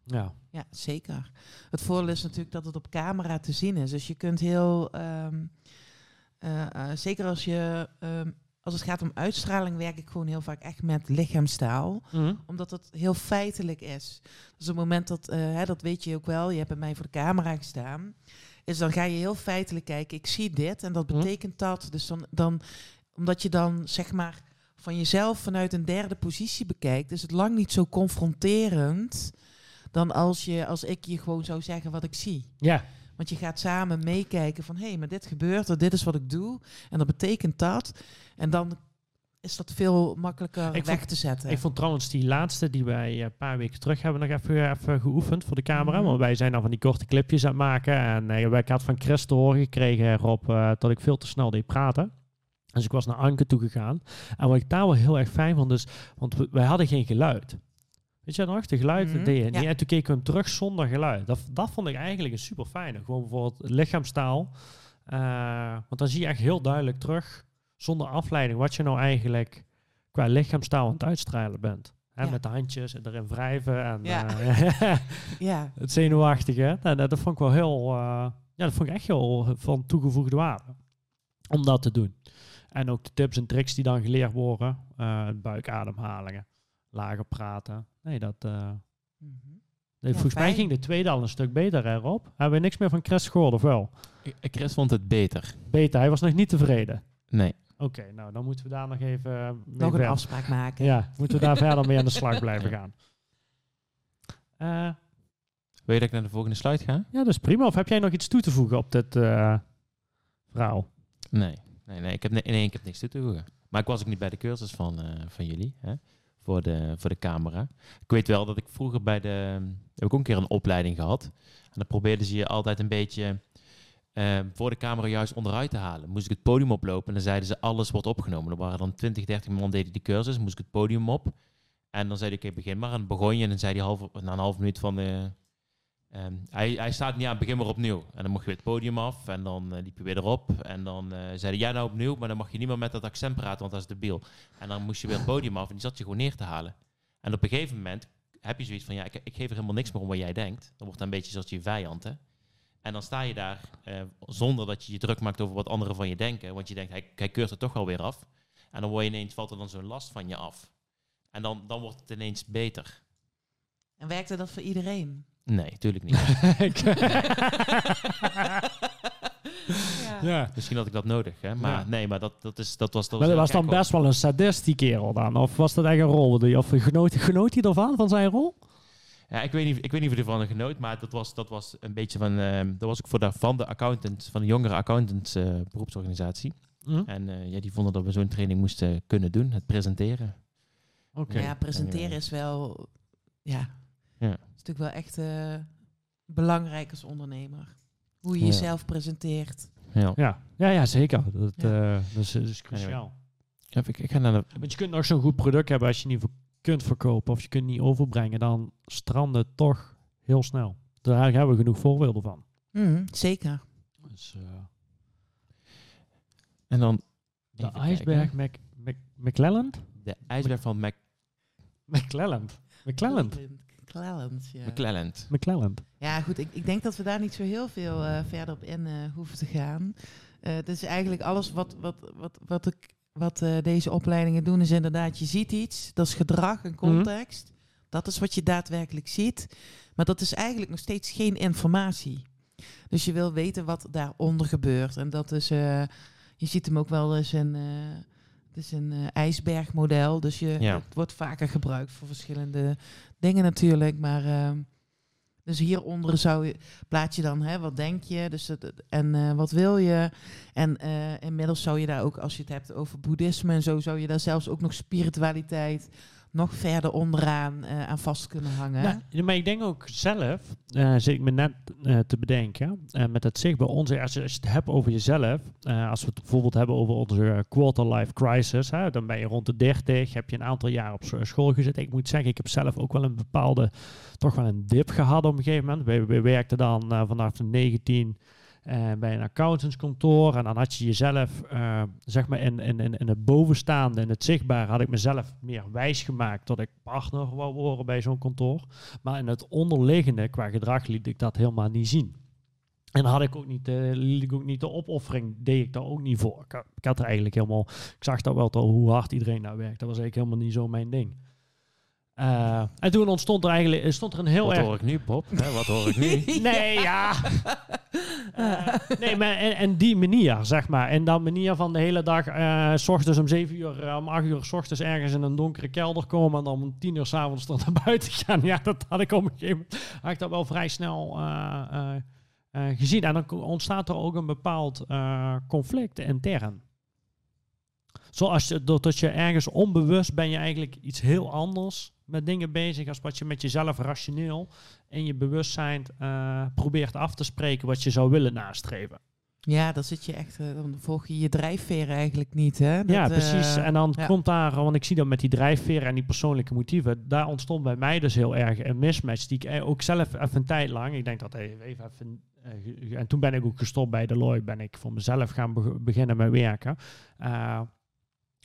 [SPEAKER 2] Ja.
[SPEAKER 3] Ja, zeker. Het voordeel is natuurlijk dat het op camera te zien is. Dus je kunt heel, ehm, eh, eh, zeker als je, ehm, als het gaat om uitstraling, werk ik gewoon heel vaak echt met lichaamstaal. Omdat het heel feitelijk is. Dus op het moment dat, hè, dat weet je ook wel, je hebt bij mij voor de camera gestaan. Is dan ga je heel feitelijk kijken, ik zie dit en dat
[SPEAKER 2] Hm.
[SPEAKER 3] betekent dat. Dus dan, dan, omdat je dan zeg maar van jezelf vanuit een derde positie bekijkt, is het lang niet zo confronterend dan als, je, als ik je gewoon zou zeggen wat ik zie.
[SPEAKER 2] Ja,
[SPEAKER 3] Want je gaat samen meekijken van hé, hey, maar dit gebeurt er, dit is wat ik doe. En dat betekent dat. En dan is dat veel makkelijker
[SPEAKER 2] Ik
[SPEAKER 3] weg
[SPEAKER 2] vond-
[SPEAKER 3] te zetten.
[SPEAKER 2] Ik vond trouwens die laatste die wij eh, een paar weken terug hebben nog even, even geoefend voor de camera.
[SPEAKER 3] Mhm.
[SPEAKER 2] Want wij zijn dan van die korte clipjes aan het maken. En eh, ik had van Chris te horen gekregen, Rob, eh, dat ik veel te snel deed praten. Dus ik was naar Anke toe gegaan. En wat ik daar wel heel erg fijn vond, is, want we- wij hadden geen geluid. Weet je nog? De geluid
[SPEAKER 3] Mhm,
[SPEAKER 2] deed je niet.
[SPEAKER 3] ja.
[SPEAKER 2] En toen keken we hem terug zonder geluid. Dat, dat vond ik eigenlijk een super fijne. Gewoon bijvoorbeeld lichaamstaal. Eh, want dan zie je echt heel duidelijk terug, zonder afleiding, wat je nou eigenlijk qua lichaamstaal aan het uitstralen bent. Hè,
[SPEAKER 3] Ja.
[SPEAKER 2] Met de handjes en erin wrijven en
[SPEAKER 3] Ja.
[SPEAKER 2] eh,
[SPEAKER 3] ja,
[SPEAKER 2] het zenuwachtige. Nou, dat, dat vond ik wel heel, eh, ja, dat vond ik echt heel van toegevoegde waarde. Om dat te doen. En ook de tips en tricks die dan geleerd worden. eh buikademhalingen, lager praten. Nee, dat... eh, nee,
[SPEAKER 3] Ja,
[SPEAKER 2] volgens mij ging de tweede al een stuk beter erop. Hebben we niks meer van Chris gehoord, of wel?
[SPEAKER 1] Ik- Chris vond het beter.
[SPEAKER 2] Beter, hij was nog niet tevreden.
[SPEAKER 1] Nee.
[SPEAKER 2] Oké, nou dan moeten we daar nog even eh,
[SPEAKER 3] nog een
[SPEAKER 2] verder.
[SPEAKER 3] afspraak maken.
[SPEAKER 2] Ja, moeten we daar verder mee aan de slag blijven gaan. Eh,
[SPEAKER 1] Wil je dat ik naar de volgende slide ga?
[SPEAKER 2] ja, dat is prima. Of heb jij nog iets toe te voegen op dit eh, verhaal?
[SPEAKER 1] Nee. Nee, nee, ik heb, nee, ik heb niks toe te voegen. Maar ik was ook niet bij de cursus van, eh, van jullie. Hè? Voor, de, voor de camera. Ik weet wel dat ik vroeger bij de... Heb ik ook een keer een opleiding gehad. En dan probeerden ze je altijd een beetje... eh, voor de camera juist onderuit te halen. Moest ik het podium oplopen en dan zeiden ze alles wordt opgenomen. Er waren dan 20, 30 man deden die cursus. Moest ik het podium op. En dan zei ik, oké, begin maar. En begon je en dan zei hij half, na een half minuut van... ehm, hij, hij staat niet aan, begin maar opnieuw. En dan mocht je weer het podium af en dan eh, liep je weer erop. En dan eh zei hij, ja nou opnieuw, maar dan mag je niet meer met dat accent praten, want dat is debiel. En dan moest je weer het podium af en die zat je gewoon neer te halen. En op een gegeven moment heb je zoiets van, ja, ik, ik geef er helemaal niks meer om wat jij denkt. Dan wordt dat een beetje zoals je vijand, hè. En dan sta je daar eh, zonder dat je je druk maakt over wat anderen van je denken. Want je denkt, hij, hij keurt het toch wel weer af. En dan word je ineens, valt er dan zo'n last van je af. En dan, dan wordt het ineens beter.
[SPEAKER 3] En werkte dat voor iedereen?
[SPEAKER 1] Nee, tuurlijk niet.
[SPEAKER 3] ja.
[SPEAKER 2] ja.
[SPEAKER 1] Misschien had ik dat nodig, hè. Maar
[SPEAKER 2] Ja.
[SPEAKER 1] nee, maar dat, dat, is, dat was... Dat
[SPEAKER 2] Maar dat was
[SPEAKER 1] kijk,
[SPEAKER 2] dan best wel een sadist, die kerel dan. Of was dat echt een rol? die- Of genoot, genoot hij ervan, van zijn rol?
[SPEAKER 1] Ja, ik weet niet, ik weet niet of hij ervan een genoot, maar dat was, dat was een beetje van... ehm dat was ook voor de, van de accountants, van de jongere accountants eh, beroepsorganisatie.
[SPEAKER 2] Hm?
[SPEAKER 1] En eh, ja, die vonden dat we zo'n training moesten kunnen doen, het presenteren.
[SPEAKER 2] Oké.
[SPEAKER 3] Ja, presenteren
[SPEAKER 1] Anyway.
[SPEAKER 3] is wel... Ja.
[SPEAKER 1] Ja.
[SPEAKER 3] is natuurlijk wel echt eh, belangrijk als ondernemer. Hoe je
[SPEAKER 1] Ja.
[SPEAKER 3] jezelf presenteert.
[SPEAKER 1] Ja.
[SPEAKER 2] Ja. Ja, ja, zeker. Dat,
[SPEAKER 3] Ja.
[SPEAKER 2] eh, dat, is, dat is cruciaal.
[SPEAKER 1] Even, ik, ik ga naar de...
[SPEAKER 2] Want je kunt nog zo'n goed product hebben als je niet ver- kunt verkopen of je kunt niet overbrengen, dan stranden het toch heel snel. Daar hebben we genoeg voorbeelden van.
[SPEAKER 3] Mhm, zeker.
[SPEAKER 2] Dus, eh,
[SPEAKER 1] En dan...
[SPEAKER 2] de ijsberg. Mac, Mac, McClelland?
[SPEAKER 1] De ijsberg van Mac,
[SPEAKER 2] McClelland. McClelland.
[SPEAKER 3] McClelland, ja.
[SPEAKER 1] McClelland.
[SPEAKER 2] McClelland.
[SPEAKER 3] Ja, goed. Ik, ik denk dat we daar niet zo heel veel eh, verder op in eh, hoeven te gaan. Eh dus eigenlijk alles wat, wat, wat, wat, ik, wat eh, deze opleidingen doen, is inderdaad, je ziet iets, dat is gedrag en context. Dat is wat je daadwerkelijk ziet. Maar dat is eigenlijk nog steeds geen informatie. Dus je wil weten wat daaronder gebeurt. En dat is, eh, je ziet hem ook wel eens in. eh, het is een ijsbergmodel, dus je,
[SPEAKER 1] Ja.
[SPEAKER 3] het wordt vaker gebruikt voor verschillende dingen natuurlijk. Maar ehm, dus hieronder zou je, plaats je dan, hè, wat denk je dus en eh, wat wil je? En eh, inmiddels zou je daar ook, als je het hebt over boeddhisme en zo, zou je daar zelfs ook nog spiritualiteit nog verder onderaan eh, aan vast kunnen hangen.
[SPEAKER 2] Nou, maar ik denk ook zelf, eh zit ik me net eh, te bedenken, met het zicht bij ons, als je, als je het hebt over jezelf, als we het bijvoorbeeld hebben over onze quarter life crisis, hè, dan ben je rond de 30, heb je een aantal jaar op scho- school gezeten. Ik moet zeggen, ik heb zelf ook wel een bepaalde, toch wel een dip gehad op een gegeven moment. We, we werkten dan vanaf de 19 eh, bij een accountantskantoor. En dan had je jezelf, eh, zeg maar, in, in, in, het bovenstaande, in het zichtbaar, had ik mezelf meer wijs gemaakt dat ik partner wou worden bij zo'n kantoor. Maar in het onderliggende, qua gedrag, liet ik dat helemaal niet zien. En had ik ook niet, de, liet ik ook niet de opoffering, deed ik daar ook niet voor. Ik, had- er eigenlijk helemaal, ik zag dat wel hoe hard iedereen daar werkt. Dat was eigenlijk helemaal niet zo mijn ding. Eh, en toen ontstond er eigenlijk, stond er een heel
[SPEAKER 1] Wat
[SPEAKER 2] erg
[SPEAKER 1] hoor ik nu, Bob? Hè, wat hoor ik nu?
[SPEAKER 2] Nee, ja. Eh, nee, maar en, en die manier, zeg maar. En dat manier van de hele dag, eh, s ochtends om 7 uur, eh, om 8 uur, s ochtends ergens in een donkere kelder komen en dan om 10 uur s'avonds er naar buiten gaan. Ja, dat had ik op een gegeven moment, had ik dat wel vrij snel eh, eh, eh, gezien. En dan ontstaat er ook een bepaald eh, conflict intern. Zoals je, doordat je ergens onbewust ben je eigenlijk iets heel anders met dingen bezig als wat je met jezelf rationeel in je bewustzijn eh, probeert af te spreken wat je zou willen nastreven.
[SPEAKER 3] Ja, dan zit je echt, eh, dan volg je je drijfveer eigenlijk niet, hè?
[SPEAKER 2] ja,
[SPEAKER 3] Dat,
[SPEAKER 2] precies.
[SPEAKER 3] eh,
[SPEAKER 2] En dan
[SPEAKER 3] ja.
[SPEAKER 2] komt daar, want ik zie dat met die drijfveren en die persoonlijke motieven, daar ontstond bij mij dus heel erg een mismatch die ik ook zelf even een tijd lang, ik denk dat even, even, en toen ben ik ook gestopt bij Deloitte, ben ik voor mezelf gaan beg- beginnen met werken. Eh,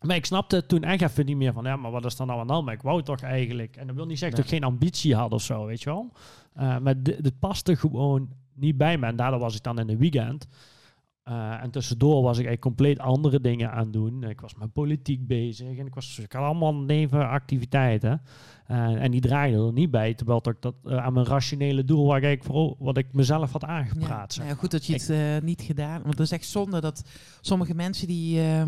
[SPEAKER 2] maar ik snapte toen echt even niet meer van, ja, maar wat is er nou aan de hand? Maar ik wou toch eigenlijk, en dat wil niet zeggen dat ik geen ambitie had of zo, weet je wel. Eh, maar dit, dit paste gewoon niet bij me. En daardoor was ik dan in de weekend. Eh, en tussendoor was ik eigenlijk compleet andere dingen aan het doen. Ik was met politiek bezig en ik, was, ik had allemaal nevenactiviteiten. Eh, en die draaiden er niet bij, terwijl dat ik dat eh, aan mijn rationele doel, waar ik voor, wat ik mezelf had aangepraat.
[SPEAKER 3] nou ja, goed dat je het niet gedaan. Want het is echt zonde dat sommige mensen die eh,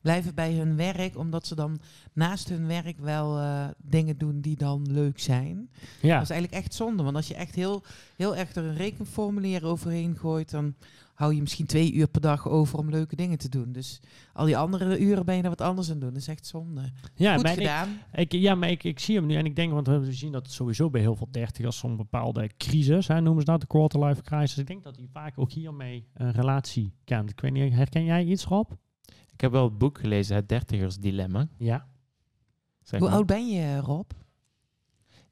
[SPEAKER 3] blijven bij hun werk, omdat ze dan naast hun werk wel dingen doen die dan leuk zijn.
[SPEAKER 2] ja.
[SPEAKER 3] Dat is eigenlijk echt zonde. Want als je echt heel, heel erg er een rekenformulier overheen gooit, dan hou je misschien twee uur per dag over om leuke dingen te doen. Dus al die andere uren ben je er wat anders aan doen. Dat is echt zonde.
[SPEAKER 2] ja,
[SPEAKER 3] Goed
[SPEAKER 2] maar ik,
[SPEAKER 3] gedaan.
[SPEAKER 2] ik, ja, maar ik, ik zie hem nu en ik denk, want we zien dat sowieso bij heel veel dertigers zo'n bepaalde crisis, hè, noemen ze dat, de quarter-life crisis. Ik denk dat die vaak ook hiermee een relatie kent. Ik weet niet, herken jij iets, Rob?
[SPEAKER 1] Ik heb wel het boek gelezen, Het Dertigers Dilemma.
[SPEAKER 2] Ja.
[SPEAKER 1] Zeg
[SPEAKER 3] Hoe
[SPEAKER 1] maar.
[SPEAKER 3] oud ben je, Rob?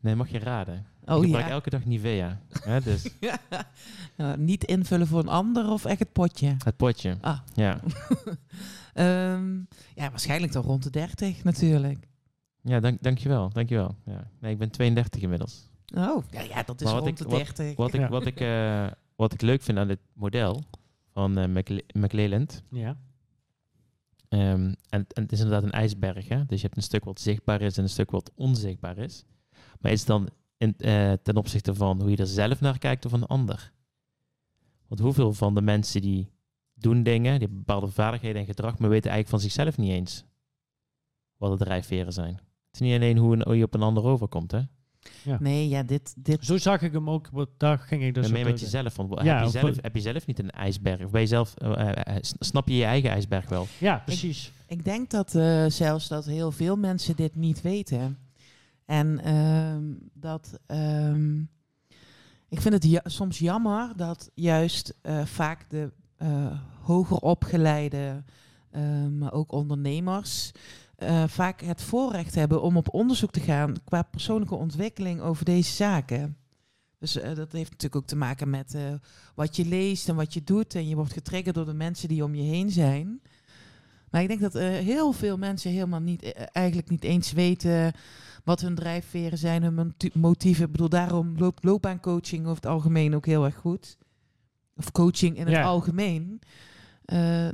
[SPEAKER 1] Nee, mag je raden.
[SPEAKER 3] Oh
[SPEAKER 1] ik gebruik
[SPEAKER 3] ja.
[SPEAKER 1] elke dag Nivea. hè, dus
[SPEAKER 3] Nou, niet invullen voor een ander of echt het potje?
[SPEAKER 1] het potje.
[SPEAKER 3] Ah.
[SPEAKER 1] Ja.
[SPEAKER 3] Ehm, ja, waarschijnlijk dan rond de 30 natuurlijk.
[SPEAKER 1] Ja, dank, dankjewel. dankjewel. Ja. Nee, ik ben 32 inmiddels.
[SPEAKER 3] Oh, ja, ja dat is rond
[SPEAKER 1] ik-
[SPEAKER 3] de 30.
[SPEAKER 1] Wat ik,
[SPEAKER 2] Ja.
[SPEAKER 1] wat ik, eh, wat ik leuk vind aan dit model van eh McLe- McLeland.
[SPEAKER 2] Ja.
[SPEAKER 1] ehm, en, en het is inderdaad een ijsberg. Hè? Dus je hebt een stuk wat zichtbaar is en een stuk wat onzichtbaar is. Maar is dan in, eh, ten opzichte van hoe je er zelf naar kijkt of van de ander? Want hoeveel van de mensen die doen dingen, die hebben bepaalde vaardigheden en gedrag, maar weten eigenlijk van zichzelf niet eens wat de drijfveren zijn. Het is niet alleen hoe, een, hoe je op een ander overkomt, hè?
[SPEAKER 3] Nee, ja, dit, dit
[SPEAKER 2] Zo zag ik hem ook, daar ging ik dus
[SPEAKER 1] mee met jezelf. Want
[SPEAKER 2] Ja,
[SPEAKER 1] heb, je zelf, heb je zelf niet een ijsberg? Of ben je zelf, eh, eh, eh, snap je je eigen ijsberg wel?
[SPEAKER 2] Ja, precies.
[SPEAKER 3] Ik denk dat eh, zelfs dat heel veel mensen dit niet weten. En ehm, dat ehm, ik vind het soms jammer dat juist eh, vaak de eh, hoger opgeleide, eh, maar ook ondernemers, vaak het voorrecht hebben om op onderzoek te gaan qua persoonlijke ontwikkeling over deze zaken. Dus dat heeft natuurlijk ook te maken met wat je leest en wat je doet. En je wordt getriggerd door de mensen die om je heen zijn. Maar ik denk dat heel veel mensen helemaal niet, eigenlijk niet eens weten wat hun drijfveren zijn, hun moti- motieven. Ik bedoel, daarom loopt loopbaancoaching over het algemeen ook heel erg goed. Of coaching in het
[SPEAKER 2] Ja.
[SPEAKER 3] algemeen. Eh,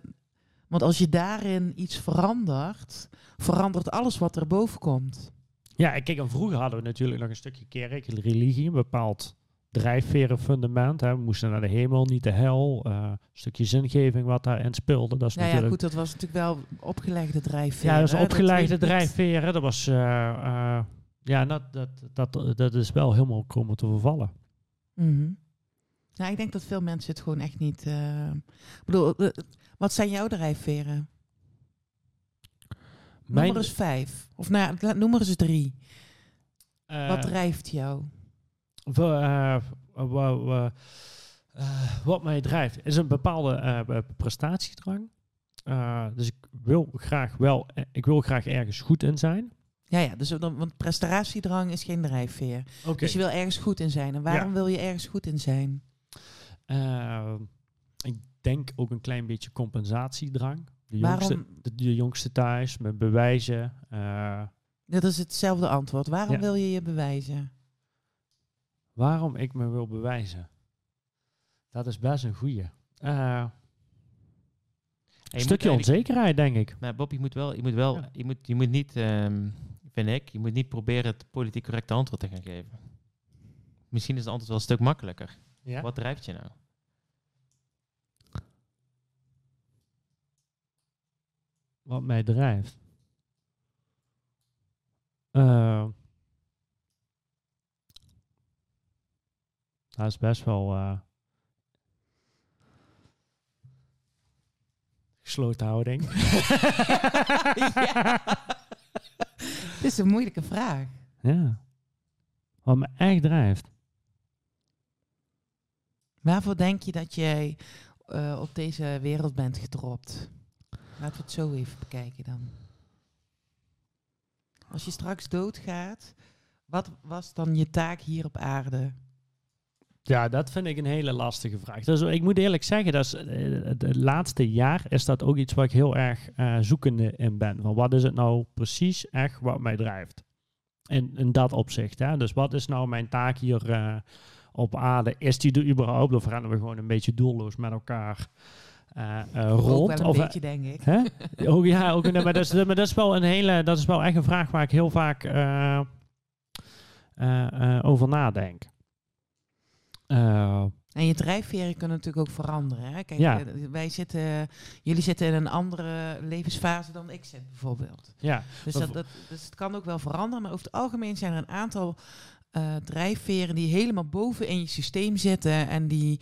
[SPEAKER 3] want als je daarin iets verandert, verandert alles wat erboven komt.
[SPEAKER 2] Ja, kijk, en vroeger hadden we natuurlijk nog een stukje kerk, religie, een bepaald drijfveren fundament. Hè. We moesten naar de hemel, niet de hel. eh, een stukje zingeving wat daarin speelde. Dat is
[SPEAKER 3] Nou ja,
[SPEAKER 2] natuurlijk...
[SPEAKER 3] goed, dat was natuurlijk wel opgelegde drijfveren.
[SPEAKER 2] ja, dat is opgelegde drijfveren. Dat was... eh, eh, ja, dat, dat, dat, dat is wel helemaal komen te vervallen.
[SPEAKER 3] Nou, ik denk dat veel mensen het gewoon echt niet. Ik bedoel, wat zijn jouw drijfveren? Noem
[SPEAKER 2] Mijn-
[SPEAKER 3] er eens vijf. Of nou, ja, noem er eens drie. Wat drijft jou?
[SPEAKER 2] Wat mij drijft is een bepaalde eh, prestatiedrang. Eh, dus ik wil graag wel, eh, ik wil graag ergens goed in zijn.
[SPEAKER 3] Ja, ja, dus dan, want prestatiedrang is geen drijfveer. Dus je wil ergens goed in zijn. En waarom wil je ergens goed in zijn?
[SPEAKER 2] Eh, ik denk ook een klein beetje compensatiedrang. De
[SPEAKER 3] Waarom-
[SPEAKER 2] jongste, de, de jongste thuis, met bewijzen. eh,
[SPEAKER 3] Dat is hetzelfde antwoord. Waarom
[SPEAKER 2] Ja.
[SPEAKER 3] wil je je bewijzen?
[SPEAKER 2] Waarom ik me wil bewijzen? Dat is best een goeie. Eh, een
[SPEAKER 1] moet
[SPEAKER 2] stukje onzekerheid, denk ik.
[SPEAKER 1] Maar Bob, je moet wel, je moet wel,
[SPEAKER 2] Ja.
[SPEAKER 1] je moet, je moet niet, ehm, vind ik, je moet niet proberen het politiek correcte antwoord te gaan geven. Misschien is het antwoord wel een stuk makkelijker.
[SPEAKER 2] Ja?
[SPEAKER 1] Wat drijft je nou?
[SPEAKER 2] Wat mij drijft. Eh, Dat is best wel... Uh, gesloten houding.
[SPEAKER 3] Het is een moeilijke vraag.
[SPEAKER 2] Ja. Wat me echt drijft.
[SPEAKER 3] Waarvoor denk je dat jij eh, op deze wereld bent gedropt? Laten we het zo even bekijken dan. Als je straks doodgaat, wat was dan je taak hier op aarde?
[SPEAKER 2] Ja, dat vind ik een hele lastige vraag. Dus ik moet eerlijk zeggen, dat is, eh, het laatste jaar is dat ook iets waar ik heel erg eh, zoekende in ben. Van wat is het nou precies echt wat mij drijft? In, in dat opzicht. Hè? Dus wat is nou mijn taak hier eh, op aarde? Is die er überhaupt? Of rennen we gewoon een beetje doelloos met elkaar
[SPEAKER 3] Ook
[SPEAKER 2] rond? of,
[SPEAKER 3] beetje, denk ik.
[SPEAKER 2] Hè? Ook, ja, ook, maar, dat is, maar dat is wel een hele, dat is wel echt een vraag waar ik heel vaak over nadenk. Eh,
[SPEAKER 3] En je drijfveren kunnen natuurlijk ook veranderen. Hè? Kijk,
[SPEAKER 2] Ja.
[SPEAKER 3] eh, wij zitten, jullie zitten in een andere levensfase dan ik zit, bijvoorbeeld.
[SPEAKER 2] ja,
[SPEAKER 3] Dus, dat, dat, dus het kan ook wel veranderen. Maar over het algemeen zijn er een aantal eh, drijfveren die helemaal boven in je systeem zitten. En die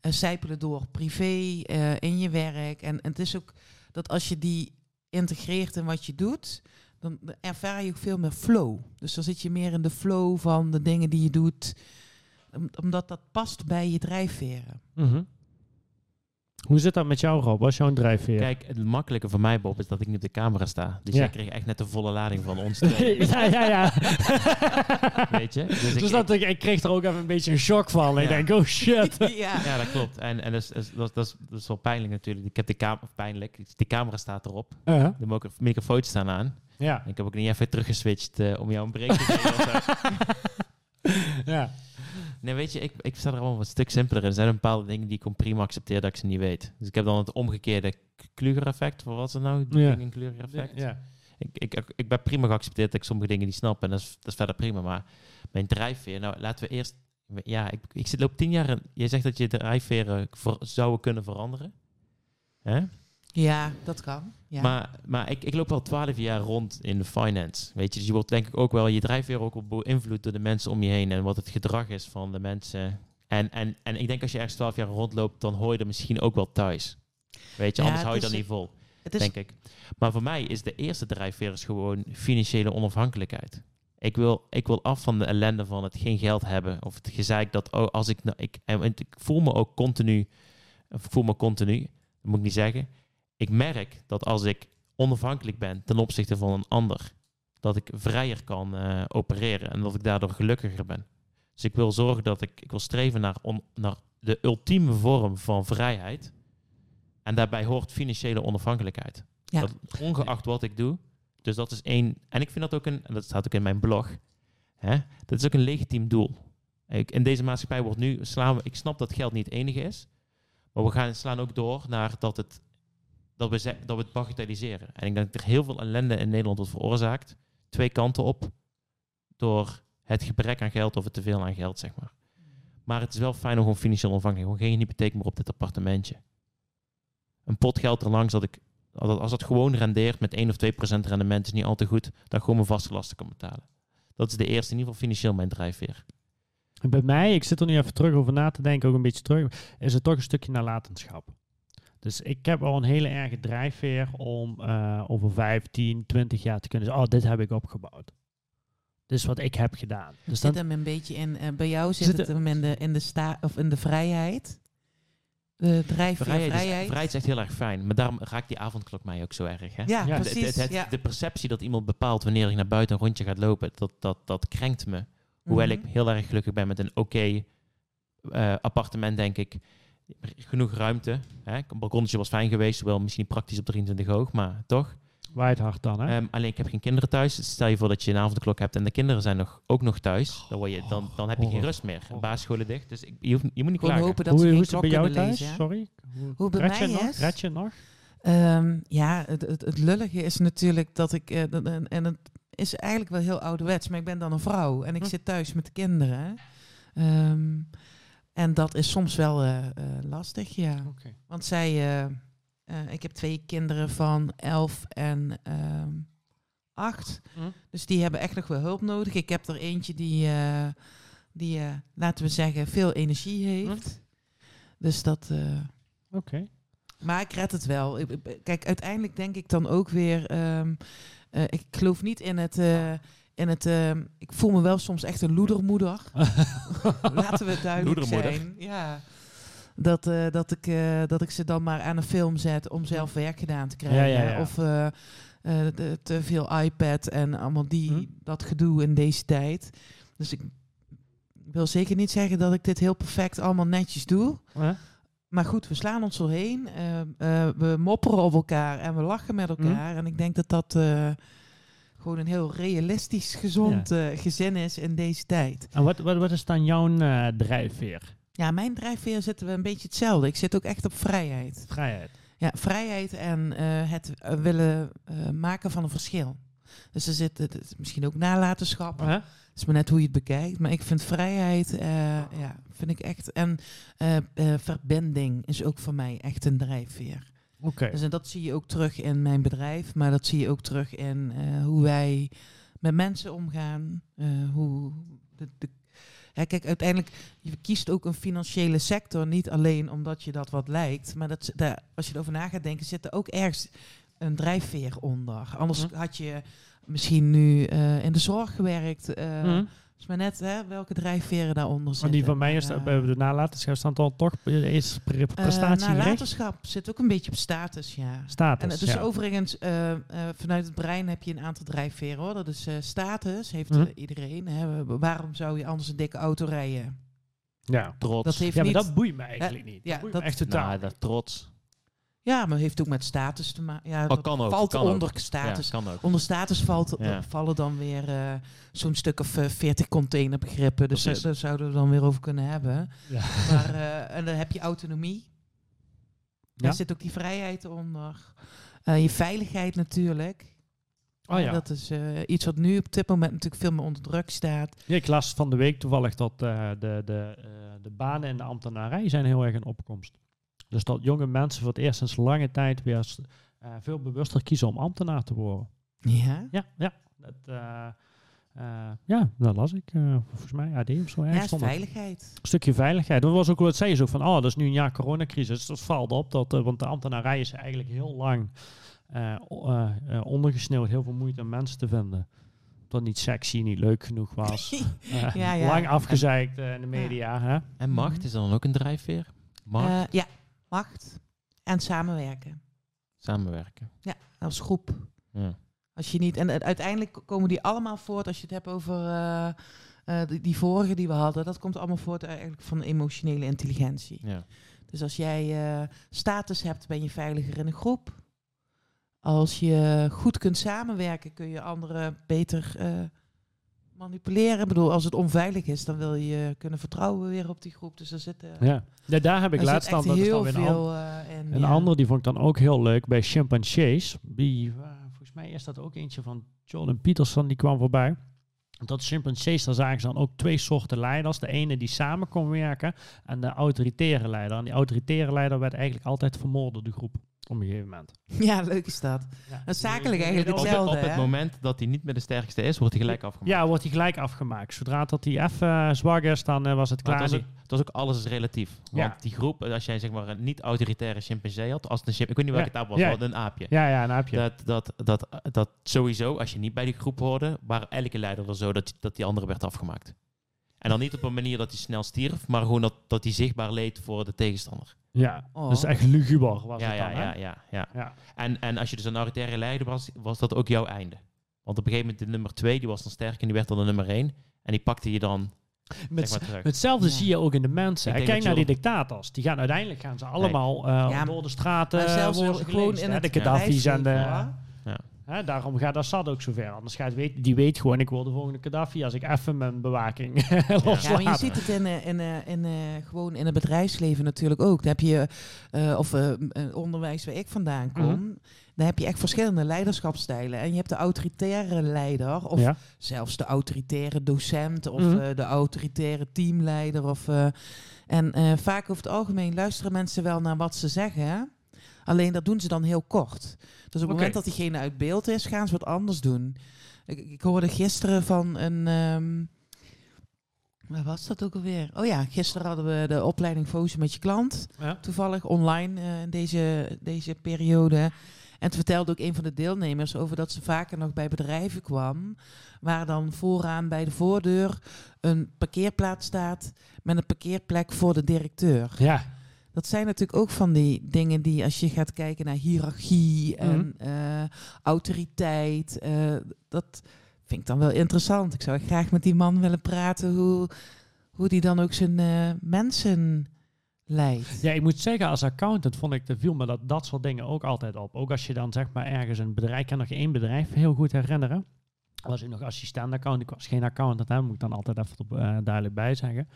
[SPEAKER 3] zijpelen door privé, in je werk. En, en het is ook dat als je die integreert in wat je doet, dan ervaar je ook veel meer flow. Dus dan zit je meer in de flow van de dingen die je doet. Om- Omdat dat past bij je drijfveren.
[SPEAKER 2] Mhm. Hoe zit dat met jou, Rob? Wat is jouw drijfveer?
[SPEAKER 1] Kijk, het makkelijke voor mij, Bob, is dat ik niet op de camera sta. Dus
[SPEAKER 2] Ja.
[SPEAKER 1] jij kreeg echt net de volle lading van ons
[SPEAKER 2] ja, ja, ja.
[SPEAKER 1] Weet je? Dus
[SPEAKER 2] Dus,
[SPEAKER 1] ik-
[SPEAKER 2] dat ik, ik kreeg er ook even een beetje een shock van. Ik denk, oh shit.
[SPEAKER 3] ja.
[SPEAKER 1] Ja, dat klopt. En, en dat, is, dat, is, dat, is, dat is wel pijnlijk natuurlijk. Ik heb de camera, pijnlijk, de camera staat erop.
[SPEAKER 2] Uh-huh.
[SPEAKER 1] De micro- microfoons staan aan.
[SPEAKER 2] Ja,
[SPEAKER 1] En ik heb ook niet even teruggeswitcht eh, om jou een break te geven.
[SPEAKER 2] ja.
[SPEAKER 1] Nee, weet je, ik, ik sta er allemaal wat stuk simpeler in. Er zijn bepaalde dingen die ik gewoon prima accepteer dat ik ze niet weet. Dus ik heb dan het omgekeerde Kluger-effect. Wat was het nou?
[SPEAKER 2] Ja.
[SPEAKER 1] Een Kluger-effect?
[SPEAKER 2] ja.
[SPEAKER 1] Ik, ik, ik ben prima geaccepteerd dat ik sommige dingen niet snap. En dat is, dat is verder prima. Maar mijn drijfveer, nou laten we eerst... Ja, ik, ik zit loop tien jaar in... Je zegt dat je drijfveren ver, zouden kunnen veranderen. Hè?
[SPEAKER 3] Ja, dat kan. Ja.
[SPEAKER 1] Maar, maar ik, ik loop al twaalf jaar rond in de finance. Weet je, dus je wordt denk ik ook wel, je drijfveer ook wel beïnvloed door de mensen om je heen en wat het gedrag is van de mensen. En, en, en ik denk als je ergens twaalf jaar rondloopt, dan hoor je er misschien ook wel thuis. Weet je,
[SPEAKER 3] Ja,
[SPEAKER 1] anders hou je dat
[SPEAKER 3] is-
[SPEAKER 1] niet vol,
[SPEAKER 3] is
[SPEAKER 1] denk ik. Maar voor mij is de eerste drijfveer is gewoon financiële onafhankelijkheid. Ik wil, ik wil af van de ellende van het geen geld hebben. Of het gezeik dat oh, als ik, nou, ik, en ik voel me ook continu, of ik voel me continu, dat moet ik niet zeggen. Ik merk dat als ik onafhankelijk ben ten opzichte van een ander, dat ik vrijer kan eh, opereren en dat ik daardoor gelukkiger ben. Dus ik wil zorgen dat ik, ik wil streven naar, on- naar de ultieme vorm van vrijheid. En daarbij hoort financiële onafhankelijkheid.
[SPEAKER 3] Ja.
[SPEAKER 1] Dat, ongeacht wat ik doe. Dus dat is één. En ik vind dat ook een, en dat staat ook in mijn blog. Hè, dat is ook een legitiem doel. Ik, in deze maatschappij wordt nu slaan we. Ik snap dat geld niet het enige is. Maar we gaan slaan ook door naar dat het dat we, dat we het bagatelliseren. En ik denk dat er heel veel ellende in Nederland wordt veroorzaakt. Twee kanten op. Door het gebrek aan geld of het teveel aan geld, zeg maar. Maar het is wel fijn om gewoon financieel onafhankelijk. Gewoon geen hypotheek meer op dit appartementje. Een pot geld erlangs dat ik... Als dat, als dat gewoon rendeert met 1 of 2 procent rendement is niet al te goed. Dan gewoon mijn vaste lasten kan betalen. Dat is de eerste, in ieder geval financieel mijn drijfveer.
[SPEAKER 2] En bij mij, ik zit er nu even terug over na te denken, ook een beetje terug, is het toch een stukje nalatenschap. Dus ik heb al een hele erge drijfveer om eh, over 15, 20 jaar te kunnen zeggen, oh, dit heb ik opgebouwd. Is wat ik heb gedaan. Dus
[SPEAKER 3] zit
[SPEAKER 2] dan,
[SPEAKER 3] hem een beetje in. eh, bij jou zit,
[SPEAKER 2] Zit
[SPEAKER 3] het hem in de, in de sta of in de vrijheid. De drijfveer
[SPEAKER 1] Vrijheid,
[SPEAKER 3] vrijheid.
[SPEAKER 1] Is, vrijheid is echt heel erg fijn. Maar daarom raakt die avondklok mij ook zo erg. Hè?
[SPEAKER 3] Ja,
[SPEAKER 2] Ja,
[SPEAKER 1] De-
[SPEAKER 3] precies.
[SPEAKER 1] het- het-
[SPEAKER 3] ja.
[SPEAKER 1] De perceptie dat iemand bepaalt wanneer ik naar buiten een rondje gaat lopen, dat, dat, dat krenkt me. Hoewel
[SPEAKER 3] Mhm.
[SPEAKER 1] ik heel erg gelukkig ben met een oké eh, appartement, denk ik. Genoeg ruimte. Hè? Een balkonnetje was fijn geweest, hoewel misschien niet praktisch op 23 hoog, maar toch.
[SPEAKER 2] waait hard dan, hè?
[SPEAKER 1] Ehm, alleen ik heb geen kinderen thuis. Dus stel je voor dat je een avondklok hebt en de kinderen zijn nog, ook nog thuis. Dan, word je, dan, dan heb je geen rust meer. Basisscholen dicht. Dus ik, je, hoeft, je moet niet
[SPEAKER 3] Gewoon
[SPEAKER 1] klagen.
[SPEAKER 3] hopen dat
[SPEAKER 2] hoe
[SPEAKER 3] ze
[SPEAKER 2] hoe is het bij jou thuis?
[SPEAKER 3] lezen.
[SPEAKER 2] Sorry?
[SPEAKER 3] Hoe bij
[SPEAKER 2] Red je
[SPEAKER 3] mij
[SPEAKER 2] nog?
[SPEAKER 3] is?
[SPEAKER 2] Red je nog?
[SPEAKER 3] Ehm, ja, het, het, het lullige is natuurlijk dat ik... eh, dat- en, en het is eigenlijk wel heel ouderwets, maar ik ben dan een vrouw. En ik
[SPEAKER 2] Hm.
[SPEAKER 3] zit thuis met de kinderen. Ehm, en dat is soms wel eh, eh, lastig, ja. Want zij... eh, ik heb twee kinderen van elf en ehm acht.
[SPEAKER 2] Hm?
[SPEAKER 3] Dus die hebben echt nog wel hulp nodig. Ik heb er eentje die, die laten we zeggen, veel energie heeft. Dus dat...
[SPEAKER 2] Oké.
[SPEAKER 3] Maar ik red het wel. Kijk, uiteindelijk denk ik dan ook weer... ehm, eh, ik geloof niet in het... in het ehm, ik voel me wel soms echt een loedermoeder. Laten we duidelijk
[SPEAKER 1] Loedermoeder.
[SPEAKER 3] zijn. Ja. Dat, eh, dat, ik, eh, dat ik ze dan maar aan een film zet om zelf werk gedaan te krijgen.
[SPEAKER 2] Ja, ja, ja.
[SPEAKER 3] Of eh, de, te veel iPad en allemaal die,
[SPEAKER 2] Hm.
[SPEAKER 3] dat gedoe in deze tijd. Dus ik wil zeker niet zeggen dat ik dit heel perfect allemaal netjes doe.
[SPEAKER 2] Huh?
[SPEAKER 3] Maar goed, we slaan ons zo heen. eh, eh, we mopperen op elkaar en we lachen met elkaar. En ik denk dat dat gewoon een heel realistisch, gezond eh, gezin is in deze tijd.
[SPEAKER 2] En wat, wat, wat is dan jouw eh, drijfveer?
[SPEAKER 3] Ja, mijn drijfveer zitten we een beetje hetzelfde. Ik zit ook echt op vrijheid.
[SPEAKER 2] Vrijheid.
[SPEAKER 3] Ja, vrijheid en eh, het willen maken van een verschil. Dus er zit het misschien ook nalatenschap.
[SPEAKER 2] Huh?
[SPEAKER 3] Het is maar net hoe je het bekijkt. Maar ik vind vrijheid, ja, vind ik echt. En verbinding is ook voor mij echt een drijfveer.
[SPEAKER 2] Oké.
[SPEAKER 3] Dus en dat zie je ook terug in mijn bedrijf, maar dat zie je ook terug in eh, hoe wij met mensen omgaan. eh, hoe de, de, ja, kijk, uiteindelijk, je kiest ook een financiële sector, niet alleen omdat je dat wat lijkt, maar dat, daar, als je erover na gaat denken, zit er ook ergens een drijfveer onder. Anders
[SPEAKER 2] Hm.
[SPEAKER 3] had je misschien nu eh, in de zorg gewerkt. eh
[SPEAKER 2] Hm.
[SPEAKER 3] Is maar net hè, welke drijfveren daaronder
[SPEAKER 2] Maar
[SPEAKER 3] zitten.
[SPEAKER 2] die van mij
[SPEAKER 3] Maar,
[SPEAKER 2] is bij de nalatenschap staan dan toch is pre-
[SPEAKER 3] eh,
[SPEAKER 2] prestatiegerecht.
[SPEAKER 3] nalatenschap zit ook een beetje op status, ja.
[SPEAKER 2] Status.
[SPEAKER 3] En het is
[SPEAKER 2] ja.
[SPEAKER 3] overigens, eh, eh, vanuit het brein heb je een aantal drijfveren hoor. Dat is eh, status, heeft
[SPEAKER 2] Mhm.
[SPEAKER 3] iedereen. Hè. Waarom zou je anders een dikke auto rijden?
[SPEAKER 2] ja.
[SPEAKER 1] Trots.
[SPEAKER 3] Dat heeft
[SPEAKER 2] ja, maar
[SPEAKER 3] niet...
[SPEAKER 2] dat boeit me eigenlijk niet.
[SPEAKER 3] ja,
[SPEAKER 2] dat boeit
[SPEAKER 3] dat-
[SPEAKER 2] me echt totaal.
[SPEAKER 1] Nou, dat trots.
[SPEAKER 3] Ja, maar heeft ook met status te maken. Ja,
[SPEAKER 1] Oh,
[SPEAKER 3] dat
[SPEAKER 1] kan ook,
[SPEAKER 3] valt
[SPEAKER 1] kan ook.
[SPEAKER 3] onder status.
[SPEAKER 1] Ja, kan ook.
[SPEAKER 3] Onder status valt,
[SPEAKER 1] Ja.
[SPEAKER 3] vallen dan weer eh, zo'n stuk of eh, 40 containerbegrippen. Dus daar zouden we dan weer over kunnen hebben.
[SPEAKER 2] Ja.
[SPEAKER 3] Maar, eh, en dan heb je autonomie.
[SPEAKER 2] Ja?
[SPEAKER 3] Daar zit ook die vrijheid onder. Eh, je veiligheid natuurlijk.
[SPEAKER 2] Oh ja.
[SPEAKER 3] Dat is eh, iets wat nu op dit moment natuurlijk veel meer onder druk staat.
[SPEAKER 2] Ja, ik las van de week toevallig dat eh, de, de, eh, de banen in de ambtenarij zijn heel erg in opkomst. Dus dat jonge mensen voor het eerst sinds lange tijd weer eh, veel bewuster kiezen om ambtenaar te worden.
[SPEAKER 3] Ja.
[SPEAKER 2] Ja, ja. Dat, eh, eh, ja, dat las ik. eh, volgens mij AD of zo.
[SPEAKER 3] Ja, veiligheid.
[SPEAKER 2] Een stukje veiligheid. Dat was ook wat zei je zo van, oh, dat is nu een jaar coronacrisis. Dat valt op, dat, eh, want de ambtenarij is eigenlijk heel lang eh, eh, eh, ondergesneeuwd. Heel veel moeite om mensen te vinden. Dat niet sexy, niet leuk genoeg was.
[SPEAKER 3] Ja, ja.
[SPEAKER 2] Lang afgezeikt in de media. Hè?
[SPEAKER 1] En macht,
[SPEAKER 3] Mhm.
[SPEAKER 1] is dan ook een drijfveer? Macht,
[SPEAKER 3] Eh, ja, macht en samenwerken
[SPEAKER 1] samenwerken.
[SPEAKER 3] als groep.
[SPEAKER 1] Ja.
[SPEAKER 3] Als je niet, en uiteindelijk komen die allemaal voort als je het hebt over eh, eh, die, die vorige die we hadden. Dat komt allemaal voort eigenlijk van emotionele intelligentie.
[SPEAKER 1] Ja.
[SPEAKER 3] Dus als jij eh, status hebt, ben je veiliger in een groep. Als je goed kunt samenwerken, kun je anderen beter manipuleren. Ik bedoel, als het onveilig is, dan wil je kunnen vertrouwen weer op die groep. Dus er zit, eh,
[SPEAKER 2] Ja. ja, daar heb ik laatst dan, dat is dan
[SPEAKER 3] heel
[SPEAKER 2] weer een,
[SPEAKER 3] veel eh,
[SPEAKER 2] een
[SPEAKER 3] ja.
[SPEAKER 2] andere, die vond ik dan ook heel leuk bij chimpansees. Die, eh, volgens mij is dat ook eentje van Jordan Peterson, die kwam voorbij. Dat chimpansees, daar zagen ze dan ook twee soorten leiders. De ene die samen kon werken en de autoritaire leider. En die autoritaire leider werd eigenlijk altijd vermoord door de groep op een gegeven moment.
[SPEAKER 3] Ja, leuk is dat.
[SPEAKER 2] Ja.
[SPEAKER 3] Dat is zakelijk eigenlijk
[SPEAKER 1] Op, het-
[SPEAKER 3] hetzelfde.
[SPEAKER 1] op het
[SPEAKER 3] hè?
[SPEAKER 1] moment dat hij niet meer de sterkste is, wordt hij gelijk afgemaakt.
[SPEAKER 2] Ja, wordt hij gelijk afgemaakt. Zodra dat hij even eh, zwak is, dan eh, was het klaar.
[SPEAKER 1] het was, ook, het was ook alles is relatief. Want
[SPEAKER 2] Ja.
[SPEAKER 1] die groep, als jij zeg maar een niet-autoritaire chimpansee had, als het een chimp, ik weet niet welke
[SPEAKER 2] Ja.
[SPEAKER 1] taal was,
[SPEAKER 2] Ja.
[SPEAKER 1] een aapje.
[SPEAKER 2] Ja, ja, dan heb je.
[SPEAKER 1] Dat, dat, dat, dat sowieso, als je niet bij die groep hoorde, waren elke leider er zo dat, dat die andere werd afgemaakt. En dan niet op een manier dat hij snel stierf, maar gewoon dat, dat hij zichtbaar leed voor de tegenstander.
[SPEAKER 2] Ja,
[SPEAKER 3] Oh.
[SPEAKER 2] dat is echt luguber was
[SPEAKER 1] ja,
[SPEAKER 2] het
[SPEAKER 1] ja,
[SPEAKER 2] dan, hè?
[SPEAKER 1] ja, ja, ja.
[SPEAKER 2] Ja.
[SPEAKER 1] En, en als je dus een autoritaire leider was, was dat ook jouw einde. Want op een gegeven moment de nummer twee, die was dan sterk en die werd dan de nummer één. En die pakte je dan
[SPEAKER 2] Met,
[SPEAKER 1] zeg maar terug.
[SPEAKER 2] Hetzelfde
[SPEAKER 3] Ja.
[SPEAKER 2] zie je ook in de mensen. Kijk naar die dictators. Die gaan uiteindelijk gaan ze allemaal eh,
[SPEAKER 3] Ja,
[SPEAKER 2] door de straten.
[SPEAKER 3] maar zelfs
[SPEAKER 2] worden ze
[SPEAKER 3] gewoon in het
[SPEAKER 2] de Gaddafi's en de. Daarom gaat Assad ook zover. Anders gaat weet, die weet gewoon, ik word de volgende Gaddafi als ik even mijn bewaking loslaat.
[SPEAKER 3] Ja, maar je ziet het in, eh, in, eh, in, eh, gewoon in het bedrijfsleven natuurlijk ook. Daar heb je, of eh, onderwijs waar ik vandaan kom,
[SPEAKER 2] Mhm.
[SPEAKER 3] daar heb je echt verschillende leiderschapsstijlen. En je hebt de autoritaire leider, of
[SPEAKER 2] ja.
[SPEAKER 3] zelfs de autoritaire docent, of
[SPEAKER 2] Mhm.
[SPEAKER 3] de autoritaire teamleider. Of, en vaak over het algemeen luisteren mensen wel naar wat ze zeggen. Alleen dat doen ze dan heel kort. Dus op het moment dat diegene uit beeld is, gaan ze wat anders doen. Ik, ik hoorde gisteren van een, ehm, Waar was dat ook alweer? Oh ja, gisteren hadden we de opleiding Fozen met je klant.
[SPEAKER 2] Ja.
[SPEAKER 3] Toevallig online eh, in deze, deze periode. En toen vertelde ook een van de deelnemers over dat ze vaker nog bij bedrijven kwam. Waar dan vooraan bij de voordeur een parkeerplaats staat met een parkeerplek voor de directeur.
[SPEAKER 2] Ja,
[SPEAKER 3] Dat zijn natuurlijk ook van die dingen die als je gaat kijken naar hiërarchie en eh, autoriteit. eh, dat vind ik dan wel interessant. Ik zou graag met die man willen praten hoe, hoe die dan ook zijn eh, mensen leidt.
[SPEAKER 2] Ja, ik moet zeggen, als accountant vond ik, er viel me dat, dat soort dingen ook altijd op. Ook als je dan zeg maar ergens een bedrijf, ik kan nog één bedrijf heel goed herinneren. Was ik nog assistent accountant, ik was geen accountant, hè, moet ik dan altijd even op, eh, duidelijk bij zeggen.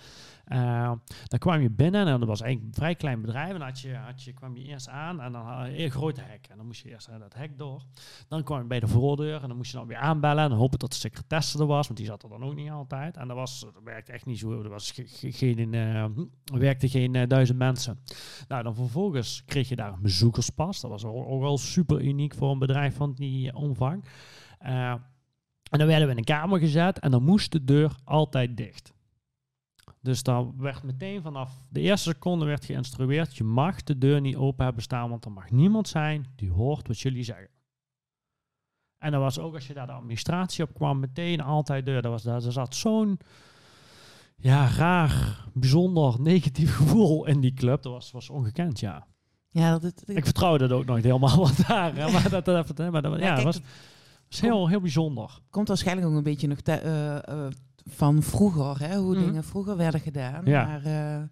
[SPEAKER 2] Eh, dan kwam je binnen en dat was eigenlijk een vrij klein bedrijf. En had je, had je, kwam je eerst aan en dan had een grote hek. En dan moest je eerst eh, dat hek door. Dan kwam je bij de voordeur en dan moest je dan weer aanbellen. En hopen dat de secretaresse er was, want die zat er dan ook niet altijd. En dat, was, dat werkte echt niet zo. Er was ge- ge- geen, eh, werkte geen duizend mensen. Nou, dan vervolgens kreeg je daar een bezoekerspas. Dat was ook, wel super uniek voor een bedrijf van die omvang. Eh, en dan werden we in een kamer gezet en dan moest de deur altijd dicht. Dus dan werd meteen vanaf de eerste seconde werd geïnstrueerd, je mag de deur niet open hebben staan, want er mag niemand zijn die hoort wat jullie zeggen. En dat was ook als je daar de administratie op kwam, meteen altijd deur. Dat was, daar er zat zo'n ja, raar, bijzonder negatief gevoel in die club. Dat was, was ongekend, ja.
[SPEAKER 3] Ja, dat, dat-
[SPEAKER 2] Ik vertrouwde het ook nooit helemaal wat daar. Maar dat, dat, dat, maar dat, ja,
[SPEAKER 3] kijk,
[SPEAKER 2] was,
[SPEAKER 3] het
[SPEAKER 2] was heel, heel bijzonder.
[SPEAKER 3] komt waarschijnlijk ook een beetje nog te- eh, eh, van vroeger, hè, hoe
[SPEAKER 2] Mhm.
[SPEAKER 3] dingen vroeger werden gedaan.
[SPEAKER 2] Ja.
[SPEAKER 3] Maar eh,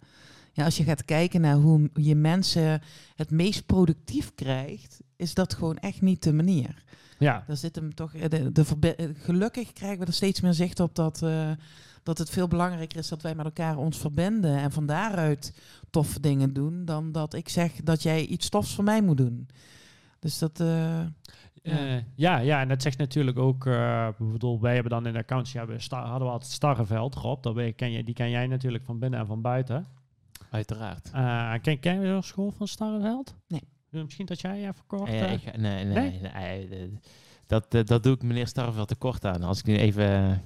[SPEAKER 3] ja, als je gaat kijken naar hoe je mensen het meest productief krijgt, is dat gewoon echt niet de manier.
[SPEAKER 2] Ja,
[SPEAKER 3] Daar zit hem toch, de, gelukkig krijgen we er steeds meer zicht op dat, eh, dat het veel belangrijker is dat wij met elkaar ons verbinden en van daaruit toffe dingen doen, dan dat ik zeg dat jij iets tofs voor mij moet doen. Dus dat, eh,
[SPEAKER 2] ja. ja, ja, en dat zegt natuurlijk ook, eh bedoel, wij hebben dan in de accountancy hebben, we hadden we altijd Starreveld, Rob, dat weet, ken je, die ken jij natuurlijk van binnen en van buiten.
[SPEAKER 1] Uiteraard.
[SPEAKER 2] Eh ken, ken je de school van Starreveld?
[SPEAKER 3] Nee.
[SPEAKER 2] Eh, Misschien dat jij even kort...
[SPEAKER 1] Ja,
[SPEAKER 2] eh,
[SPEAKER 1] ik nee, nee,
[SPEAKER 2] Nee?
[SPEAKER 1] nee, eh, dat, eh, dat doe ik meneer Starveld tekort aan. Als ik nu even...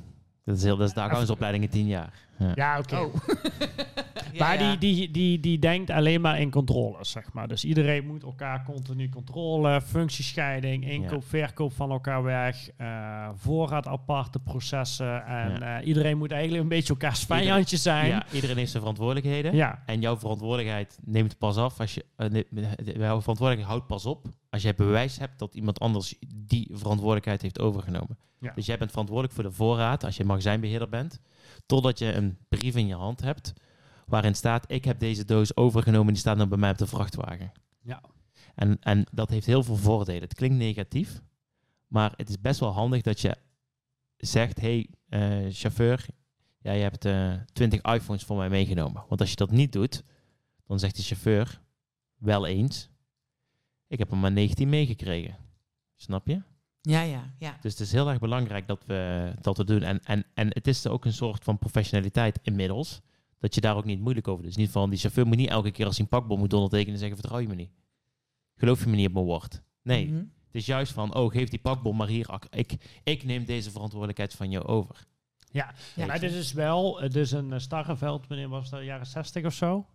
[SPEAKER 1] Dat is, heel, dat is de accountsopleiding in tien jaar. Ja.
[SPEAKER 2] ja, oké.
[SPEAKER 3] oh.
[SPEAKER 2] maar. Die, die, die, die denkt alleen maar in controles, zeg maar. Dus iedereen moet elkaar continu controle, functiescheiding, inkoop,
[SPEAKER 1] Ja.
[SPEAKER 2] verkoop van elkaar weg, eh, voorraad aparte processen. En
[SPEAKER 1] Ja.
[SPEAKER 2] eh, iedereen moet eigenlijk een beetje elkaars vijandje zijn.
[SPEAKER 1] Ja, iedereen heeft zijn verantwoordelijkheden.
[SPEAKER 2] ja.
[SPEAKER 1] En jouw verantwoordelijkheid neemt pas af als je. eh, jouw verantwoordelijkheid houdt pas op als jij bewijs hebt dat iemand anders die verantwoordelijkheid heeft overgenomen.
[SPEAKER 2] Ja.
[SPEAKER 1] Dus jij bent verantwoordelijk voor de voorraad als je magazijnbeheerder bent. Totdat je een brief in je hand hebt waarin staat: Ik heb deze doos overgenomen, die staat nu bij mij op de vrachtwagen.
[SPEAKER 2] Ja.
[SPEAKER 1] En, en dat heeft heel veel voordelen. Het klinkt negatief, maar het is best wel handig dat je zegt: Hey, eh, chauffeur, ja, je hebt eh 20 iPhones voor mij meegenomen. Want als je dat niet doet, dan zegt de chauffeur wel eens: Ik heb er maar 19 meegekregen. Snap je?
[SPEAKER 3] Ja, ja, ja.
[SPEAKER 1] Dus het is heel erg belangrijk dat we dat we doen. En, en, en het is ook een soort van professionaliteit inmiddels. Dat je daar ook niet moeilijk over doet. Dus niet van die chauffeur moet niet elke keer als hij een pakbom moet ondertekenen zeggen: vertrouw je me niet. Geloof je me niet op mijn woord. Nee,
[SPEAKER 3] Mhm.
[SPEAKER 1] het is juist van: oh, geef die pakbom maar hier. Ik, ik neem deze verantwoordelijkheid van jou over.
[SPEAKER 2] Ja,
[SPEAKER 3] Ja,
[SPEAKER 2] maar dit is wel, het is een uh, Starreveld, wanneer was dat, jaren 60 of zo?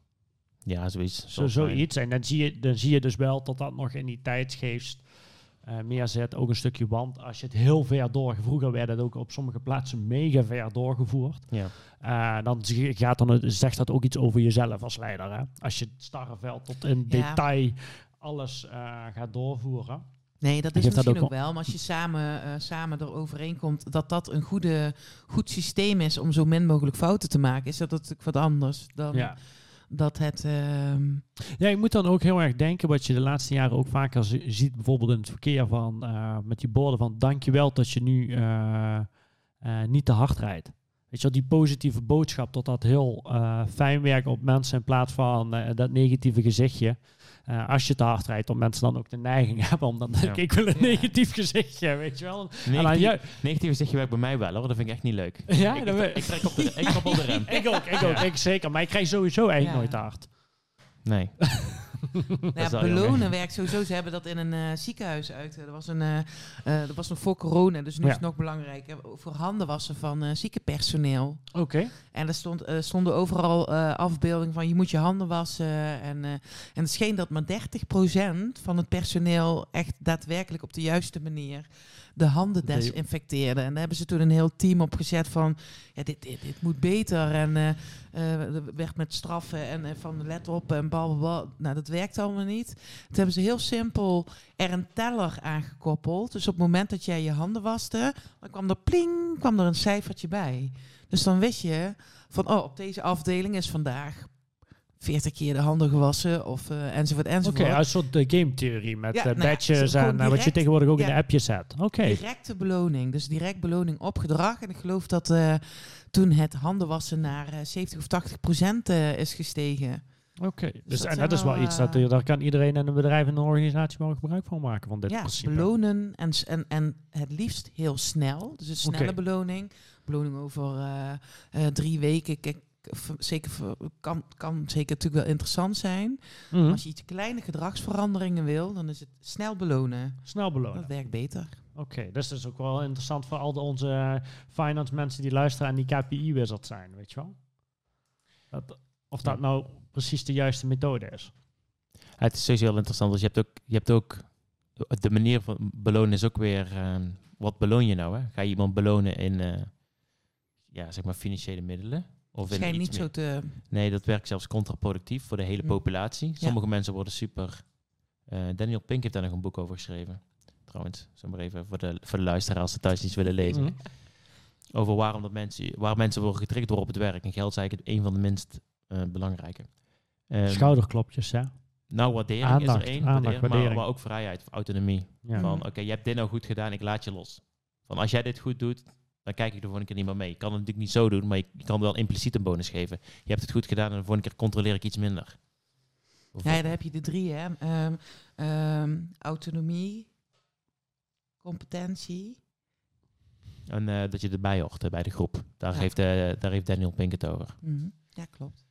[SPEAKER 1] Ja, zoiets.
[SPEAKER 2] Zo, zoiets. En dan zie, je, dan zie je dus wel dat dat nog in die tijdsgeest eh meer. Ook een stukje want als je het heel ver door... Vroeger werd het ook op sommige plaatsen mega ver doorgevoerd.
[SPEAKER 1] Ja.
[SPEAKER 2] Eh, dan gaat dan, het- zegt dat ook iets over jezelf als leider. Hè? Als je het Starreveld tot in
[SPEAKER 3] Ja.
[SPEAKER 2] detail alles eh, gaat doorvoeren.
[SPEAKER 3] Nee, dat is
[SPEAKER 2] dat
[SPEAKER 3] misschien
[SPEAKER 2] ook
[SPEAKER 3] ook wel. Maar als je samen, eh samen er overeenkomt dat dat een goede, goed systeem is om zo min mogelijk fouten te maken, is dat natuurlijk wat anders dan
[SPEAKER 2] Ja.
[SPEAKER 3] Dat het. ehm,
[SPEAKER 2] Ja, je moet dan ook heel erg denken wat je de laatste jaren ook vaker zi- ziet, bijvoorbeeld in het verkeer van eh, met die borden van dankjewel dat je nu eh, eh, niet te hard rijdt. Weet je wel, die positieve boodschap dat dat heel fijn werkt op mensen in plaats van dat negatieve gezichtje. Eh, als je te hard rijdt, dat mensen dan ook de neiging hebben om dan denk
[SPEAKER 1] Ja.
[SPEAKER 2] ik wil een
[SPEAKER 3] Ja.
[SPEAKER 2] negatief gezichtje, weet je wel. En dan
[SPEAKER 1] Negatief, negatief zeg je werkt bij mij wel hoor. Dat vind ik echt niet leuk.
[SPEAKER 2] ja,
[SPEAKER 1] ik, ik,
[SPEAKER 2] we-
[SPEAKER 1] ik, trek op de, ik op de rem.
[SPEAKER 2] ik ook, ik ook,
[SPEAKER 1] Ja.
[SPEAKER 2] ik zeker. Maar ik krijg sowieso eigenlijk
[SPEAKER 3] Ja.
[SPEAKER 2] nooit te hard.
[SPEAKER 1] Nee.
[SPEAKER 3] Nou ja, belonen werkt sowieso. Ze hebben dat in een eh, ziekenhuis uit. Er was, een, eh, dat was nog voor corona, dus nu
[SPEAKER 2] Ja.
[SPEAKER 3] is het nog belangrijker. Voor handen wassen van ziekenpersoneel.
[SPEAKER 2] Oké.
[SPEAKER 3] En er stond, stonden overal afbeeldingen van je moet je handen wassen. En, en het scheen dat maar 30% van het personeel echt daadwerkelijk op de juiste manier de handen
[SPEAKER 2] Nee.
[SPEAKER 3] desinfecteerde. En daar hebben ze toen een heel team op gezet van ja, dit, dit, dit moet beter. En eh, er werd met straffen en eh, van let op en bal, Nou, dat werkt allemaal niet. Toen hebben ze heel simpel er een teller aangekoppeld. Dus op het moment dat jij je handen waste, dan kwam er pling, kwam er een cijfertje bij. Dus dan wist je van, oh, op deze afdeling is vandaag 40 keer de handen gewassen of eh, enzovoort
[SPEAKER 2] Oké,
[SPEAKER 3] enzovoort.
[SPEAKER 2] een soort de game theorie met
[SPEAKER 3] Ja,
[SPEAKER 2] eh,
[SPEAKER 3] nou ja,
[SPEAKER 2] badges
[SPEAKER 3] gewoon
[SPEAKER 2] en eh, wat je tegenwoordig ook in de appjes hebt. Oké.
[SPEAKER 3] Directe beloning. Dus direct beloning op gedrag. En ik geloof dat eh, toen het handenwassen naar eh, 70 of 80 procent eh, is gestegen.
[SPEAKER 2] Oké, dus
[SPEAKER 3] dat
[SPEAKER 2] en dat is wel iets dat
[SPEAKER 3] eh,
[SPEAKER 2] daar kan iedereen in een bedrijf en een organisatie wel gebruik van maken van dit
[SPEAKER 3] ja,
[SPEAKER 2] principe.
[SPEAKER 3] belonen en, en, en het liefst heel snel. Dus een snelle beloning. Beloning over eh, eh, drie weken. Kijk, zeker kan, kan zeker natuurlijk wel interessant zijn.
[SPEAKER 2] Mhm.
[SPEAKER 3] Als je iets kleine gedragsveranderingen wil, dan is het snel belonen.
[SPEAKER 2] Snel belonen.
[SPEAKER 3] Dat werkt beter.
[SPEAKER 2] Oké, dus dat is ook wel interessant voor al de onze eh, finance mensen die luisteren en die KPI-wizard zijn, weet je wel? Dat, of dat
[SPEAKER 1] Ja.
[SPEAKER 2] nou precies de juiste methode is.
[SPEAKER 1] Het is sowieso heel interessant. Dus je hebt ook, je hebt ook de manier van belonen is ook weer, ehm, wat beloon je nou? Hè? Ga je iemand belonen in, eh, ja, zeg maar financiële middelen? Of
[SPEAKER 3] Schijnt niet
[SPEAKER 1] meer-
[SPEAKER 3] zo te...
[SPEAKER 1] Nee, dat werkt zelfs contraproductief voor de hele
[SPEAKER 3] Hm.
[SPEAKER 1] populatie. Sommige mensen worden super... eh, Daniel Pink heeft daar nog een boek over geschreven. Trouwens, zo maar even voor de, voor de luisteraars als ze thuis iets willen lezen.
[SPEAKER 2] Mhm.
[SPEAKER 1] Over waarom dat mensen, waar mensen worden getriggerd door op het werk. En geld is eigenlijk een van de minst eh, belangrijke. Ehm,
[SPEAKER 2] Schouderklopjes, ja.
[SPEAKER 1] nou, waardering is er één.
[SPEAKER 2] aandacht,
[SPEAKER 1] waardering, maar,
[SPEAKER 2] waardering.
[SPEAKER 1] maar ook vrijheid, autonomie.
[SPEAKER 2] ja.
[SPEAKER 1] Van, oké, je hebt dit nou goed gedaan, ik laat je los. Van, als jij dit goed doet, dan kijk ik de volgende keer niet meer mee. Ik kan het natuurlijk niet zo doen, maar je, je kan wel impliciet een bonus geven. Je hebt het goed gedaan en de volgende keer controleer ik iets minder.
[SPEAKER 3] Ja, daar heb je de drie, hè. Ehm, ehm, autonomie, competentie.
[SPEAKER 1] En eh, dat je erbij hoort eh, bij de groep. Daar,
[SPEAKER 3] Ja.
[SPEAKER 1] heeft, eh, daar heeft Daniel Pink het over.
[SPEAKER 3] Mhm. Ja, klopt.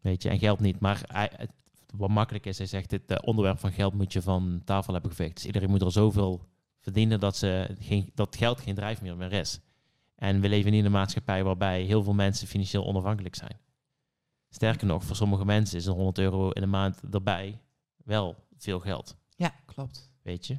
[SPEAKER 1] Weet je, en geld niet. Maar hij, het, wat makkelijk is, hij zegt, het onderwerp van geld moet je van tafel hebben geveegd. Dus iedereen moet er zoveel verdienen dat, ze geen, dat geld geen drijfveer meer is. En we leven niet in een maatschappij waarbij heel veel mensen financieel onafhankelijk zijn. Sterker nog, voor sommige mensen is een 100 euro in de maand erbij wel veel geld.
[SPEAKER 3] Ja, klopt.
[SPEAKER 1] Weet je?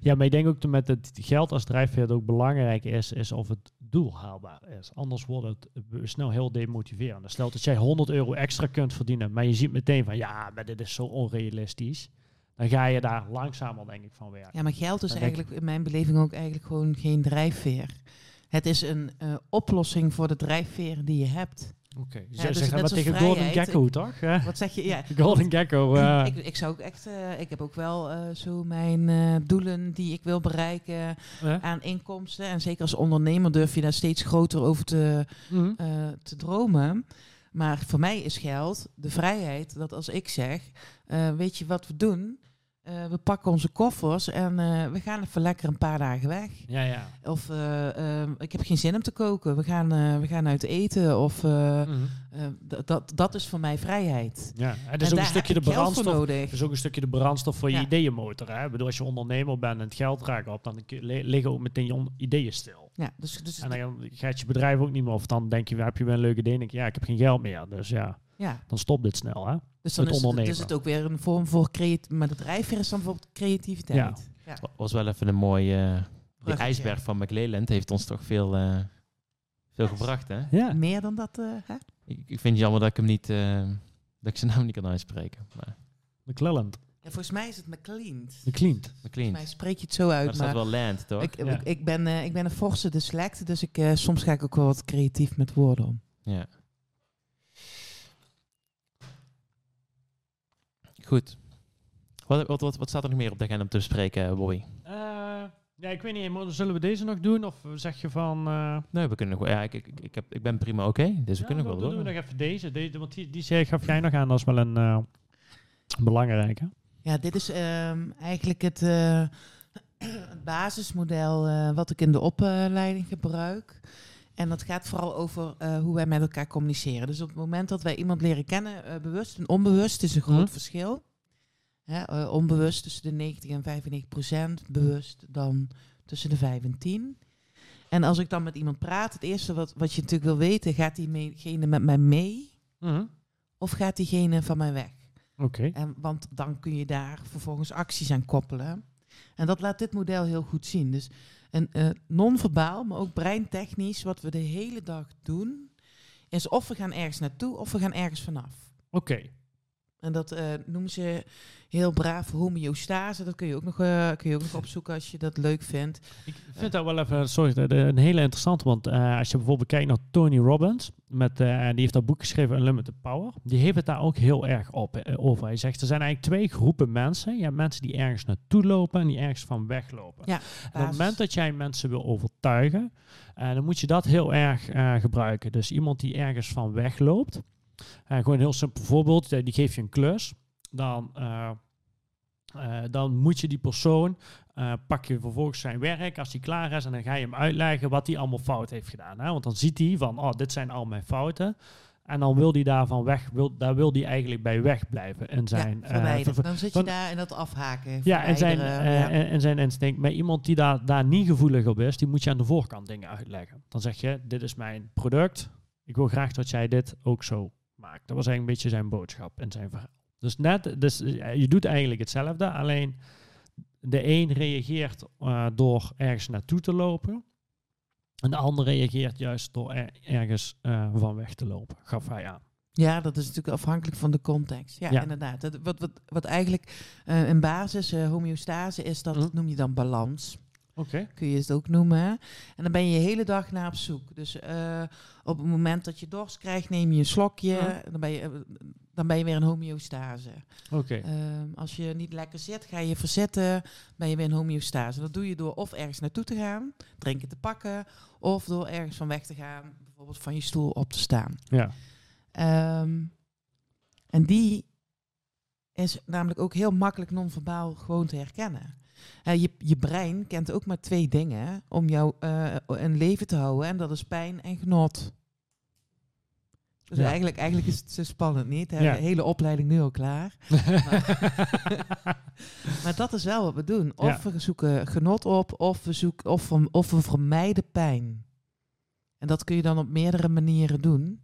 [SPEAKER 2] Ja, maar ik denk ook dat met het geld als drijfveer ook belangrijk is, is of het doel haalbaar is. Anders wordt het snel heel demotiverend. Dus Stel dat jij 100 euro extra kunt verdienen, maar je ziet meteen van ja, maar dit is zo onrealistisch. Dan ga je daar langzamer denk ik van werken.
[SPEAKER 3] Ja, maar geld is
[SPEAKER 2] Dan denk ik-
[SPEAKER 3] eigenlijk in mijn beleving ook eigenlijk gewoon geen drijfveer. Het is een eh, oplossing voor de drijfveren die je hebt.
[SPEAKER 2] Oké,
[SPEAKER 3] dus
[SPEAKER 2] zeg dat
[SPEAKER 3] als
[SPEAKER 2] tegen Golden Gecko toch?
[SPEAKER 3] Wat zeg je? Ja,
[SPEAKER 2] Golden Gecko. eh,
[SPEAKER 3] ik, ik zou ook echt, eh, ik heb ook wel zo mijn doelen die ik wil bereiken aan inkomsten. En zeker als ondernemer durf je daar steeds groter over te,
[SPEAKER 2] Mhm.
[SPEAKER 3] te dromen. Maar voor mij is geld de vrijheid dat als ik zeg, weet je wat we doen? Eh, we pakken onze koffers en eh, we gaan even lekker een paar dagen weg.
[SPEAKER 2] Ja, ja.
[SPEAKER 3] Of eh, ehm, ik heb geen zin om te koken, we gaan, we gaan uit eten. Of
[SPEAKER 2] Mhm.
[SPEAKER 3] dat, dat is voor mij vrijheid.
[SPEAKER 2] Ja, het
[SPEAKER 3] En
[SPEAKER 2] is ook een stukje de
[SPEAKER 3] ik
[SPEAKER 2] brandstof.
[SPEAKER 3] nodig.
[SPEAKER 2] Het is ook een stukje de brandstof voor je ideeënmotor. Hè? Ik bedoel, als je ondernemer bent en het geld raakt op, dan liggen ook meteen je ideeën stil.
[SPEAKER 3] Ja, dus, dus
[SPEAKER 2] En dan gaat je bedrijf ook niet meer. Of dan denk je, heb je wel een leuke idee? En denk je, ja, ik heb geen geld meer. Dus ja,
[SPEAKER 3] ja,
[SPEAKER 2] dan stopt dit snel. Hè?
[SPEAKER 3] dus dan
[SPEAKER 2] Het
[SPEAKER 3] is het,
[SPEAKER 2] ondernemen.
[SPEAKER 3] dus het ook weer een vorm voor creativiteit. Maar de drijfveer is dan voor creativiteit. Ja.
[SPEAKER 1] was wel even een mooie... eh
[SPEAKER 3] Bruggetje.
[SPEAKER 1] ijsberg van McLeland heeft ons toch veel, eh, veel gebracht, hè?
[SPEAKER 2] Ja.
[SPEAKER 3] Meer dan dat, eh, hè?
[SPEAKER 1] Ik, ik vind het jammer dat ik hem niet... eh, dat ik zijn naam niet kan uitspreken. Maar
[SPEAKER 2] McClelland.
[SPEAKER 3] Ja, volgens mij is het McLean.
[SPEAKER 2] McLean.
[SPEAKER 3] Volgens
[SPEAKER 1] McLean.
[SPEAKER 3] mij spreek je het zo
[SPEAKER 1] Maar
[SPEAKER 3] uit.
[SPEAKER 1] staat
[SPEAKER 3] Maar
[SPEAKER 1] wel land, toch?
[SPEAKER 3] ik,
[SPEAKER 2] Ja.
[SPEAKER 3] ik, ik, ben, eh, ik ben een forse dyslect, dus ik, eh, soms ga ik ook wel wat creatief met woorden om.
[SPEAKER 1] Ja. Goed. Wat, wat, wat, wat staat er nog meer op de agenda om te bespreken, Bobby?
[SPEAKER 2] Eh, ja, ik weet niet. maar Zullen we deze nog doen? Of zeg je van... eh,
[SPEAKER 1] Nee, we kunnen nog wel. Ja, ik, ik, ik, heb, ik ben prima oké, dus we
[SPEAKER 2] ja,
[SPEAKER 1] kunnen nog wel
[SPEAKER 2] doen we
[SPEAKER 1] door.
[SPEAKER 2] nog even deze. deze want die, die zei- gaf jij nog aan. Dat is wel een eh, belangrijke.
[SPEAKER 3] Ja, dit is ehm, eigenlijk het, eh, het basismodel eh, wat ik in de opleiding gebruik. En dat gaat vooral over eh, hoe wij met elkaar communiceren. Dus op het moment dat wij iemand leren kennen, eh, bewust en onbewust, is een groot
[SPEAKER 2] Mhm.
[SPEAKER 3] verschil. Hè, eh, onbewust tussen de 90 en 95 procent. Bewust dan tussen de 5 en 10. En als ik dan met iemand praat, het eerste wat, wat je natuurlijk wil weten, gaat diegene met mij mee
[SPEAKER 2] Mhm.
[SPEAKER 3] of gaat diegene van mij weg?
[SPEAKER 2] Oké.
[SPEAKER 3] En, want dan kun je daar vervolgens acties aan koppelen. En dat laat dit model heel goed zien. Dus een eh, non-verbaal, maar ook breintechnisch, wat we de hele dag doen, is of we gaan ergens naartoe of we gaan ergens vanaf.
[SPEAKER 2] Oké.
[SPEAKER 3] En dat eh, noemen ze heel braaf homeostase. Dat kun je ook nog, eh, kun je ook nog opzoeken als je dat leuk vindt.
[SPEAKER 2] Ik vind dat wel even, sorry, een hele interessante. Want eh, als je bijvoorbeeld kijkt naar Tony Robbins, met, die heeft dat boek geschreven, Unlimited Power. Die heeft het daar ook heel erg op, over. Hij zegt, er zijn eigenlijk twee groepen mensen. Je hebt mensen die ergens naartoe lopen en die ergens van weglopen.
[SPEAKER 3] Ja,
[SPEAKER 2] op het moment dat jij mensen wil overtuigen, dan moet je dat heel erg gebruiken. Dus iemand die ergens van wegloopt. Eh, gewoon een heel simpel voorbeeld. eh, die geef je een klus. Dan, eh, dan moet je die persoon, pak je vervolgens zijn werk als hij klaar is. En dan ga je hem uitleggen wat hij allemaal fout heeft gedaan. Hè? Want dan ziet hij van, oh, dit zijn al mijn fouten. En dan wil hij daarvan weg, wil, daar wil hij eigenlijk bij wegblijven. In zijn,
[SPEAKER 3] ja, dan zit je daar in dat afhaken.
[SPEAKER 2] ja, en zijn,
[SPEAKER 3] ja.
[SPEAKER 2] en, en zijn instinct. Maar iemand die daar, daar niet gevoelig op is, die moet je aan de voorkant dingen uitleggen. Dan zeg je, dit is mijn product. Ik wil graag dat jij dit ook zo maakt. Dat was eigenlijk een beetje zijn boodschap en zijn verhaal. Dus net, dus eh, je doet eigenlijk hetzelfde, alleen de een reageert eh, door ergens naartoe te lopen. En de ander reageert juist door er- ergens eh, van weg te lopen, gaf hij aan.
[SPEAKER 3] Ja, dat is natuurlijk afhankelijk van de context. Ja,
[SPEAKER 2] Ja.
[SPEAKER 3] inderdaad. Dat, wat, wat, wat eigenlijk een basis, homeostase, is, dat
[SPEAKER 2] Hm.
[SPEAKER 3] noem je dan balans. Kun je het ook noemen. En dan ben je je hele dag naar op zoek. Dus eh, op het moment dat je dorst krijgt, neem je een slokje. Dan, ben je, eh, dan ben je weer in homeostase. Ehm, als je niet lekker zit, ga je verzetten, ben je weer in homeostase. Dat doe je door of ergens naartoe te gaan, drinken te pakken, of door ergens van weg te gaan, bijvoorbeeld van je stoel op te staan.
[SPEAKER 2] Ja.
[SPEAKER 3] Ehm, en die is namelijk ook heel makkelijk non-verbaal gewoon te herkennen. Je, je brein kent ook maar twee dingen om jou eh in leven te houden. En dat is pijn en genot. Dus
[SPEAKER 2] Ja.
[SPEAKER 3] eigenlijk, eigenlijk is het zo spannend niet. Hè?
[SPEAKER 2] Ja.
[SPEAKER 3] De hele opleiding nu al klaar. Maar dat is wel wat we doen. Of we zoeken genot op, of we, zoeken, of, we, of we vermijden pijn. En dat kun je dan op meerdere manieren doen.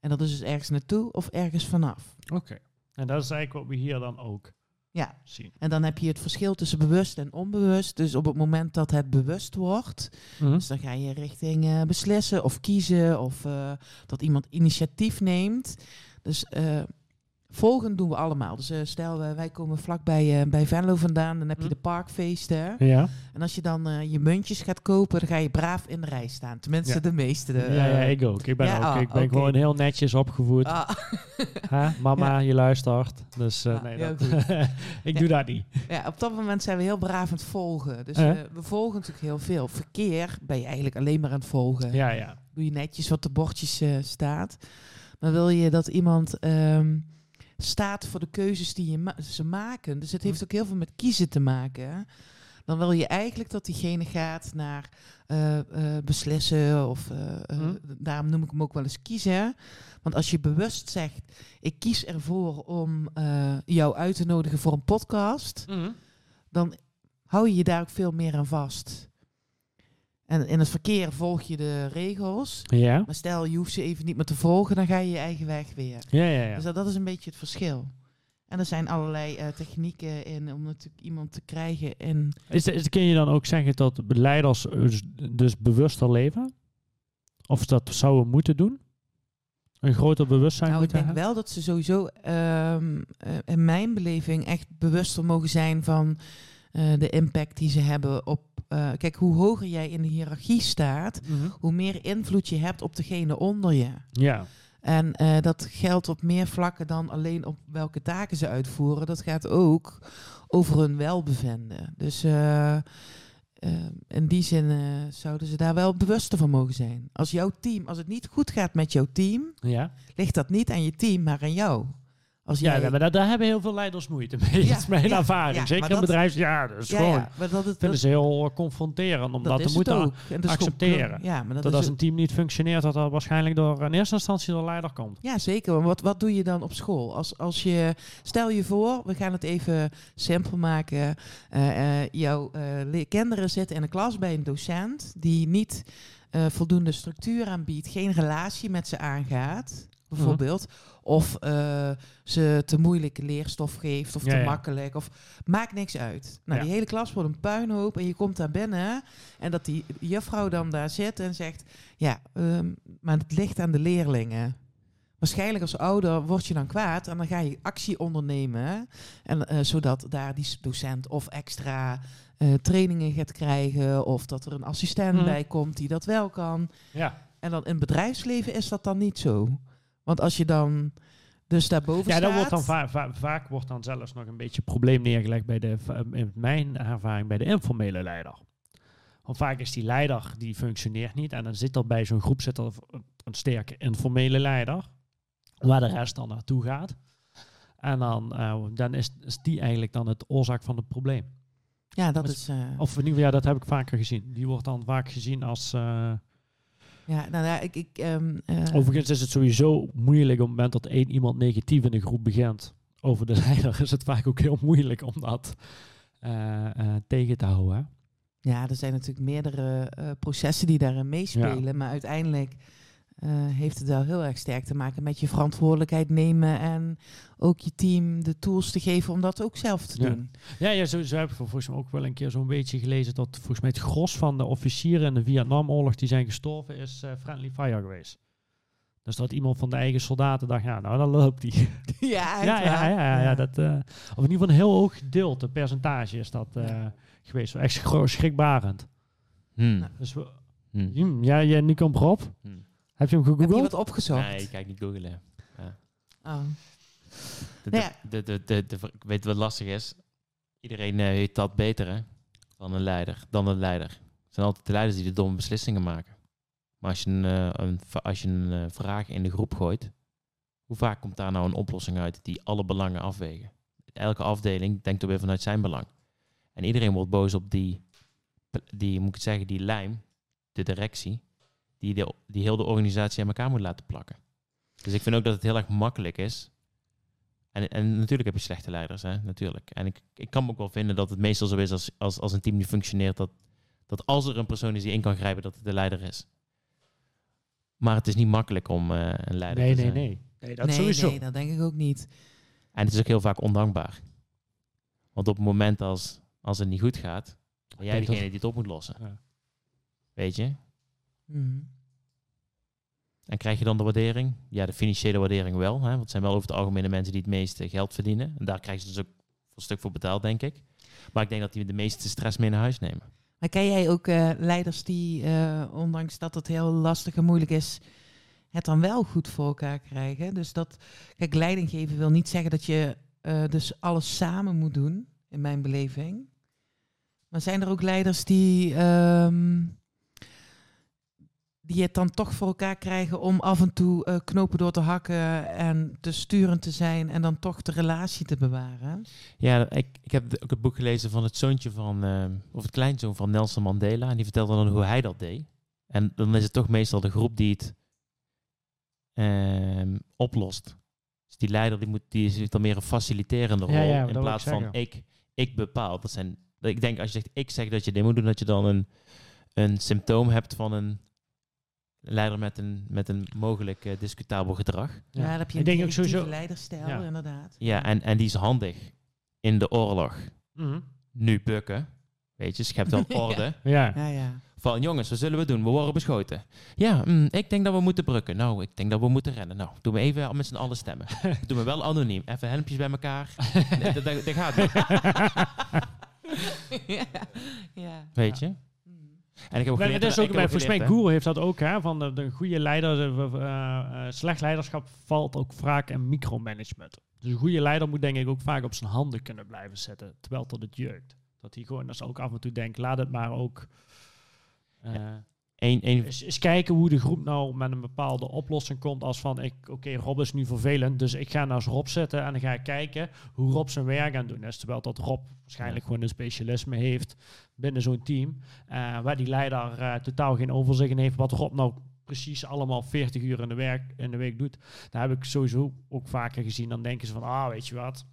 [SPEAKER 3] En dat is dus ergens naartoe of ergens vanaf.
[SPEAKER 2] Oké. En dat is eigenlijk wat we hier dan ook
[SPEAKER 3] Ja.
[SPEAKER 2] zien.
[SPEAKER 3] En dan heb je het verschil tussen bewust en onbewust. Dus op het moment dat het bewust wordt,
[SPEAKER 2] Mhm.
[SPEAKER 3] dus dan ga je richting eh, beslissen of kiezen of eh, dat iemand initiatief neemt. Dus eh volgen doen we allemaal. Dus eh, stel, eh, wij komen vlakbij eh bij Venlo vandaan, dan heb je
[SPEAKER 2] Hm.
[SPEAKER 3] de parkfeesten.
[SPEAKER 2] Ja.
[SPEAKER 3] En als je dan je muntjes gaat kopen, dan ga je braaf in de rij staan. Tenminste,
[SPEAKER 2] Ja.
[SPEAKER 3] de meeste.
[SPEAKER 2] Ja, ja, ik ook. Ik ben
[SPEAKER 3] ja,
[SPEAKER 2] ook.
[SPEAKER 3] ah,
[SPEAKER 2] ik ben gewoon heel netjes opgevoed.
[SPEAKER 3] ah?
[SPEAKER 2] Mama, je luistert. Dus
[SPEAKER 3] Ah,
[SPEAKER 2] nee, dat, ik doe dat niet.
[SPEAKER 3] ja, op dat moment zijn we heel braaf aan het volgen. Dus
[SPEAKER 2] Eh?
[SPEAKER 3] we volgen natuurlijk heel veel. Verkeer ben je eigenlijk alleen maar aan het volgen.
[SPEAKER 2] Ja, ja.
[SPEAKER 3] Doe je netjes wat de bordjes staat. Maar wil je dat iemand ehm, staat voor de keuzes die je ma- ze maken. Dus het heeft ook heel veel met kiezen te maken. Dan wil je eigenlijk dat diegene gaat naar eh, eh, beslissen. Of eh,
[SPEAKER 2] Hm.
[SPEAKER 3] daarom noem ik hem ook wel eens kiezen. Want als je bewust zegt, ik kies ervoor om jou uit te nodigen voor een podcast dan hou je je daar ook veel meer aan vast. En in het verkeer volg je de regels.
[SPEAKER 2] Ja.
[SPEAKER 3] Maar stel, je hoeft ze even niet meer te volgen, dan ga je je eigen weg weer.
[SPEAKER 2] Ja, ja, ja.
[SPEAKER 3] Dus dat, dat is een beetje het verschil. En er zijn allerlei eh, technieken in om natuurlijk iemand te krijgen. En
[SPEAKER 2] Is, is, kun je dan ook zeggen dat leiders dus, dus bewuster leven? Of dat zouden moeten doen? Een groter bewustzijn
[SPEAKER 3] nou, ik
[SPEAKER 2] moeten
[SPEAKER 3] denk
[SPEAKER 2] hebben?
[SPEAKER 3] wel dat ze sowieso ehm, eh, in mijn beleving echt bewuster mogen zijn van eh, de impact die ze hebben op. eh, kijk, hoe hoger jij in de hiërarchie staat,
[SPEAKER 2] Mhm.
[SPEAKER 3] hoe meer invloed je hebt op degene onder je.
[SPEAKER 2] Ja.
[SPEAKER 3] En eh, dat geldt op meer vlakken dan alleen op welke taken ze uitvoeren. Dat gaat ook over hun welbevinden. Dus in die zin zouden ze daar wel bewuster van mogen zijn. Als jouw team, als het niet goed gaat met jouw team,
[SPEAKER 2] Ja.
[SPEAKER 3] ligt dat niet aan je team, maar aan jou. Als
[SPEAKER 2] Ja,
[SPEAKER 3] jij,
[SPEAKER 2] maar daar, daar hebben heel veel leiders moeite mee.
[SPEAKER 3] Ja,
[SPEAKER 2] dat is mijn
[SPEAKER 3] ja,
[SPEAKER 2] ervaring. Zeker in
[SPEAKER 3] dat-
[SPEAKER 2] bedrijfs... Ja, dat is gewoon...
[SPEAKER 3] ja, maar dat, het,
[SPEAKER 2] vinden
[SPEAKER 3] dat,
[SPEAKER 2] ze heel confronterend om dat,
[SPEAKER 3] is
[SPEAKER 2] te moeten
[SPEAKER 3] is
[SPEAKER 2] accepteren.
[SPEAKER 3] kleur. Ja, maar dat,
[SPEAKER 2] dat
[SPEAKER 3] is
[SPEAKER 2] als een team niet functioneert, dat dat waarschijnlijk door in eerste instantie door de leider komt.
[SPEAKER 3] Ja, zeker. Maar wat, wat doe je dan op school? Als, als je, stel je voor, we gaan het even simpel maken. Eh, eh, jouw eh, kinderen zitten in een klas bij een docent die niet eh, voldoende structuur aanbiedt, geen relatie met ze aangaat, bijvoorbeeld. Of eh, ze te moeilijke leerstof geeft of
[SPEAKER 2] Ja,
[SPEAKER 3] te
[SPEAKER 2] ja.
[SPEAKER 3] makkelijk. Of maakt niks uit. Nou, die hele klas wordt een puinhoop en je komt daar binnen en dat die juffrouw dan daar zit en zegt, ja, ehm, maar het ligt aan de leerlingen. Waarschijnlijk als ouder word je dan kwaad en dan ga je actie ondernemen. En, eh, zodat daar die docent of extra eh, trainingen gaat krijgen. Of dat er een assistent
[SPEAKER 2] Mhm.
[SPEAKER 3] bij komt die dat wel kan.
[SPEAKER 2] Ja,
[SPEAKER 3] En dan in het bedrijfsleven is dat dan niet zo. Want als je dan dus daarboven
[SPEAKER 2] ja
[SPEAKER 3] staat...
[SPEAKER 2] dan wordt dan va- va- vaak wordt dan zelfs nog een beetje probleem neergelegd bij de, va- in mijn ervaring bij de informele leider. Want vaak is die leider, die functioneert niet. En dan zit er bij zo'n groep zit er een sterke informele leider. Waar de rest dan naartoe gaat. En dan, eh, dan is, is die eigenlijk dan het oorzaak van het probleem.
[SPEAKER 3] Ja, dat is... eh,
[SPEAKER 2] Of in ieder geval, ja, dat heb ik vaker gezien. Die wordt dan vaak gezien als... eh,
[SPEAKER 3] ja, nou ja, ik... ik ehm, eh,
[SPEAKER 2] Overigens is het sowieso moeilijk op het moment dat één iemand negatief in een groep begint over de leider, is het vaak ook heel moeilijk om dat eh, eh, tegen te houden.
[SPEAKER 3] Ja, er zijn natuurlijk meerdere processen die daarin meespelen. Maar uiteindelijk eh, heeft het wel heel erg sterk te maken met je verantwoordelijkheid nemen. En ook je team de tools te geven om dat ook zelf te
[SPEAKER 2] Ja.
[SPEAKER 3] doen.
[SPEAKER 2] Ja, ja zo, zo heb ik volgens mij ook wel een keer zo'n beetje gelezen dat volgens mij het gros van de officieren in de Vietnamoorlog die zijn gestorven is eh, friendly fire geweest. Dus dat iemand van de eigen soldaten dacht, ja, nou dan loopt die.
[SPEAKER 3] ja,
[SPEAKER 2] ja, ja, ja, ja, ja, dat, eh, of in ieder geval een heel hoog gedeelte, percentage is dat eh,
[SPEAKER 3] Ja.
[SPEAKER 2] geweest. Echt schrikbarend.
[SPEAKER 1] Hmm.
[SPEAKER 2] Dus we,
[SPEAKER 1] Hmm.
[SPEAKER 2] Ja, ja, nu komt erop.
[SPEAKER 1] Hmm.
[SPEAKER 2] Heb je hem
[SPEAKER 3] Heb je
[SPEAKER 2] gegoogeld?
[SPEAKER 3] wat opgezocht?
[SPEAKER 1] Nee, ik kijk niet googelen.
[SPEAKER 3] Oh.
[SPEAKER 1] De,
[SPEAKER 3] Nou ja.
[SPEAKER 1] de, de, de, de, de- weet wat lastig is? Iedereen eh, weet dat beter hè? dan een leider. Dan een leider. Het zijn altijd de leiders die de domme beslissingen maken. Maar als je een, eh, een, als je een eh, vraag in de groep gooit, hoe vaak komt daar nou een oplossing uit die alle belangen afwegen? Elke afdeling denkt er weer vanuit zijn belang. En iedereen wordt boos op die, die moet ik zeggen, die lijm, de directie, die, de, die heel de organisatie aan elkaar moet laten plakken. Dus ik vind ook dat het heel erg makkelijk is. En, en natuurlijk heb je slechte leiders, hè, natuurlijk. En ik, ik kan me ook wel vinden dat het meestal zo is als, als, als een team niet functioneert, dat, dat als er een persoon is die in kan grijpen, dat het de leider is. Maar het is niet makkelijk om eh, een leider
[SPEAKER 2] Nee,
[SPEAKER 1] te
[SPEAKER 2] nee,
[SPEAKER 1] zijn.
[SPEAKER 2] nee. Nee, dat
[SPEAKER 3] nee,
[SPEAKER 2] sowieso.
[SPEAKER 3] nee, dat denk ik ook niet.
[SPEAKER 1] En het is ook heel vaak ondankbaar. Want op het moment als, als het niet goed gaat, ben jij
[SPEAKER 2] dat-
[SPEAKER 1] degene die het op moet lossen.
[SPEAKER 2] Ja.
[SPEAKER 1] Weet je?
[SPEAKER 3] Mhm.
[SPEAKER 1] En krijg je dan de waardering? Ja, de financiële waardering wel. Hè? Want het zijn wel over het algemeen de mensen die het meeste geld verdienen. En daar krijgen ze dus ook een stuk voor betaald, denk ik. Maar ik denk dat die de meeste stress mee naar huis nemen.
[SPEAKER 3] Maar ken jij ook eh, leiders die, eh, ondanks dat het heel lastig en moeilijk is, het dan wel goed voor elkaar krijgen? Dus dat, kijk, leiding geven wil niet zeggen dat je eh, dus alles samen moet doen, in mijn beleving. Maar zijn er ook leiders die, ehm, die het dan toch voor elkaar krijgen om af en toe eh, knopen door te hakken en te sturend te zijn en dan toch de relatie te bewaren?
[SPEAKER 1] Ja, ik, ik heb ook het boek gelezen van het zoontje van, eh, of het kleinzoon van Nelson Mandela. En die vertelde dan hoe hij dat deed. En dan is het toch meestal de groep die het ehm, oplost. Dus die leider die moet, die is dan meer een faciliterende rol.
[SPEAKER 2] Ja, ja, dat
[SPEAKER 1] in plaats
[SPEAKER 2] ik
[SPEAKER 1] van ik, ik bepaal. Dat zijn, ik denk als je zegt ik zeg dat je dit moet doen, dat je dan een, een symptoom hebt van een leider met een, met een mogelijk eh, discutabel gedrag.
[SPEAKER 3] Ja, dan heb je
[SPEAKER 2] Ik
[SPEAKER 3] een
[SPEAKER 2] denk ook
[SPEAKER 3] directieve
[SPEAKER 2] sowieso-
[SPEAKER 3] leiderstijl,
[SPEAKER 2] Ja.
[SPEAKER 3] inderdaad.
[SPEAKER 1] Ja, en, en die is handig in de oorlog.
[SPEAKER 2] Mhm.
[SPEAKER 1] Nu bukken. Weet je, schept wel
[SPEAKER 3] Ja.
[SPEAKER 1] orde.
[SPEAKER 2] Ja.
[SPEAKER 3] Ja, ja.
[SPEAKER 1] Van jongens, wat zullen we doen? We worden beschoten. Ja, mm, ik denk dat we moeten brukken. Nou, ik denk dat we moeten rennen. Nou, doen we even met z'n allen stemmen. doen we wel anoniem. Even helmpjes bij elkaar. Nee, dat, dat, dat gaat niet,
[SPEAKER 3] ja. ja.
[SPEAKER 1] weet je. En ik heb ook geleerd...
[SPEAKER 2] is
[SPEAKER 1] ik
[SPEAKER 2] ook, volgens mij,
[SPEAKER 1] geleerd.
[SPEAKER 2] Google heeft dat ook, hè, van de, de goede leider, de, eh, eh, slecht leiderschap valt ook vaak in micromanagement. Dus een goede leider moet denk ik ook vaak op zijn handen kunnen blijven zetten, terwijl tot het jeukt. Dat hij gewoon, als ook af en toe denkt, laat het maar ook... eh,
[SPEAKER 1] één,
[SPEAKER 2] Eens, eens kijken hoe de groep nou met een bepaalde oplossing komt. Als van, ik, oké, Rob is nu vervelend, dus ik ga naast Rob zitten en dan ga ik kijken hoe Rob zijn werk aan doen is. Terwijl dat Rob waarschijnlijk gewoon een specialisme heeft binnen zo'n team. eh, waar die leider eh, totaal geen overzicht in heeft wat Rob nou precies allemaal 40 uur in de, werk, in de week doet. Daar heb ik sowieso ook vaker gezien. Dan denken ze van, ah, weet je wat...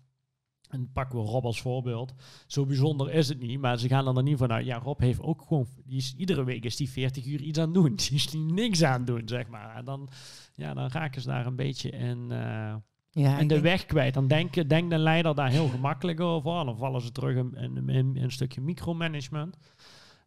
[SPEAKER 2] En pakken we Rob als voorbeeld. Zo bijzonder is het niet, maar ze gaan er dan niet vanuit. Ja, Rob heeft ook gewoon, die is, iedere week is die 40 uur iets aan doen. Die is die niks aan doen, zeg maar. En dan, ja, dan raken ze daar een beetje in, eh,
[SPEAKER 3] Ja,
[SPEAKER 2] in de
[SPEAKER 3] denk-
[SPEAKER 2] weg kwijt. Dan denkt denkt de leider daar heel gemakkelijk over. Dan vallen ze terug in, in, in- in een stukje micromanagement.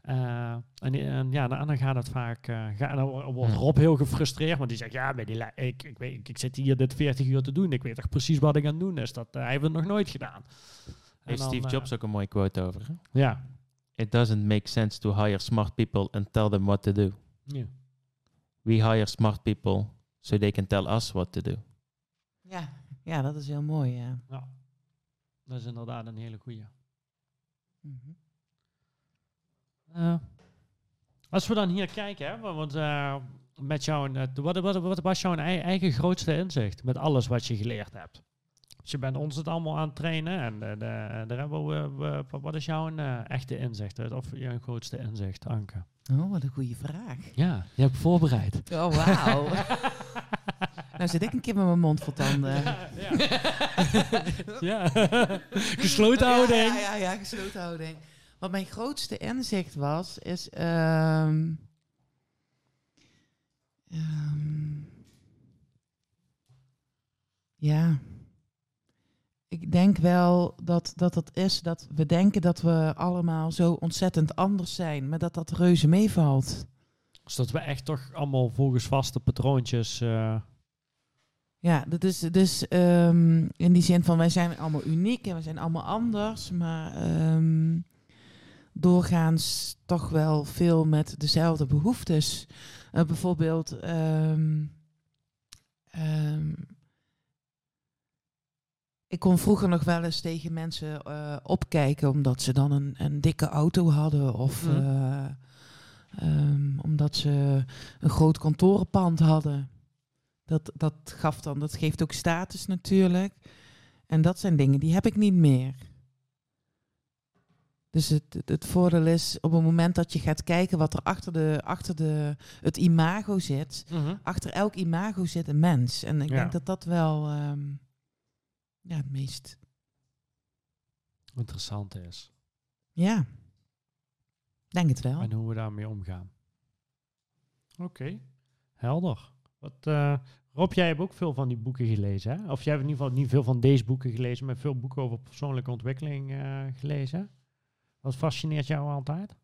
[SPEAKER 2] Eh, en, en ja, dan, gaat het vaak. eh, ga, dan wordt
[SPEAKER 1] Hm.
[SPEAKER 2] Rob heel gefrustreerd, want die zegt: Ja, die ik, ik, weet, ik, ik zit hier dit 40 uur te doen. Ik weet toch precies wat ik aan het doen is. Dat, eh, hij heeft het nog nooit gedaan. En
[SPEAKER 1] heeft
[SPEAKER 2] dan,
[SPEAKER 1] Steve Jobs ook een mooie quote over. hè?
[SPEAKER 2] Ja.
[SPEAKER 1] It doesn't make sense to hire smart people and tell them what to do.
[SPEAKER 2] ja.
[SPEAKER 1] We hire smart people so they can tell us what to do.
[SPEAKER 3] ja, ja, dat is heel mooi, ja.
[SPEAKER 2] Ja. Dat is inderdaad een hele goeie.
[SPEAKER 3] Mhm.
[SPEAKER 2] Eh, als we dan hier kijken, hè, wa- want eh, met jouw, eh, wat, wat, wat was jouw ei- eigen grootste inzicht met alles wat je geleerd hebt? Dus je bent ons het allemaal aan het trainen en de, de, daar hebben we, we- wat- wat is jouw echte inzicht of jouw grootste inzicht, Anke?
[SPEAKER 3] Oh, wat een goede vraag.
[SPEAKER 2] Ja, je hebt voorbereid.
[SPEAKER 3] Oh, wauw. nou zit ik een keer met mijn mond vol tanden.
[SPEAKER 2] ja. ja. Gesloten houding.
[SPEAKER 3] Ja, ja, ja, ja, gesloten houding. Wat mijn grootste inzicht was, is... ehm, ehm, ja. Ik denk wel dat, dat het is dat we denken dat we allemaal zo ontzettend anders zijn, maar dat dat reuze meevalt.
[SPEAKER 2] Dus dat we echt toch allemaal volgens vaste patroontjes... eh,
[SPEAKER 3] Ja, dat is dus ehm, in die zin van wij zijn allemaal uniek en we zijn allemaal anders, maar doorgaans toch wel veel met dezelfde behoeftes. Eh, bijvoorbeeld, ehm, ehm, ik kon vroeger nog wel eens tegen mensen eh, opkijken omdat ze dan een, een dikke auto hadden of
[SPEAKER 2] Mhm.
[SPEAKER 3] eh, ehm, omdat ze een groot kantorenpand hadden. Dat, dat gaf dan, dat geeft ook status natuurlijk. En dat zijn dingen die heb ik niet meer. Dus het, het, voordeel is op het moment dat je gaat kijken wat er achter, de, achter de, het imago zit. Achter elk imago zit een mens. En ik
[SPEAKER 2] Ja.
[SPEAKER 3] denk dat dat wel ehm, ja, het meest.
[SPEAKER 2] interessant is.
[SPEAKER 3] Ja, denk het wel.
[SPEAKER 2] En hoe we daarmee omgaan. Oké, helder. Wat, eh, Rob, jij hebt ook veel van die boeken gelezen, hè? Of jij hebt in ieder geval niet veel van deze boeken gelezen, maar veel boeken over persoonlijke ontwikkeling eh, gelezen. Wat fascineert jou altijd?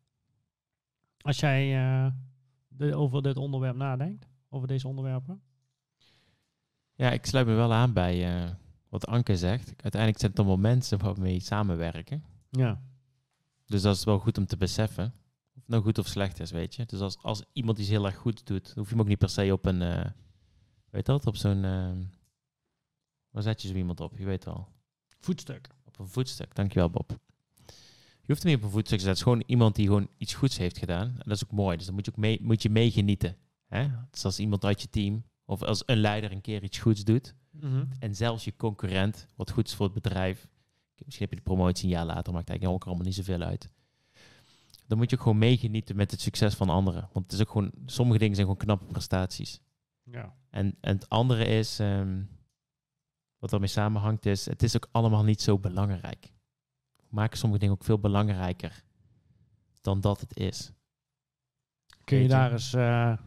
[SPEAKER 2] Als jij eh, de- over dit onderwerp nadenkt, over deze onderwerpen?
[SPEAKER 1] Ja, ik sluit me wel aan bij eh, wat Anke zegt. Uiteindelijk zijn het allemaal mensen waarmee je samenwerken.
[SPEAKER 2] Ja.
[SPEAKER 1] Dus dat is wel goed om te beseffen. Of het nou goed of slecht is, weet je. Dus als, als iemand iets heel erg goed doet, hoef je hem ook niet per se op een, eh, weet dat, op zo'n, eh, waar zet je zo iemand op? Je weet wel.
[SPEAKER 2] Voetstuk.
[SPEAKER 1] Op een voetstuk, dankjewel Bob. Je hoeft hem niet op een voetstuk te zetten. Het is gewoon iemand die gewoon iets goeds heeft gedaan. En dat is ook mooi. Dus dan moet je ook mee, moet je meegenieten. Hè? Dus als iemand uit je team of als een leider een keer iets goeds doet.
[SPEAKER 2] Mhm.
[SPEAKER 1] En zelfs je concurrent, wat goed is voor het bedrijf. Misschien heb je de promotie een jaar later, maakt eigenlijk ook allemaal niet zoveel uit. Dan moet je ook gewoon meegenieten met het succes van anderen. Want het is ook gewoon, sommige dingen zijn gewoon knappe prestaties.
[SPEAKER 2] Ja.
[SPEAKER 1] En, en het andere is, ehm, wat daarmee samenhangt, is het is ook allemaal niet zo belangrijk. Maken sommige dingen ook veel belangrijker dan dat het is.
[SPEAKER 2] Kun je daar eens... eh,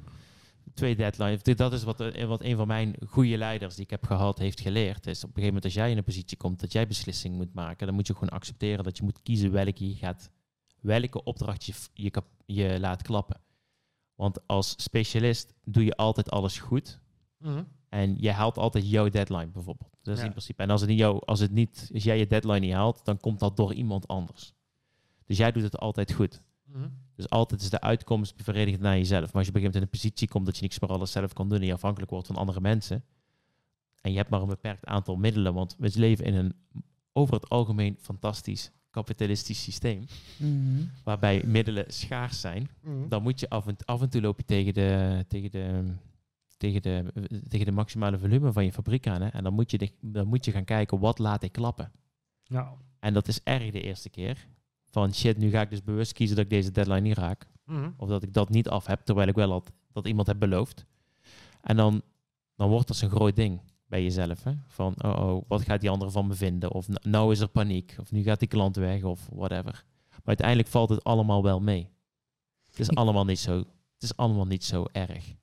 [SPEAKER 1] Twee deadlines. Dit- Dat is wat, eh, wat een van mijn goede leiders die ik heb gehad heeft geleerd. Is op een gegeven moment als jij in een positie komt dat jij beslissing moet maken, dan moet je gewoon accepteren dat je moet kiezen welke je gaat, welke opdracht je, je, laat klappen. Want als specialist doe je altijd alles goed. En jij haalt altijd jouw deadline bijvoorbeeld. Dat is
[SPEAKER 2] Ja.
[SPEAKER 1] in principe. En als het niet jou, als het niet, als jij je deadline niet haalt, dan komt dat door iemand anders. Dus jij doet het altijd goed.
[SPEAKER 2] Mhm.
[SPEAKER 1] Dus altijd is de uitkomst bevredigend naar jezelf. Maar als je op een gegeven moment in een positie komt dat je niks meer alles zelf kan doen en je afhankelijk wordt van andere mensen. En je hebt maar een beperkt aantal middelen, want we leven in een over het algemeen fantastisch kapitalistisch systeem,
[SPEAKER 3] Mhm.
[SPEAKER 1] waarbij middelen schaars zijn, dan moet je af en, af en toe loop je tegen de, tegen de, tegen de, tegen de maximale volume van je fabriek aan. Hè? En dan moet, je, de- dan moet je gaan kijken, wat laat ik klappen? En dat is erg de eerste keer. Van shit, nu ga ik dus bewust kiezen dat ik deze deadline niet raak.
[SPEAKER 2] Mhm.
[SPEAKER 1] Of dat ik dat niet af heb, terwijl ik wel had dat iemand heb beloofd. En dan, dan wordt dat zo'n groot ding bij jezelf. Hè? Van, oh, oh, wat gaat die andere van me vinden? Of "Nou, nou is er paniek. Of nu gaat die klant weg. Of whatever. Maar uiteindelijk valt het allemaal wel mee. Het is allemaal niet zo, het is allemaal niet zo erg.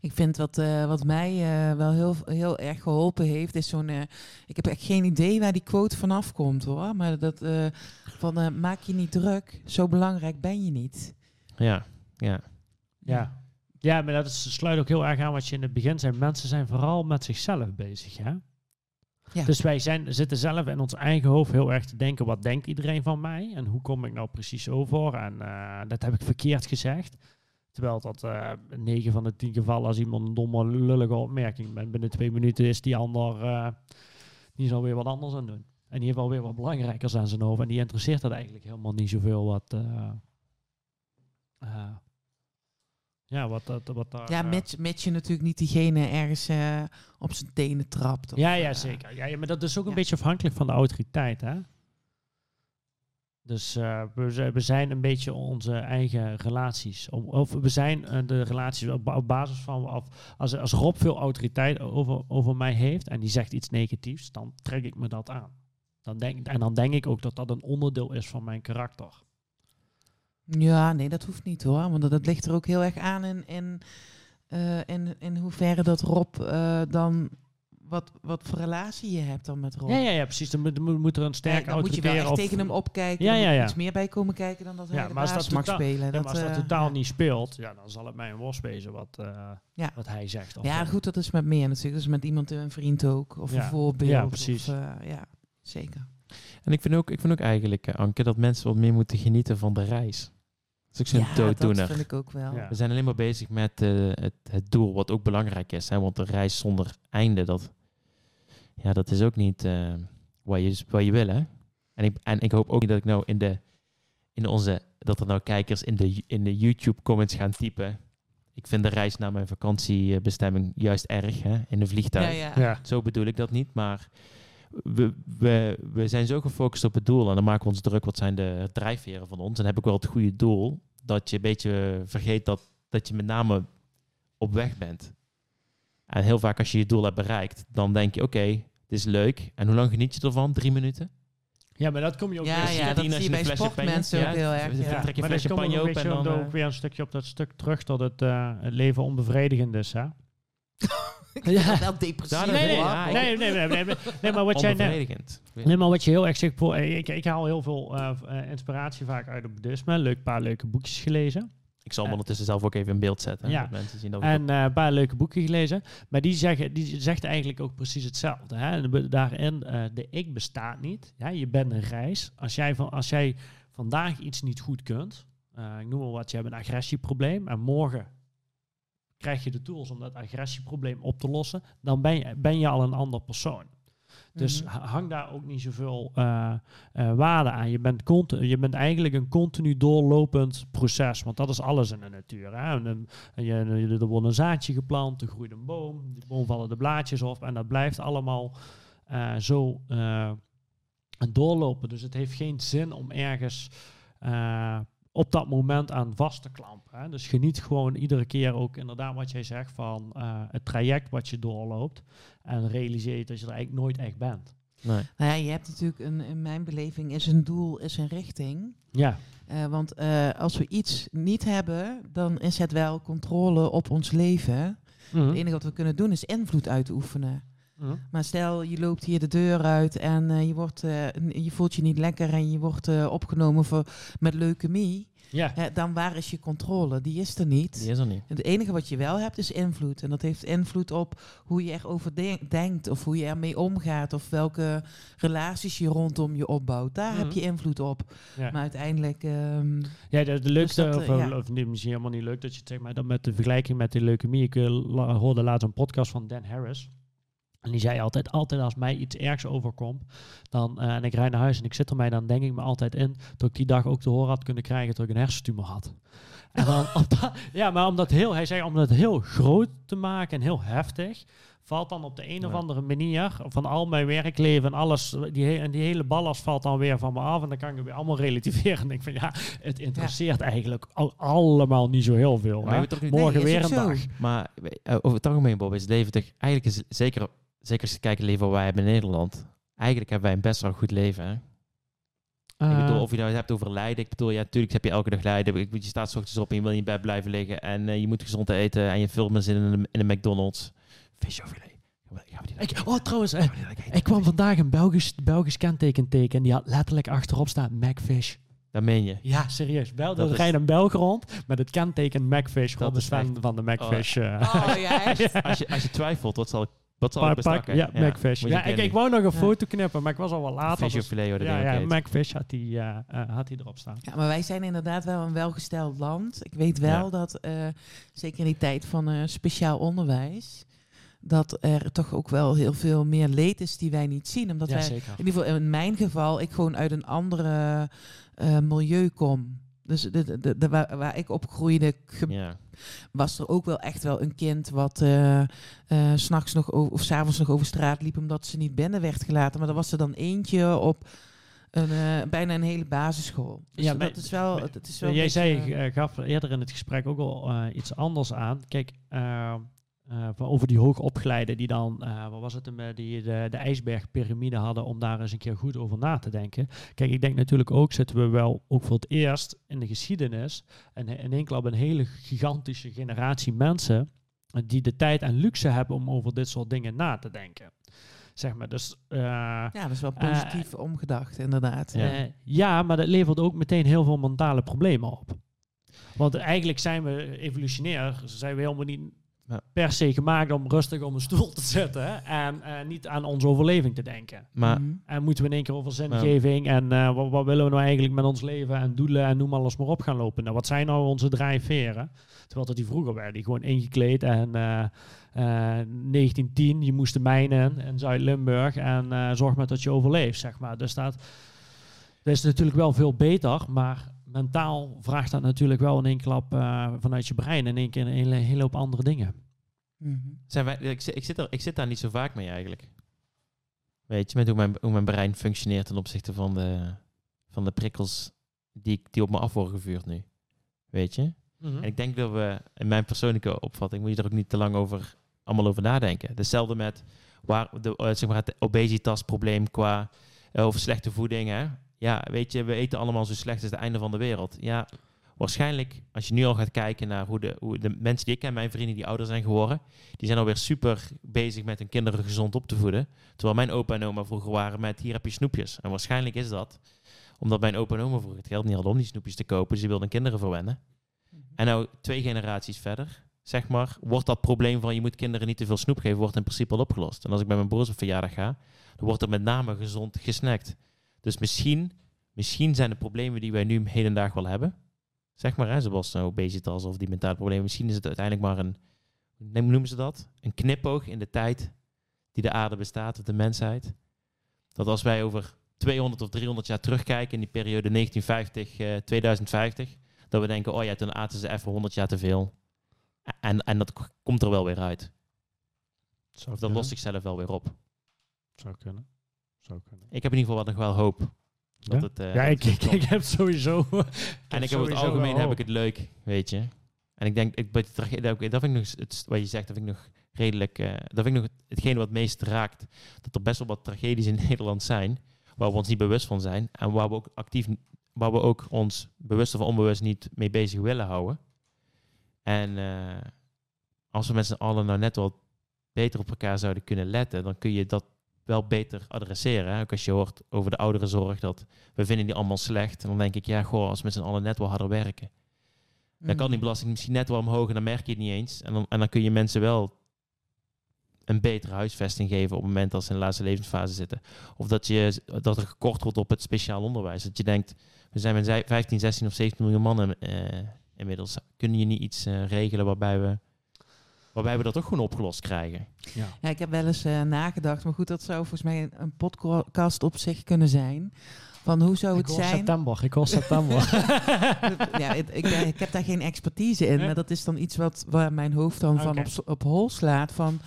[SPEAKER 3] Ik vind wat, eh, wat mij eh, wel heel, heel erg geholpen heeft, is zo'n. eh, ik heb echt geen idee waar die quote vanaf komt hoor. Maar dat eh, van eh, maak je niet druk, zo belangrijk ben je niet.
[SPEAKER 1] Ja, ja.
[SPEAKER 2] Ja. ja, maar dat is, sluit ook heel erg aan wat je in het begin zei. Mensen zijn vooral met zichzelf bezig. Hè?
[SPEAKER 3] Ja.
[SPEAKER 2] Dus wij zijn, zitten zelf in ons eigen hoofd heel erg te denken, wat denkt iedereen van mij? En hoe kom ik nou precies over? En eh, dat heb ik verkeerd gezegd. Terwijl dat eh 9 van de 10 gevallen, als iemand een domme, lullige opmerking bent, binnen twee minuten is die ander, eh, die zal weer wat anders aan doen. En die heeft alweer wat belangrijkers aan zijn hoofd. En die interesseert dat eigenlijk helemaal niet zoveel wat... eh, ja, wat, dat wat daar...
[SPEAKER 3] Ja, mits, mits je natuurlijk niet diegene ergens op zijn tenen trapt. of,
[SPEAKER 2] ja, ja, zeker. Ja, ja, maar dat is ook een beetje afhankelijk van de autoriteit, hè? Dus eh, we, zijn een beetje onze eigen relaties. Of we zijn eh, de relaties op, ba- op basis van... Of als, als Rob veel autoriteit over, over mij heeft en die zegt iets negatiefs, dan trek ik me dat aan. Dan denk, en dan denk ik ook dat dat een onderdeel is van mijn karakter.
[SPEAKER 3] Ja, nee, dat hoeft niet hoor. Want dat, ligt er ook heel erg aan in, in, eh, in, in hoeverre dat Rob dan. Wat, wat voor relatie je hebt dan met Rob.
[SPEAKER 2] Ja, ja, ja, precies. Dan moet, er een sterke
[SPEAKER 3] dan moet je wel echt tegen hem opkijken.
[SPEAKER 2] Ja,
[SPEAKER 3] Ja,
[SPEAKER 2] ja, ja.
[SPEAKER 3] iets meer bij komen kijken dan dat hij
[SPEAKER 2] Ja,
[SPEAKER 3] de
[SPEAKER 2] maar als
[SPEAKER 3] baas
[SPEAKER 2] dat
[SPEAKER 3] mag
[SPEAKER 2] totaal-
[SPEAKER 3] spelen.
[SPEAKER 2] Ja, maar als dat
[SPEAKER 3] eh,
[SPEAKER 2] totaal
[SPEAKER 3] ja.
[SPEAKER 2] niet speelt, ja, dan zal het mij een worst wezen wat, eh,
[SPEAKER 3] Ja.
[SPEAKER 2] wat hij zegt. Of
[SPEAKER 3] Ja, goed, dat is met meer natuurlijk. Dat is met iemand, een vriend ook. Of
[SPEAKER 2] Ja.
[SPEAKER 3] een voorbeeld.
[SPEAKER 2] Ja, precies.
[SPEAKER 3] Of, eh, ja, zeker.
[SPEAKER 1] En ik vind ook, ik vind ook eigenlijk, Anke, dat mensen wat meer moeten genieten van de reis. Dat is ook zo'n
[SPEAKER 3] ja,
[SPEAKER 1] dooddoener.
[SPEAKER 3] dat vind ik ook wel.
[SPEAKER 2] Ja.
[SPEAKER 1] We zijn alleen maar bezig met eh, het, het doel, wat ook belangrijk is. Hè? Want de reis zonder einde, dat, ja, dat is ook niet eh, wat, je, wat je wil. Hè? En, ik, en ik hoop ook niet dat ik nou in, de, in onze, dat er nou kijkers in de, in de YouTube comments gaan typen. Ik vind de reis naar mijn vakantiebestemming juist erg, hè? in de vliegtuig.
[SPEAKER 3] Ja, ja.
[SPEAKER 2] Ja.
[SPEAKER 1] Zo bedoel ik dat niet, maar we, we, we zijn zo gefocust op het doel en dan maken we ons druk wat zijn de drijfveren van ons. En heb ik wel het goede doel dat je een beetje vergeet dat, dat je met name op weg bent. En heel vaak als je je doel hebt bereikt, dan denk je oké, dit is leuk. En hoe lang geniet je ervan? Drie minuten?
[SPEAKER 2] ja, maar dat kom je ook
[SPEAKER 3] Ja,
[SPEAKER 2] weer-
[SPEAKER 3] ja, dat zie je bij sportmensen ook heel erg, ja.
[SPEAKER 1] trek je
[SPEAKER 2] maar dat komt ook, weet
[SPEAKER 1] en
[SPEAKER 2] je,
[SPEAKER 1] dan...
[SPEAKER 2] ook
[SPEAKER 1] eh,
[SPEAKER 2] weer een stukje op dat stuk terug dat het, eh, het leven onbevredigend is. Hè? Ja.
[SPEAKER 3] Wel depressief.
[SPEAKER 1] Dat
[SPEAKER 2] Nee, nee.
[SPEAKER 1] Ja,
[SPEAKER 2] nee, nee, nee, nee, nee, nee, maar wat jij net, nee, maar wat je heel erg zegt, voor, eh, ik, ik haal heel veel inspiratie vaak uit het boeddhisme. Leuk paar leuke boekjes gelezen.
[SPEAKER 1] Ik zal hem ondertussen zelf ook even in beeld zetten.
[SPEAKER 2] Ja.
[SPEAKER 1] Mensen zien dat
[SPEAKER 2] En eh, een paar leuke boeken gelezen. Maar die, zeggen, die zegt eigenlijk ook precies hetzelfde. Hè? Daarin, eh, de ik bestaat niet. Ja, je bent een reis. Als jij, van, als jij vandaag iets niet goed kunt, eh, ik noem maar wat, je hebt een agressieprobleem en morgen krijg je de tools om dat agressieprobleem op te lossen, dan ben je, ben je al een ander persoon. Dus
[SPEAKER 3] Mhm.
[SPEAKER 2] ha- hang daar ook niet zoveel eh, waarde aan. Je bent, je bent eigenlijk een continu doorlopend proces. Want dat is alles in de natuur. Hè? En, en- en je, er wordt een zaadje geplant, er groeit een boom. Die boom vallen de blaadjes op. En dat blijft allemaal eh, zo doorlopen. Dus het heeft geen zin om ergens op dat moment aan vast te klampen. Hè? Dus geniet gewoon iedere keer ook inderdaad wat jij zegt van eh, het traject wat je doorloopt. En realiseer je dat je er eigenlijk nooit echt bent.
[SPEAKER 1] Nee.
[SPEAKER 3] Nou ja, je hebt natuurlijk, een, in mijn beleving, is een doel, is een richting.
[SPEAKER 2] Ja,
[SPEAKER 3] Eh, want eh, als we iets niet hebben, dan is het wel controle op ons leven.
[SPEAKER 2] Mhm.
[SPEAKER 3] Het enige wat we kunnen doen is invloed uitoefenen.
[SPEAKER 2] Mhm.
[SPEAKER 3] Maar stel, je loopt hier de deur uit en eh, je, wordt, eh, je voelt je niet lekker en je wordt eh, opgenomen voor, met leukemie.
[SPEAKER 2] Ja.
[SPEAKER 3] Hè, dan waar is je controle? Die is er niet.
[SPEAKER 1] Die is er niet.
[SPEAKER 3] Het enige wat je wel hebt is invloed. En dat heeft invloed op hoe je erover de- denkt of hoe je ermee omgaat of welke relaties je rondom je opbouwt. Daar heb
[SPEAKER 2] Mhm.
[SPEAKER 3] je invloed op.
[SPEAKER 2] Ja.
[SPEAKER 3] Maar uiteindelijk, ehm,
[SPEAKER 2] Ja, de, de leukste,
[SPEAKER 3] dat,
[SPEAKER 2] of,
[SPEAKER 3] ja.
[SPEAKER 2] of misschien helemaal niet leuk dat je het zegt, maar dan met de vergelijking met de leukemie. Ik hoorde laatst een podcast van Dan Harris. En die zei altijd, altijd als mij iets ergs overkomt, dan, eh, en ik rijd naar huis en ik zit er mij, dan denk ik me altijd in dat ik die dag ook te horen had kunnen krijgen dat ik een hersentumor had. En dan, ja, maar omdat heel, hij zei om dat heel groot te maken en heel heftig, valt dan op de een of andere manier van al mijn werkleven en alles, die, en die hele ballast valt dan weer van me af en dan kan ik het weer allemaal relativeren. En denk van ja, het interesseert eigenlijk al, allemaal niet zo heel veel.
[SPEAKER 1] Maar
[SPEAKER 2] Morgen
[SPEAKER 3] Nee,
[SPEAKER 2] weer een
[SPEAKER 3] zo.
[SPEAKER 2] dag.
[SPEAKER 1] Maar eh, over het algemeen, Bob, is het leven toch... Eigenlijk is zeker, zeker als je kijkt het leven wat wij hebben in Nederland... Eigenlijk hebben wij een best wel goed leven, hè? ik
[SPEAKER 2] Eh,
[SPEAKER 1] bedoel, of je nou het hebt over lijden. Ik bedoel, ja, natuurlijk heb je elke dag lijden. Ik, je staat 's ochtends op en je wil in je bed blijven liggen. En eh, je moet gezond eten. En je filmt me zin in een, in een McDonald's. Fish of filet. Gaan we die
[SPEAKER 2] ik, oh, trouwens, eh? Ik kwam vandaag een Belgisch, Belgisch kenteken tegen en die had letterlijk achterop staan Macfish.
[SPEAKER 1] Dat meen je.
[SPEAKER 2] Ja, serieus. Bel,
[SPEAKER 1] Dat
[SPEAKER 2] er rijdt een Belg rond met het kenteken Macfish.
[SPEAKER 1] Dat
[SPEAKER 2] is fan van de Macfish. eh.
[SPEAKER 3] Oh ja?
[SPEAKER 1] Als je, als je twijfelt, wat zal ik, wat zal ik
[SPEAKER 2] pak-
[SPEAKER 1] bestakken?
[SPEAKER 2] ja, Macfish. Ja, ik, ik wou nog een
[SPEAKER 3] Ja.
[SPEAKER 2] foto knippen, maar ik was al wel laat.
[SPEAKER 1] Fish
[SPEAKER 2] dus-
[SPEAKER 1] of filet, hoor, dat
[SPEAKER 2] ja, ja. Macfish had hij eh, eh, had hij erop staan.
[SPEAKER 3] Ja, maar wij zijn inderdaad wel een welgesteld land. Ik weet wel
[SPEAKER 1] Ja.
[SPEAKER 3] dat, eh, zeker in die tijd van eh, speciaal onderwijs, dat er toch ook wel heel veel meer leed is die wij niet zien. Omdat
[SPEAKER 2] ja,
[SPEAKER 3] wij,
[SPEAKER 2] zeker.
[SPEAKER 3] in ieder geval in mijn geval, ik gewoon uit een andere eh, milieu kom. Dus de, de, de, de- waar, waar ik opgroeide, ge-
[SPEAKER 1] Ja.
[SPEAKER 3] was er ook wel echt wel een kind wat eh eh, s s'nachts nog o- of s'avonds nog over straat liep omdat ze niet binnen werd gelaten. Maar er was er dan eentje op een, eh, bijna een hele basisschool. Dus
[SPEAKER 2] Ja,
[SPEAKER 3] dat is wel, is wel
[SPEAKER 2] Jij
[SPEAKER 3] beetje,
[SPEAKER 2] zei,
[SPEAKER 3] eh,
[SPEAKER 2] eh, gaf eerder in het gesprek ook al eh, iets anders aan. Kijk, eh, over die hoogopgeleiden die dan, eh, wat was het, eh, die de, de ijsbergpyramide hadden om daar eens een keer goed over na te denken. Kijk, ik denk natuurlijk ook, zitten we wel ook voor het eerst in de geschiedenis en in één klap een hele gigantische generatie mensen die de tijd en luxe hebben om over dit soort dingen na te denken. Zeg maar, dus...
[SPEAKER 3] ja, dat is wel positief omgedacht, inderdaad.
[SPEAKER 1] Ja.
[SPEAKER 2] ja. ja, maar dat levert ook meteen heel veel mentale problemen op. Want eigenlijk zijn we evolutionair, zijn we helemaal niet
[SPEAKER 1] Ja.
[SPEAKER 2] per se gemaakt om rustig op een stoel te zitten en eh, niet aan onze overleving te denken.
[SPEAKER 1] Maar
[SPEAKER 3] Mhm.
[SPEAKER 2] En moeten we in één keer over zingeving en eh, wat, wat willen we nou eigenlijk met ons leven en doelen en noem alles maar op gaan lopen. Nou, wat zijn nou onze drijfveren? Terwijl dat die vroeger werden, die gewoon ingekleed en eh, eh, 1910, je moest de mijnen in Zuid-Limburg en eh, zorg maar dat je overleeft, zeg maar. Dus dat, dat is natuurlijk wel veel beter, maar mentaal vraagt dat natuurlijk wel in één klap eh, vanuit je brein in één keer een hele, hele hoop andere dingen.
[SPEAKER 3] Mhm.
[SPEAKER 1] zijn wij, ik, zit- ik, zit er, ik zit daar niet zo vaak mee eigenlijk. Weet je, met hoe mijn, hoe mijn brein functioneert ten opzichte van de, van de prikkels die, ik- die op me af worden gevuurd nu. Weet je? En ik denk dat we, in mijn persoonlijke opvatting, moet je er ook niet te lang over, allemaal over nadenken. Hetzelfde met waar de, eh, zeg maar het obesitasprobleem qua eh, over slechte voeding. Hè? Ja, weet je, we eten allemaal zo slecht als het einde van de wereld. Ja, waarschijnlijk, als je nu al gaat kijken naar hoe de, hoe de mensen die ik ken, mijn vrienden die ouder zijn geworden, die zijn alweer super bezig met hun kinderen gezond op te voeden. Terwijl mijn opa en oma vroeger waren met, hier heb je snoepjes. En waarschijnlijk is dat omdat mijn opa en oma vroeger het geld niet hadden om die snoepjes te kopen. Dus die wilden kinderen verwennen. En nou, twee generaties verder, zeg maar, wordt dat probleem van je moet kinderen niet te veel snoep geven, wordt in principe al opgelost. En als ik bij mijn broers op verjaardag ga, dan wordt er met name gezond gesnackt. Dus misschien, misschien zijn de problemen die wij nu hedendaag wel hebben, zeg maar, hè, zoals nou obesitas of die mentale problemen, misschien is het uiteindelijk maar een, noemen ze dat? Een knipoog in de tijd die de aarde bestaat, of de mensheid. Dat als wij over 200 of 300 jaar terugkijken in die periode 1950, eh 2050, dat we denken, oh ja, toen aten ze even 100 jaar te veel. En, en dat komt er wel weer uit.
[SPEAKER 2] Zou
[SPEAKER 1] Of dat lost zichzelf wel weer op.
[SPEAKER 2] Zou kunnen. Zou kunnen.
[SPEAKER 1] Ik heb in ieder geval nog wel hoop. Dat
[SPEAKER 2] Ja?
[SPEAKER 1] het, eh,
[SPEAKER 2] ja, ik, ik, heb sowieso...
[SPEAKER 1] en ik heb over het algemeen heb ik het leuk, weet je. En ik denk, ik, dat, dat vind ik nog, het, wat je zegt, dat vind ik nog redelijk, eh, dat vind ik nog hetgene wat het meest raakt. Dat er best wel wat tragedies in Nederland zijn, waar we ons niet bewust van zijn. En waar we ook actief, waar we ook ons bewust of onbewust niet mee bezig willen houden. En eh, als we met z'n allen nou net wat beter op elkaar zouden kunnen letten, dan kun je dat wel beter adresseren. Hè? Ook als je hoort over de ouderenzorg, dat we vinden die allemaal slecht. En dan denk ik, ja, goh, als we met z'n allen net wel harder werken. Dan kan die belasting misschien net wel omhoog en dan merk je het niet eens. En dan, en dan kun je mensen wel een betere huisvesting geven op het moment dat ze in de laatste levensfase zitten. Of dat, je, dat er gekort wordt op het speciaal onderwijs. Dat je denkt, we zijn met zij- 15, 16 of 17 miljoen mannen eh, inmiddels. Kun je niet iets eh, regelen waarbij we, Wij hebben dat ook gewoon opgelost krijgen.
[SPEAKER 2] Ja.
[SPEAKER 3] Ja, ik heb wel eens eh, nagedacht, maar goed, dat zou volgens mij een, een podcast op zich kunnen zijn. Van hoe zou het zijn?
[SPEAKER 2] september, ik hoor september.
[SPEAKER 3] ja, het- ik, ben- ik heb daar geen expertise in, maar dat is dan iets wat waar mijn hoofd dan van op, op hol slaat. Van,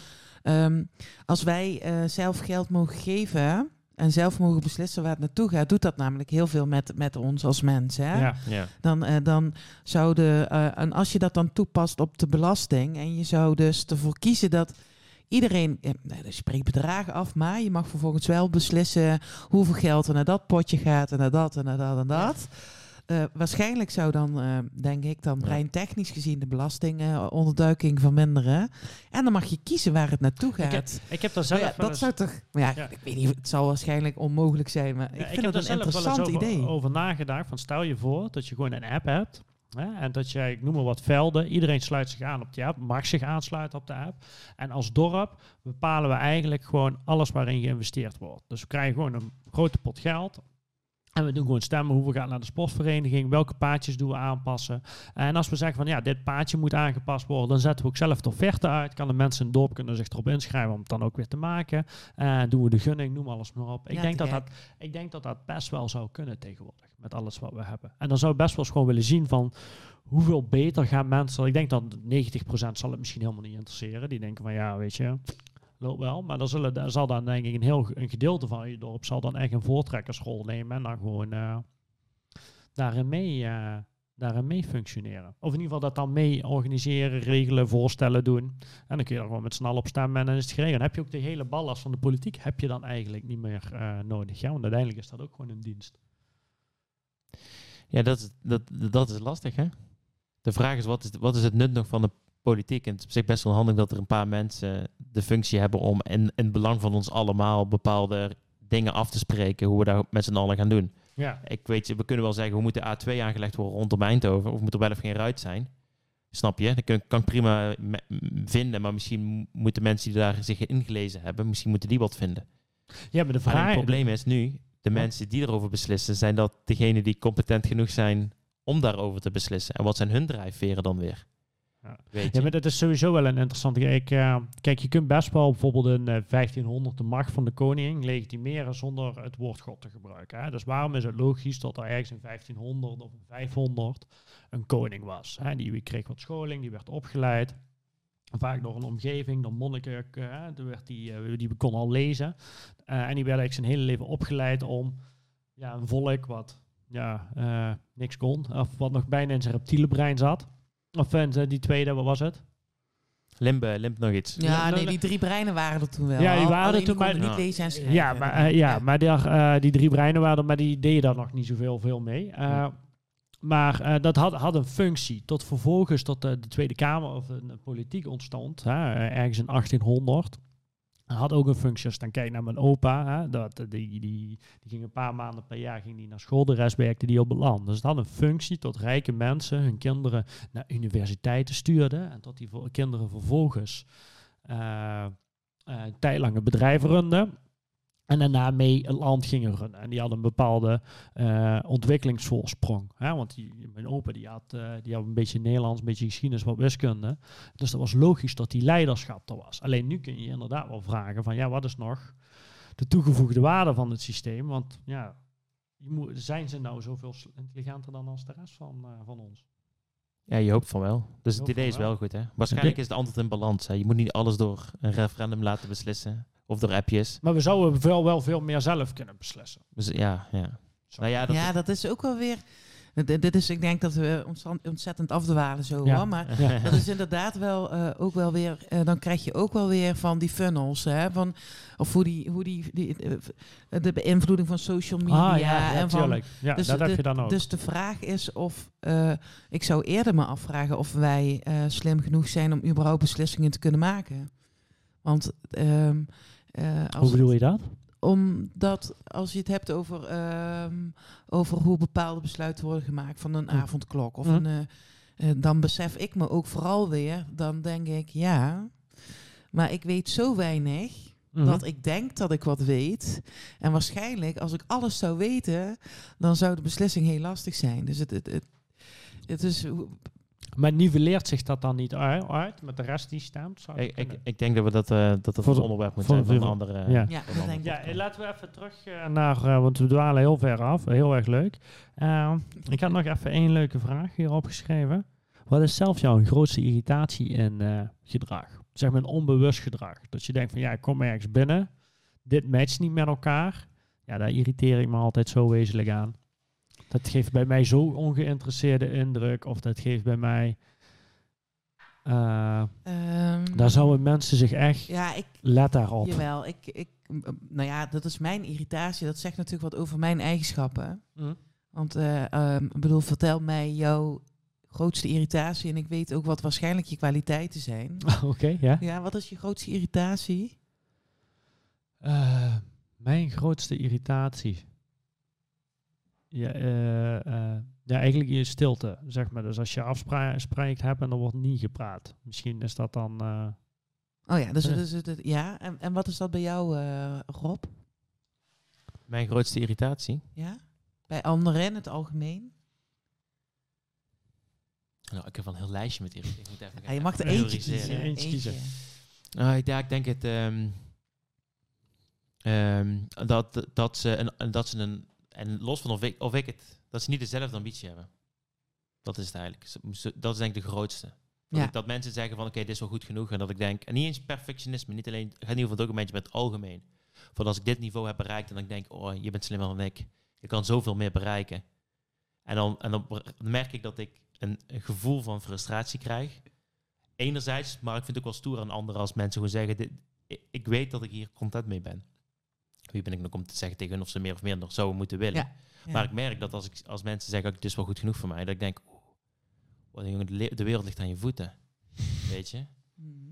[SPEAKER 3] ehm, als wij eh, zelf geld mogen geven en zelf mogen beslissen waar het naartoe gaat, doet dat namelijk heel veel met, met ons als mensen. Hè?
[SPEAKER 2] ja.
[SPEAKER 1] Ja.
[SPEAKER 3] Dan, eh, dan zou de, eh, en als je dat dan toepast op de belasting en je zou dus ervoor kiezen dat iedereen, eh, nou, je spreekt bedragen af, maar je mag vervolgens wel beslissen hoeveel geld er naar dat potje gaat en naar dat en naar dat en dat. Eh, waarschijnlijk zou dan, eh, denk ik, dan
[SPEAKER 1] Ja.
[SPEAKER 3] brein technisch gezien de belastingonderduiking verminderen. En dan mag je kiezen waar het naartoe
[SPEAKER 2] Ik heb,
[SPEAKER 3] gaat.
[SPEAKER 2] ik heb daar zelf
[SPEAKER 3] ja, dat
[SPEAKER 2] eens-
[SPEAKER 3] zou toch, maar ja,
[SPEAKER 2] Ja.
[SPEAKER 3] ik weet niet, het zal waarschijnlijk onmogelijk zijn, maar
[SPEAKER 2] Ja,
[SPEAKER 3] ik vind
[SPEAKER 2] heb
[SPEAKER 3] het een
[SPEAKER 2] zelf wel eens
[SPEAKER 3] interessant
[SPEAKER 2] over,
[SPEAKER 3] idee.
[SPEAKER 2] over nagedacht. Van stel je voor dat je gewoon een app hebt. Hè, en dat jij, ik noem maar wat velden, iedereen sluit zich aan op die app, mag zich aansluiten op de app. En als dorp bepalen we eigenlijk gewoon alles waarin geïnvesteerd wordt. Dus we krijgen gewoon een grote pot geld. En we doen gewoon stemmen hoeveel gaat naar de sportvereniging, welke paadjes doen we aanpassen. En als we zeggen van ja, dit paadje moet aangepast worden, dan zetten we ook zelf de offerte uit. Kan de mensen in het dorp kunnen zich erop inschrijven om het dan ook weer te maken. Eh doen we de gunning, noem alles maar op. Ik,
[SPEAKER 3] Ja,
[SPEAKER 2] denk dat dat, ik denk dat dat best wel zou kunnen tegenwoordig, met alles wat we hebben. En dan zou ik best wel eens gewoon willen zien van hoeveel beter gaan mensen... Ik denk dat 90% zal het misschien helemaal niet interesseren. Die denken van ja, weet je, loopt wel. Maar dan zullen, zal dan denk ik een heel een gedeelte van je dorp zal dan echt een voortrekkersrol nemen en dan gewoon eh, daarin mee... eh, daarin mee functioneren. Of in ieder geval dat dan mee organiseren, regelen, voorstellen doen. En dan kun je er gewoon met snel op stemmen en dan is het geregeld. Dan heb je ook de hele ballast van de politiek heb je dan eigenlijk niet meer eh, nodig. Want uiteindelijk is dat ook gewoon een dienst.
[SPEAKER 1] Ja, dat is, dat, dat is lastig, hè? De vraag is wat, is, wat is het nut nog van de politiek? En het is best wel handig dat er een paar mensen de functie hebben om in, in het belang van ons allemaal bepaalde dingen af te spreken, hoe we daar met z'n allen gaan doen.
[SPEAKER 2] Ja,
[SPEAKER 1] Ik weet, we kunnen wel zeggen, hoe moet de A2 aangelegd worden rondom Eindhoven? Of moet er wel of geen ruit zijn? Snap je? Dat kan, kan ik prima vinden, maar misschien moeten mensen die daar zich in ingelezen hebben, misschien moeten die wat vinden.
[SPEAKER 2] ja maar de
[SPEAKER 1] Alleen
[SPEAKER 2] vraag...
[SPEAKER 1] het probleem is nu, de mensen die erover beslissen, zijn dat degenen die competent genoeg zijn om daarover te beslissen. En wat zijn hun drijfveren dan weer?
[SPEAKER 2] Ja. Ja, maar dat is sowieso wel een interessante... Ik, eh, kijk, je kunt best wel bijvoorbeeld in eh, 1500 de macht van de koning legitimeren zonder het woord God te gebruiken. Hè? Dus waarom is het logisch dat er ergens in 1500 of in 500 een koning was? Hè? Die kreeg wat scholing, die werd opgeleid. Vaak door een omgeving, door monniken. eh, werd die, eh, die kon al lezen. Eh, en die werd eigenlijk zijn hele leven opgeleid om ja, een volk wat ja, eh, niks kon. Of wat nog bijna in zijn reptiele brein zat. Of in zijn- die tweede, wat was het?
[SPEAKER 1] Limbe, limp nog iets.
[SPEAKER 3] Ja, nee, die drie breinen waren er toen wel.
[SPEAKER 2] Ja, die waren er toen,
[SPEAKER 1] maar-
[SPEAKER 3] niet lezen en schrijven.
[SPEAKER 2] Ja, maar, eh, ja, maar die, eh, die drie breinen waren er, maar die deden daar nog niet zoveel veel mee. Eh, Maar eh, dat had, had een functie. Tot vervolgens tot de, de Tweede Kamer of de politiek ontstond, eh, ergens in 1800. Had ook een functie, als dan kijkt naar mijn opa, hè, dat, eh, die, die, die ging een paar maanden per jaar ging die naar school, de rest werkte die op het land. Dus het had een functie tot rijke mensen hun kinderen naar universiteiten stuurden en tot die kinderen vervolgens eh eh, tijdlange bedrijven runden. En daarna mee het land gingen runnen. En die hadden een bepaalde eh, ontwikkelingsvoorsprong. Hè? Want die, mijn opa die had, eh, die had een beetje Nederlands, een beetje geschiedenis, wat wiskunde. Dus dat was logisch dat die leiderschap er was. Alleen nu kun je inderdaad wel vragen van ja, wat is nog de toegevoegde waarde van het systeem? Want ja, je moet, zijn ze nou zoveel intelligenter dan als de rest van, eh, van ons?
[SPEAKER 1] Ja, je hoopt van wel. Dus het idee is
[SPEAKER 2] wel.
[SPEAKER 1] wel goed, hè? Waarschijnlijk is het antwoord in balans. Hè? Je moet niet alles door een referendum laten beslissen. Of door appjes.
[SPEAKER 2] Maar we zouden wel, wel veel meer zelf kunnen beslissen.
[SPEAKER 1] Dus ja, ja. Nou ja, dat
[SPEAKER 3] ja, dat is ook wel weer... Dit dit is, ik denk dat we ontzettend- ontzettend afdwalen zo
[SPEAKER 2] Ja.
[SPEAKER 3] hoor, maar
[SPEAKER 2] Ja.
[SPEAKER 3] dat is inderdaad wel eh, ook wel weer, eh, dan krijg je ook wel weer van die funnels, hè, van, of hoe die, hoe die, die eh, de beïnvloeding van social media
[SPEAKER 2] Ah, ja, ja,
[SPEAKER 3] en van.
[SPEAKER 2] Ja,
[SPEAKER 3] dus
[SPEAKER 2] dat
[SPEAKER 3] de-
[SPEAKER 2] heb je dan ook.
[SPEAKER 3] Dus de vraag is of, eh, ik zou eerder me afvragen of wij eh, slim genoeg zijn om überhaupt beslissingen te kunnen maken. Want ehm, eh, als,
[SPEAKER 2] Hoe bedoel je dat?
[SPEAKER 3] omdat als je het hebt over, ehm, over hoe bepaalde besluiten worden gemaakt van een avondklok. Of een, eh, eh, dan besef ik me ook vooral weer, dan denk ik ja, maar ik weet zo weinig
[SPEAKER 2] Mhm.
[SPEAKER 3] dat ik denk dat ik wat weet. En waarschijnlijk, als ik alles zou weten, dan zou de beslissing heel lastig zijn. Dus het, het, het, het is,
[SPEAKER 2] Maar nivelleert zich dat dan niet uit, uit met de rest die stemt? Zou dat
[SPEAKER 1] Ik, ik, ik denk dat we dat, eh, dat het
[SPEAKER 2] Voor
[SPEAKER 1] een
[SPEAKER 2] de-
[SPEAKER 1] onderwerp moet
[SPEAKER 2] voor
[SPEAKER 1] zijn van een andere...
[SPEAKER 2] ja.
[SPEAKER 3] Ja, dat denk
[SPEAKER 2] laten we even terug eh, naar, eh, want we dwalen heel ver af. Heel erg leuk. Ik had nog even één leuke vraag hier opgeschreven. Wat is zelf jouw grootste irritatie in eh, gedrag? Zeg maar een onbewust gedrag. Dat je denkt van ja, ik kom ergens binnen. Dit matcht niet met elkaar. Ja, daar irriteer ik me altijd zo wezenlijk aan. Dat geeft bij mij zo ongeïnteresseerde indruk. Of dat geeft bij mij... eh,
[SPEAKER 3] Ehm,
[SPEAKER 2] daar zouden mensen zich echt...
[SPEAKER 3] Ja, ik,
[SPEAKER 2] Let daarop.
[SPEAKER 3] jawel. Ik, ik, nou ja, dat is mijn irritatie. Dat zegt natuurlijk wat over mijn eigenschappen.
[SPEAKER 2] Hm?
[SPEAKER 3] Want, eh, ehm, bedoel, vertel mij jouw grootste irritatie. En ik weet ook wat waarschijnlijk je kwaliteiten zijn.
[SPEAKER 2] Oké, ja.
[SPEAKER 3] Ja, wat is je grootste irritatie?
[SPEAKER 2] Eh, mijn grootste irritatie. Ja, eh, eh, ja, eigenlijk je stilte, zeg maar. Dus als je afspraak hebt en er wordt niet gepraat. Misschien is dat dan... eh,
[SPEAKER 3] Oh ja, dus, dus het- ja. En, en wat is dat bij jou, eh, Rob?
[SPEAKER 1] Mijn grootste irritatie?
[SPEAKER 3] Ja? Bij anderen in het algemeen?
[SPEAKER 1] Nou, ik heb wel een heel lijstje met irritatie. Ik moet even
[SPEAKER 3] Ja, je mag er eentje kiezen.
[SPEAKER 2] Eentje kiezen.
[SPEAKER 1] Nou, ik- ja, ik denk het... ehm, ehm, dat, dat ze, een, en dat ze een... En los van of ik, of ik het... Dat ze niet dezelfde ambitie hebben. Dat is het eigenlijk. Dat is denk ik de grootste. Dat,
[SPEAKER 3] Ja.
[SPEAKER 1] ik, dat mensen zeggen van oké, dit is wel goed genoeg. En dat ik denk... En niet eens perfectionisme. Niet alleen... Het gaat niet over het documentje, maar het algemeen. Van als ik dit niveau heb bereikt en dan denk ik... Oh, je bent slimmer dan ik. Je kan zoveel meer bereiken. En dan, en dan merk ik dat ik een, een gevoel van frustratie krijg. Enerzijds, maar ik vind het ook wel stoer aan anderen als mensen gewoon zeggen... Dit, ik, ik weet dat ik hier content mee ben. Wie ben ik nog om te zeggen tegen hun of ze meer of nog zouden moeten willen.
[SPEAKER 3] Ja. Ja.
[SPEAKER 1] Maar ik merk dat als, ik, als mensen zeggen, dit is wel goed genoeg voor mij, dat ik denk, jongen, de wereld ligt aan je voeten. Weet je?
[SPEAKER 3] Mhm.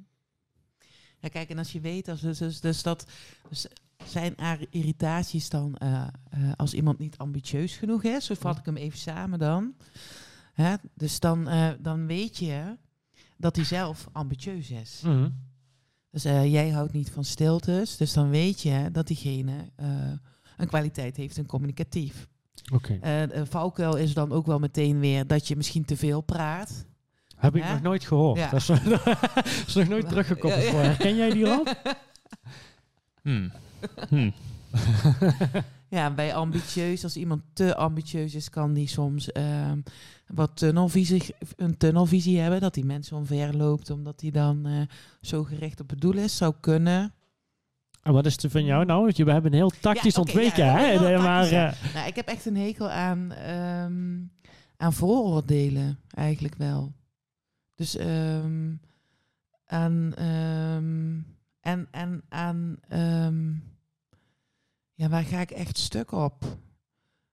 [SPEAKER 3] Ja, kijk, en als je weet, als, dus, dus, dus dat dus zijn er irritaties dan eh, eh, als iemand niet ambitieus genoeg is, zo vat ik hem even samen dan. Hè? Dus dan, eh, dan weet je dat hij zelf ambitieus is.
[SPEAKER 2] mhm.
[SPEAKER 3] Dus eh, jij houdt niet van stiltes, dus dan weet je dat diegene eh, een kwaliteit heeft en communicatief.
[SPEAKER 2] Oké.
[SPEAKER 3] Eh de valkuil is dan ook wel meteen weer dat je misschien te veel praat.
[SPEAKER 2] Heb ik
[SPEAKER 3] Hè?
[SPEAKER 2] nog nooit gehoord.
[SPEAKER 3] Ja.
[SPEAKER 2] Dat is, is nog nooit teruggekoppeld.
[SPEAKER 3] Ja, ja.
[SPEAKER 2] voor. Herken jij die al?
[SPEAKER 1] Hmm. Hmm.
[SPEAKER 3] Ja, bij ambitieus, als iemand te ambitieus is, kan die soms ehm, wat tunnelvisie, een tunnelvisie hebben. Dat die mensen omver loopt, omdat hij dan eh, zo gericht op het doel is. Zou kunnen.
[SPEAKER 2] En wat is er van jou nou? We hebben een heel tactisch
[SPEAKER 3] Ja, ja,
[SPEAKER 2] hè? maar,
[SPEAKER 3] ja. Nou, ik heb echt een hekel aan, ehm, aan vooroordelen, eigenlijk wel. Dus ehm, aan, ehm, en, en aan, ja, waar ga ik echt stuk op?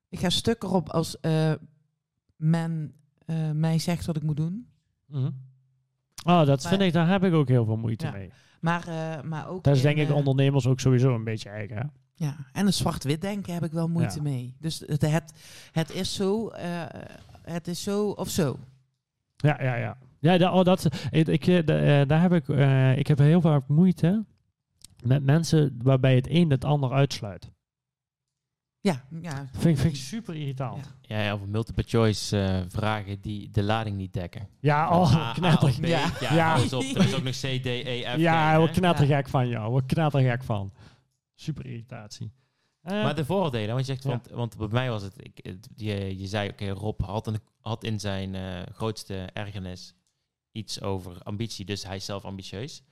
[SPEAKER 3] Ik ga stuk erop als eh, men eh, mij zegt wat ik moet doen.
[SPEAKER 2] mhm. Oh, dat
[SPEAKER 3] Maar-
[SPEAKER 2] vind ik, daar heb ik ook heel veel moeite
[SPEAKER 3] Ja.
[SPEAKER 2] mee.
[SPEAKER 3] Maar, eh, maar ook.
[SPEAKER 2] Dat is
[SPEAKER 3] in,
[SPEAKER 2] denk ik
[SPEAKER 3] eh,
[SPEAKER 2] ondernemers ook sowieso een beetje eigen. Hè?
[SPEAKER 3] Ja, en een zwart-wit denken heb ik wel moeite
[SPEAKER 2] Ja.
[SPEAKER 3] mee. Dus het, het, het is zo, het is zo of zo.
[SPEAKER 2] Ja, ja, ja. Ja, da- oh, dat, ik, ik, da- daar heb ik, ik heb heel vaak moeite met mensen waarbij het een het ander uitsluit.
[SPEAKER 3] Ja, ja.
[SPEAKER 2] Vind, ik- vind ik super irritant.
[SPEAKER 3] Ja.
[SPEAKER 2] Ja,
[SPEAKER 1] Ja, over multiple choice eh, vragen die de lading niet dekken.
[SPEAKER 2] oh,
[SPEAKER 1] A, A
[SPEAKER 2] knetter.
[SPEAKER 1] of B.
[SPEAKER 3] Ja.
[SPEAKER 1] Ja,
[SPEAKER 2] Ja.
[SPEAKER 1] op. Er is ook nog C, D, E, F,
[SPEAKER 2] Ja, word knettergek van jou. Word knettergek van. Super irritatie. Eh,
[SPEAKER 1] Maar de vooroordelen, want je zegt,
[SPEAKER 2] Ja.
[SPEAKER 1] want, want bij mij was het, ik, je, je zei, oké, Rob had, een, had in zijn eh, grootste ergernis iets over ambitie, dus hij is zelf ambitieus.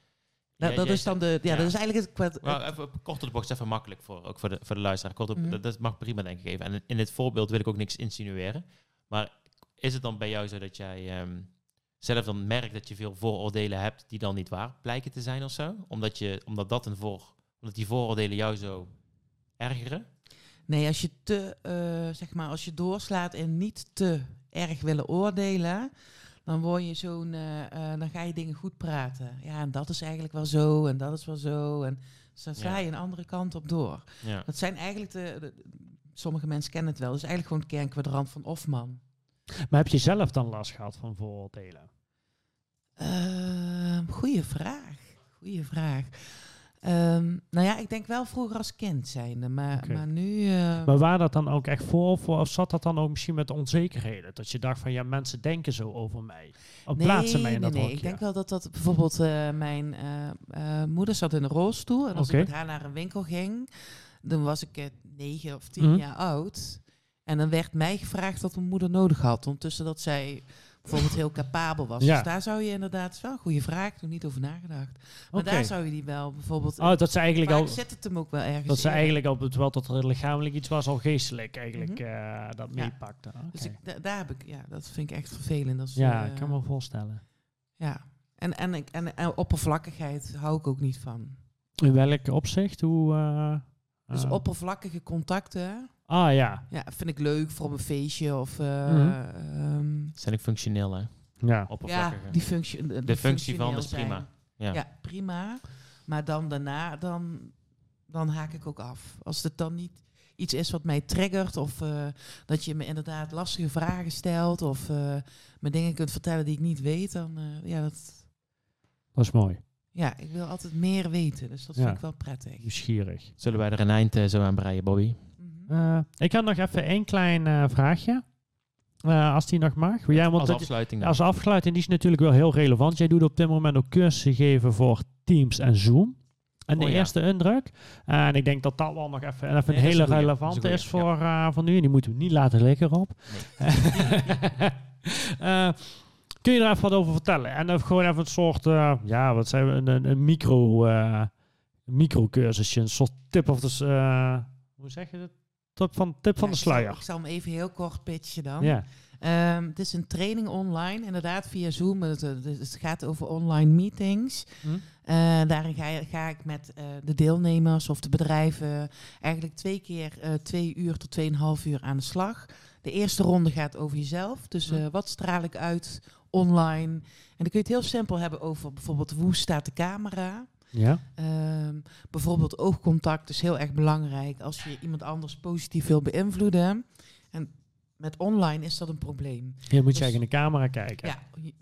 [SPEAKER 1] Jij-
[SPEAKER 3] dat is dan de. Ja,
[SPEAKER 1] ja.
[SPEAKER 3] dat is eigenlijk het. kwart-
[SPEAKER 1] Nou, even kort op de bocht, even makkelijk voor, ook voor de, voor de luisteraar. Kort op,
[SPEAKER 3] Mhm.
[SPEAKER 1] dat, dat mag prima denk ik even. En in dit voorbeeld wil ik ook niks insinueren. Maar is het dan bij jou zo dat jij ehm, zelf dan merkt dat je veel vooroordelen hebt die dan niet waar blijken te zijn of zo? Omdat, je, omdat, dat een voor, omdat die vooroordelen jou zo ergeren?
[SPEAKER 3] Nee, als je te. eh, zeg maar, als je doorslaat en niet te erg willen oordelen. Dan word je zo'n. eh, eh, dan ga je dingen goed praten. Ja, en dat is eigenlijk wel zo. En dat is wel zo. En dus dan sla
[SPEAKER 1] Ja.
[SPEAKER 3] je een andere kant op door.
[SPEAKER 1] Ja.
[SPEAKER 3] Dat zijn eigenlijk de, de- sommige mensen kennen het wel. Dat is eigenlijk gewoon het kernkwadrant van Hofman.
[SPEAKER 2] maar heb je zelf dan last gehad van vooroordelen?
[SPEAKER 3] Ehm goeie vraag. Goeie vraag. Ehm, nou ja, ik denk wel vroeger als kind zijnde, maar, maar nu... eh,
[SPEAKER 2] Maar waar dat dan ook echt voor? Of, of zat dat dan ook misschien met onzekerheden? Dat je dacht van ja, mensen denken zo over mij. Of plaatsen mij in dat
[SPEAKER 3] nee, nee. Ik denk wel dat dat bijvoorbeeld eh, mijn eh, moeder zat in een rolstoel. En als ik met haar naar een winkel ging, dan was ik negen of tien
[SPEAKER 2] Mhm.
[SPEAKER 3] jaar oud. En dan werd mij gevraagd wat mijn moeder nodig had. Ondertussen dat zij bijvoorbeeld heel capabel was.
[SPEAKER 2] Ja.
[SPEAKER 3] Dus daar zou je inderdaad, is wel een goede vraag, nog niet over nagedacht. Maar daar zou je die wel bijvoorbeeld...
[SPEAKER 2] Oh, dat ze eigenlijk al...
[SPEAKER 3] zet het hem ook wel ergens
[SPEAKER 2] Dat ze
[SPEAKER 3] in.
[SPEAKER 2] eigenlijk al, terwijl dat er lichamelijk iets was, al geestelijk eigenlijk
[SPEAKER 3] Mhm.
[SPEAKER 2] eh, dat
[SPEAKER 3] Ja.
[SPEAKER 2] meepakte.
[SPEAKER 3] Dus ik, da- daar heb ik, ja, dat vind ik echt vervelend. Als,
[SPEAKER 2] ja,
[SPEAKER 3] eh,
[SPEAKER 2] ik kan me voorstellen.
[SPEAKER 3] Ja. En, en, ik- en, en oppervlakkigheid hou ik ook niet van.
[SPEAKER 2] In welk opzicht? Hoe... eh,
[SPEAKER 3] Dus oppervlakkige contacten,
[SPEAKER 2] Ah ja.
[SPEAKER 3] ja, vind ik leuk voor op een feestje of... eh,
[SPEAKER 2] Mhm.
[SPEAKER 3] ehm,
[SPEAKER 1] Zijn ik functioneel, hè?
[SPEAKER 2] Ja.
[SPEAKER 3] ja, die functie. De,
[SPEAKER 1] de functie van is prima.
[SPEAKER 3] zijn.
[SPEAKER 1] Ja.
[SPEAKER 3] Ja. prima. Maar dan daarna, dan, dan haak ik ook af. Als het dan niet iets is wat mij triggert of eh, dat je me inderdaad lastige vragen stelt of eh, me dingen kunt vertellen die ik niet weet, dan eh, ja, dat,
[SPEAKER 2] Dat is mooi.
[SPEAKER 3] ja, ik wil altijd meer weten. Dus dat
[SPEAKER 2] Ja.
[SPEAKER 3] vind ik wel prettig.
[SPEAKER 2] Nieuwsgierig.
[SPEAKER 1] Zullen wij er een eind zo aan breien, Bobby?
[SPEAKER 2] Eh, ik had nog even één klein eh, vraagje. Eh, als die nog mag. Jij, want
[SPEAKER 1] Als
[SPEAKER 2] dat-
[SPEAKER 1] afsluiting
[SPEAKER 2] als afsluiting, die is natuurlijk wel heel relevant. Jij doet op dit moment ook cursussen geven voor Teams en Zoom. En de
[SPEAKER 1] Oh ja.
[SPEAKER 2] eerste indruk. en ik denk dat dat wel nog even, even
[SPEAKER 1] Nee,
[SPEAKER 2] een
[SPEAKER 1] dat
[SPEAKER 2] hele relevante
[SPEAKER 1] Dat is
[SPEAKER 2] voor, voor nu. En die moeten we niet laten liggen op. Eh, kun je er even wat over vertellen? En dan gewoon even een soort, ja, wat zijn we, een, een, een micro, eh microcursusje. Een soort tip of de, s- eh, hoe zeg je het? Tip van, tip van
[SPEAKER 3] Ja,
[SPEAKER 2] de
[SPEAKER 3] ik zal-
[SPEAKER 2] sluier.
[SPEAKER 3] Ik zal hem even heel kort pitchen dan.
[SPEAKER 2] Ja.
[SPEAKER 3] Ehm, het is een training online, inderdaad via Zoom. Het, gaat over online meetings.
[SPEAKER 2] Hm?
[SPEAKER 3] Eh, daarin ga, ga ik met eh, de deelnemers of de bedrijven eigenlijk twee keer eh, twee uur tot tweeënhalf uur aan de slag. De eerste ronde gaat over jezelf. Dus
[SPEAKER 2] Hm.
[SPEAKER 3] wat straal ik uit online? En dan kun je het heel simpel hebben over bijvoorbeeld hoe staat de camera?
[SPEAKER 2] Ja.
[SPEAKER 3] Ehm, bijvoorbeeld oogcontact is heel erg belangrijk als je iemand anders positief wil beïnvloeden. En met online is dat een probleem.
[SPEAKER 2] Je moet
[SPEAKER 3] Dus-
[SPEAKER 2] je eigenlijk in de camera kijken.
[SPEAKER 3] Ja,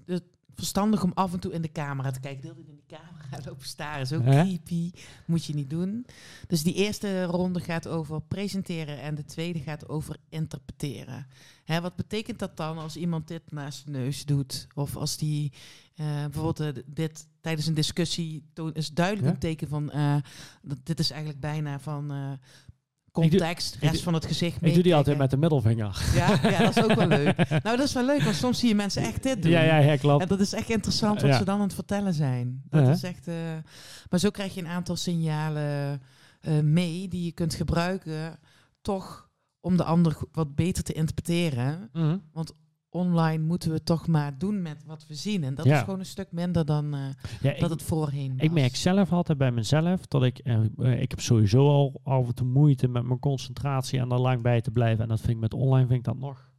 [SPEAKER 3] het verstandig om af en toe in de camera te kijken. Deel in de camera lopen staren is ook creepy. Moet je niet doen. Dus die eerste ronde gaat over presenteren en de tweede gaat over interpreteren. Hè, wat betekent dat dan als iemand dit naast de neus doet? Of als die eh, bijvoorbeeld eh, dit tijdens een discussie is duidelijk
[SPEAKER 2] Ja?
[SPEAKER 3] een teken van eh, dat dit is eigenlijk bijna van eh, context, rest van het gezicht.
[SPEAKER 2] Ik doe die altijd met de middelvinger.
[SPEAKER 3] Ja, ja, dat is ook wel leuk. Nou, dat is wel leuk, want soms zie je mensen echt dit doen.
[SPEAKER 2] Ja, ja, ja, klopt.
[SPEAKER 3] En dat is echt interessant wat
[SPEAKER 2] Ja.
[SPEAKER 3] ze dan aan het vertellen zijn. Dat is echt, eh, maar zo krijg je een aantal signalen mee die je kunt gebruiken, toch om de ander wat beter te interpreteren.
[SPEAKER 2] Mhm.
[SPEAKER 3] Online moeten we toch maar doen met wat we zien. En dat
[SPEAKER 2] Ja.
[SPEAKER 3] is gewoon een stuk minder dan eh,
[SPEAKER 2] Ja,
[SPEAKER 3] dat
[SPEAKER 2] ik,
[SPEAKER 3] het voorheen was.
[SPEAKER 2] ik merk zelf altijd bij mezelf dat ik, eh, eh, ik heb sowieso al af en toe moeite met mijn concentratie en er lang bij te blijven. En dat vind ik met online vind ik dat nog,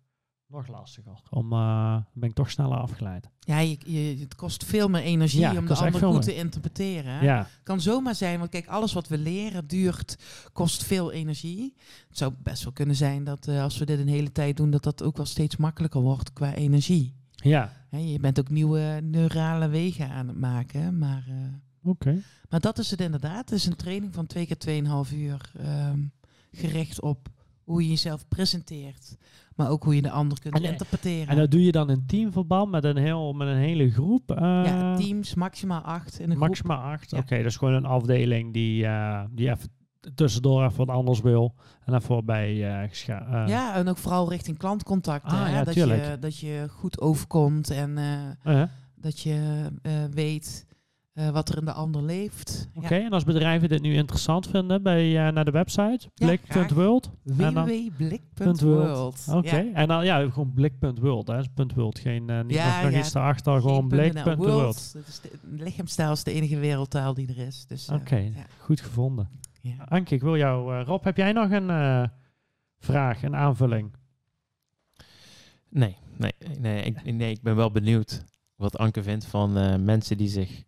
[SPEAKER 2] nog lastiger. Om, dan ben ik toch sneller afgeleid.
[SPEAKER 3] Ja, je, je, het kost veel meer energie
[SPEAKER 2] Ja,
[SPEAKER 3] om de ander goed te interpreteren.
[SPEAKER 2] Ja,
[SPEAKER 3] kan zomaar zijn, want kijk, alles wat we leren duurt, kost veel energie. Het zou best wel kunnen zijn dat eh, als we dit een hele tijd doen, dat dat ook wel steeds makkelijker wordt qua energie.
[SPEAKER 2] ja.
[SPEAKER 3] Je bent ook nieuwe neurale wegen aan het maken, maar, eh,
[SPEAKER 2] oké.
[SPEAKER 3] maar dat is het inderdaad. Het is een training van twee keer 2,5 uur ehm, gericht op hoe je jezelf presenteert, maar ook hoe je de ander kunt
[SPEAKER 2] En, eh,
[SPEAKER 3] interpreteren.
[SPEAKER 2] En dat doe je dan in teamverband met een, heel, met een hele groep? eh,
[SPEAKER 3] ja, teams, maximaal acht in een groep.
[SPEAKER 2] Maximaal acht.
[SPEAKER 3] Ja.
[SPEAKER 2] Oké, dat is gewoon een afdeling die, eh, die even tussendoor even wat anders wil. En daarvoor bij
[SPEAKER 3] Ja, en ook vooral richting klantcontacten.
[SPEAKER 2] Ah, ja,
[SPEAKER 3] dat, je, dat je goed overkomt en dat je weet eh, wat er in de ander leeft.
[SPEAKER 2] Oké, en als bedrijven dit nu interessant vinden, bij, eh, naar de website,
[SPEAKER 3] Ja,
[SPEAKER 2] blik.world.
[SPEAKER 3] Www.blik.world.
[SPEAKER 2] Oké, en dan ja, gewoon blik.world. hè. Punt .world, geen, eh, niet
[SPEAKER 3] Ja,
[SPEAKER 2] nog, nog
[SPEAKER 3] ja.
[SPEAKER 2] iets daarachter, gewoon blik.world.
[SPEAKER 3] World, dat is de, lichaamstaal is de enige wereldtaal die er is. Dus, eh,
[SPEAKER 2] Oké,
[SPEAKER 3] ja,
[SPEAKER 2] goed gevonden.
[SPEAKER 3] ja.
[SPEAKER 2] Anke, ik wil jou... eh, Rob, heb jij nog een eh, vraag, een aanvulling?
[SPEAKER 1] Nee, nee, nee, ik, nee, ik ben wel benieuwd wat Anke vindt van eh, mensen die zich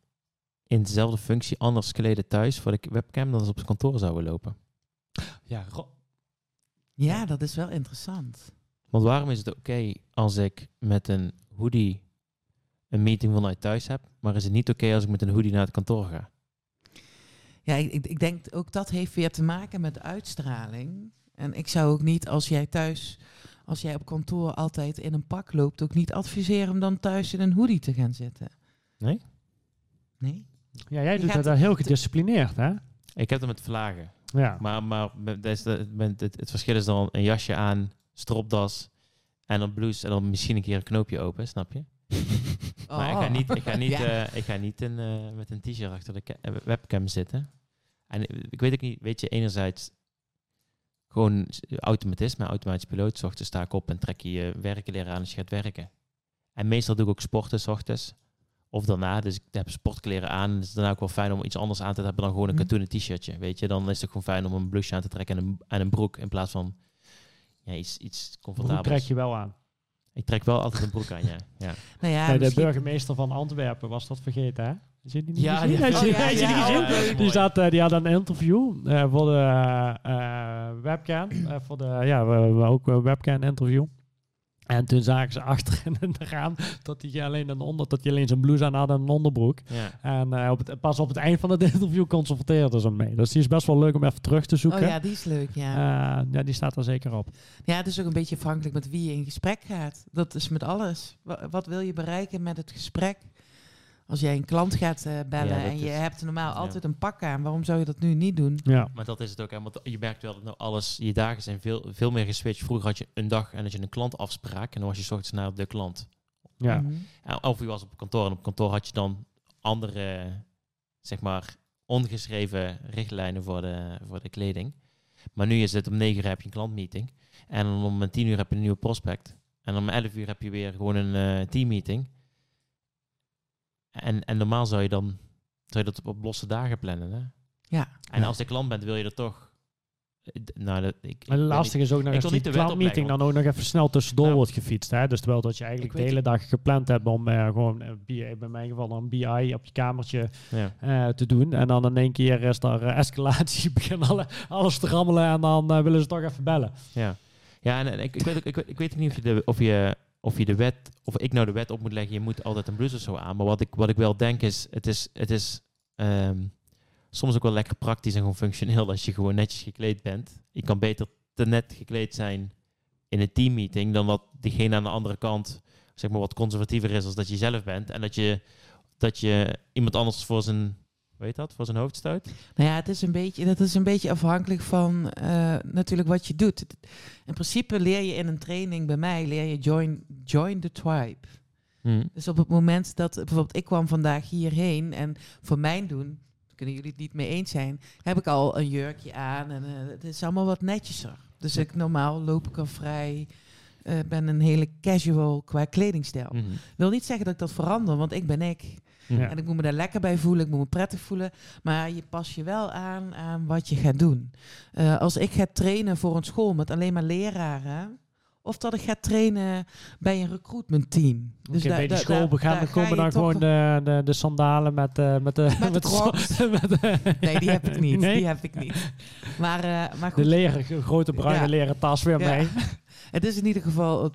[SPEAKER 1] in dezelfde functie anders kleden thuis voor de webcam dan ze op kantoor zouden lopen.
[SPEAKER 2] Ja,
[SPEAKER 3] ja, dat is wel interessant.
[SPEAKER 1] Want waarom is het oké als ik met een hoodie een meeting vanuit thuis heb, maar is het niet oké als ik met een hoodie naar het kantoor ga?
[SPEAKER 3] Ja, ik, ik- ik denk ook dat heeft weer te maken met de uitstraling. En ik zou ook niet, als jij thuis, als jij op kantoor altijd in een pak loopt, ook niet adviseren om dan thuis in een hoodie te gaan zitten.
[SPEAKER 1] Nee?
[SPEAKER 3] Nee?
[SPEAKER 2] Ja, jij doet dat heel gedisciplineerd, hè?
[SPEAKER 1] Ik heb het met vlagen.
[SPEAKER 2] Ja.
[SPEAKER 1] Maar, maar dat het, het verschil is dan een jasje aan, stropdas en een blouse en dan misschien een keer een knoopje open, snap je? Maar ik ga niet, ik ga niet,
[SPEAKER 3] Ja.
[SPEAKER 1] eh, ik ga niet in, eh, met een t-shirt achter de eh, webcam zitten. En ik- weet ook niet, weet je, enerzijds gewoon automatisme, automatisch piloot. 's ochtends sta ik op en trek je je werkleren aan als je gaat werken. En meestal doe ik ook sporten 's ochtends. Of daarna, dus ik heb sportkleren aan. En het is daarna ook wel fijn om iets anders aan te hebben dan gewoon een
[SPEAKER 3] Hm.
[SPEAKER 1] katoenen t-shirtje. Weet je, dan is het ook gewoon fijn om een blouseje aan te trekken en een, en een broek. In plaats van ja, iets, iets
[SPEAKER 2] Hoe
[SPEAKER 1] comfortabels.
[SPEAKER 2] trek je wel aan?
[SPEAKER 1] Ik trek wel altijd een broek aan, ja. ja.
[SPEAKER 3] Nou ja,
[SPEAKER 2] Bij de
[SPEAKER 3] misschien-
[SPEAKER 2] burgemeester van Antwerpen was dat vergeten, hè? Zie je die niet
[SPEAKER 1] Ja,
[SPEAKER 2] gezien?
[SPEAKER 3] oh, ja,
[SPEAKER 2] je die
[SPEAKER 3] ja,
[SPEAKER 2] gezien?
[SPEAKER 3] oh.
[SPEAKER 2] Die, zat, eh, die had een interview eh, voor de eh, webcam. eh, voor de, ja, we, we ook een webcam interview. En toen zagen ze achter in de raam dat hij alleen een onder, dat hij alleen zijn blouse aan had en een onderbroek.
[SPEAKER 1] ja.
[SPEAKER 2] En eh, op het, pas op het eind van het interview consulteerden ze hem mee. Dus die is best wel leuk om even terug te zoeken.
[SPEAKER 3] Oh ja, die is leuk, ja.
[SPEAKER 2] Eh, ja, die staat er zeker op.
[SPEAKER 3] Ja, het is ook een beetje afhankelijk met wie je in gesprek gaat. Dat is met alles. Wa- Wat wil je bereiken met het gesprek? Als jij een klant gaat eh, bellen
[SPEAKER 1] Ja, dat
[SPEAKER 3] en je
[SPEAKER 1] is-
[SPEAKER 3] hebt normaal
[SPEAKER 1] ja.
[SPEAKER 3] altijd een pak aan, waarom zou je dat nu niet doen?
[SPEAKER 2] Ja.
[SPEAKER 1] Maar dat is het ook. Hè? Want je merkt wel dat nou alles, je dagen zijn veel, veel meer geswitcht. Vroeger had je een dag en had je een klantafspraak. En dan was je 's ochtends naar de klant.
[SPEAKER 2] Ja.
[SPEAKER 3] Mhm.
[SPEAKER 1] En Of je was op kantoor. En op kantoor had je dan andere, zeg maar, ongeschreven richtlijnen voor de, voor de kleding. Maar nu is het om 9 uur heb je een klantmeeting. En om 10 uur heb je een nieuwe prospect. En om 11 uur heb je weer gewoon een eh, teammeeting. En, en normaal zou je dan zou je dat op, losse dagen plannen. Hè?
[SPEAKER 3] Ja.
[SPEAKER 1] En
[SPEAKER 2] Ja.
[SPEAKER 1] als de klant bent, wil je er toch. eh, Nou, dat, ik, ik
[SPEAKER 2] Maar
[SPEAKER 1] weet
[SPEAKER 2] lastig is ook nog
[SPEAKER 1] ik
[SPEAKER 2] als
[SPEAKER 1] wil
[SPEAKER 2] die
[SPEAKER 1] de
[SPEAKER 2] klantmeeting dan ook nog even snel tussendoor
[SPEAKER 1] Nou.
[SPEAKER 2] wordt gefietst. Hè? Dus terwijl dat je eigenlijk
[SPEAKER 3] Ik
[SPEAKER 2] de hele dag gepland hebt om eh, gewoon eh, BI, bij mijn geval een BI op je kamertje
[SPEAKER 1] Ja.
[SPEAKER 2] eh, te doen. En dan in één keer is er eh, escalatie, beginnen alle, alles te rammelen en dan willen ze toch even bellen.
[SPEAKER 1] Ja, ja en, en ik, ik, weet, ook- ik, weet, ik weet niet of je, de, of, je, of je de wet, of ik nou de wet op moet leggen, je moet altijd een blouse of zo aan. Maar wat ik, wat ik wel denk is, het is, het is ehm, soms ook wel lekker praktisch en gewoon functioneel als je gewoon netjes gekleed bent. Je kan beter te net gekleed zijn in een teammeeting dan dat diegene aan de andere kant zeg maar wat conservatiever is als dat je zelf bent. En dat je, dat je iemand anders voor zijn, weet dat, voor zijn hoofd stuit.
[SPEAKER 3] Nou ja, het is een beetje, dat is een beetje afhankelijk van eh, natuurlijk wat je doet. In principe leer je in een training bij mij, leer je join, join the tribe. Dus op het moment dat, bijvoorbeeld ik kwam vandaag hierheen en voor mijn doen, kunnen jullie het niet mee eens zijn, heb ik al een jurkje aan en eh, het is allemaal wat netjeser. Dus ik normaal loop ik al vrij, eh, ben een hele casual qua kledingstijl.
[SPEAKER 1] Mhm.
[SPEAKER 3] Wil niet zeggen dat ik dat verander, want ik ben ik.
[SPEAKER 2] Ja.
[SPEAKER 3] En ik moet me daar lekker bij voelen, ik moet me prettig voelen. Maar je pas je wel aan aan wat je gaat doen. Eh, als ik ga trainen voor een school met alleen maar leraren. Of dat ik ga trainen bij een recruitment team.
[SPEAKER 2] Dus bij die school begaan, dan komen dan gewoon de, de, de sandalen met, eh, met de...
[SPEAKER 3] Met de
[SPEAKER 2] met de-
[SPEAKER 3] Nee, die heb ik niet.
[SPEAKER 2] Nee?
[SPEAKER 3] Die heb ik niet. Maar, eh, maar
[SPEAKER 2] De
[SPEAKER 3] goed,
[SPEAKER 2] leren, grote bruine
[SPEAKER 3] Ja.
[SPEAKER 2] leren tas weer
[SPEAKER 3] Ja.
[SPEAKER 2] mee.
[SPEAKER 3] het is in ieder geval...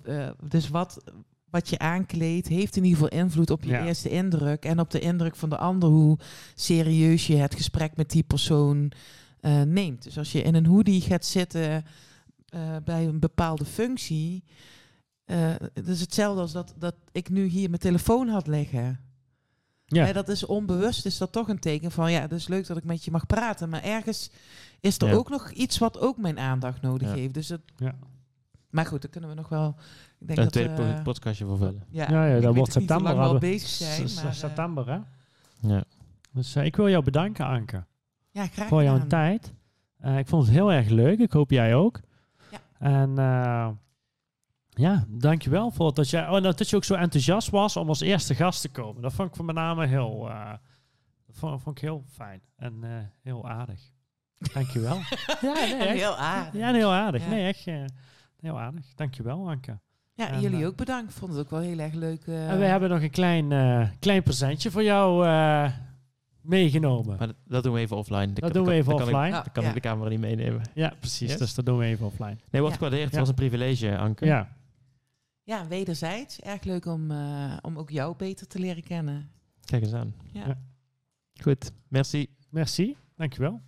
[SPEAKER 3] dus wat, wat je aankleedt heeft in ieder geval invloed op je
[SPEAKER 2] Ja.
[SPEAKER 3] eerste indruk. En op de indruk van de ander hoe serieus je het gesprek met die persoon eh, neemt. Dus als je in een hoodie gaat zitten eh, bij een bepaalde functie... eh, het is hetzelfde als dat, dat ik nu hier mijn telefoon had liggen.
[SPEAKER 2] Ja.
[SPEAKER 3] Hè, dat is onbewust, is dat toch een teken van ja, het is leuk dat ik met je mag praten. Maar ergens is er
[SPEAKER 1] Ja.
[SPEAKER 3] ook nog iets wat ook mijn aandacht nodig
[SPEAKER 1] Ja.
[SPEAKER 3] heeft. Dus het,
[SPEAKER 2] Ja.
[SPEAKER 3] Maar goed, daar kunnen we nog wel. Ik denk
[SPEAKER 1] Een
[SPEAKER 3] dat,
[SPEAKER 1] tweede
[SPEAKER 3] eh,
[SPEAKER 1] po- podcastje voor vullen.
[SPEAKER 3] ja,
[SPEAKER 2] Ja, dat wordt
[SPEAKER 3] ook niet hoe
[SPEAKER 2] september.
[SPEAKER 3] lang we al bezig zijn.
[SPEAKER 2] S-
[SPEAKER 3] Maar, eh,
[SPEAKER 2] september, hè?
[SPEAKER 1] Ja.
[SPEAKER 2] Dus eh, ik wil jou bedanken, Anke,
[SPEAKER 3] ja, graag
[SPEAKER 2] voor jouw tijd. Eh, ik vond het heel erg leuk. Ik hoop jij ook.
[SPEAKER 3] Ja.
[SPEAKER 2] En eh, ja, dankjewel voor dat, jij, oh, dat je ook zo enthousiast was om als eerste gast te komen. Dat vond ik van met name heel, eh, dat vond, vond ik heel fijn en eh, heel aardig. Dankjewel. ja, nee,
[SPEAKER 3] En heel aardig.
[SPEAKER 2] Ja, en heel aardig.
[SPEAKER 3] Ja.
[SPEAKER 2] Nee, echt heel aardig. Dankjewel, Anke.
[SPEAKER 3] Ja,
[SPEAKER 2] En,
[SPEAKER 3] jullie
[SPEAKER 2] eh,
[SPEAKER 3] ook bedankt. Vond het ook wel heel erg leuk. eh,
[SPEAKER 2] En we hebben nog een klein, eh, klein presentje voor jou eh, meegenomen.
[SPEAKER 1] Maar dat, doen we even offline. Dat,
[SPEAKER 2] doen we even
[SPEAKER 1] kan ik-
[SPEAKER 2] offline.
[SPEAKER 1] Dat kan
[SPEAKER 3] Ja.
[SPEAKER 1] ik de camera niet meenemen.
[SPEAKER 2] Ja, precies.
[SPEAKER 1] Yes.
[SPEAKER 2] Dus dat doen we even offline.
[SPEAKER 1] Nee, wordt
[SPEAKER 3] Ja.
[SPEAKER 1] gewaardeerd. Het
[SPEAKER 2] Ja.
[SPEAKER 1] was een privilege, Anke.
[SPEAKER 2] Ja.
[SPEAKER 3] Ja, wederzijds. Erg leuk om, eh, om ook jou beter te leren kennen.
[SPEAKER 1] Kijk eens aan.
[SPEAKER 3] Ja.
[SPEAKER 2] Ja.
[SPEAKER 1] Goed, merci.
[SPEAKER 2] Merci. Dankjewel.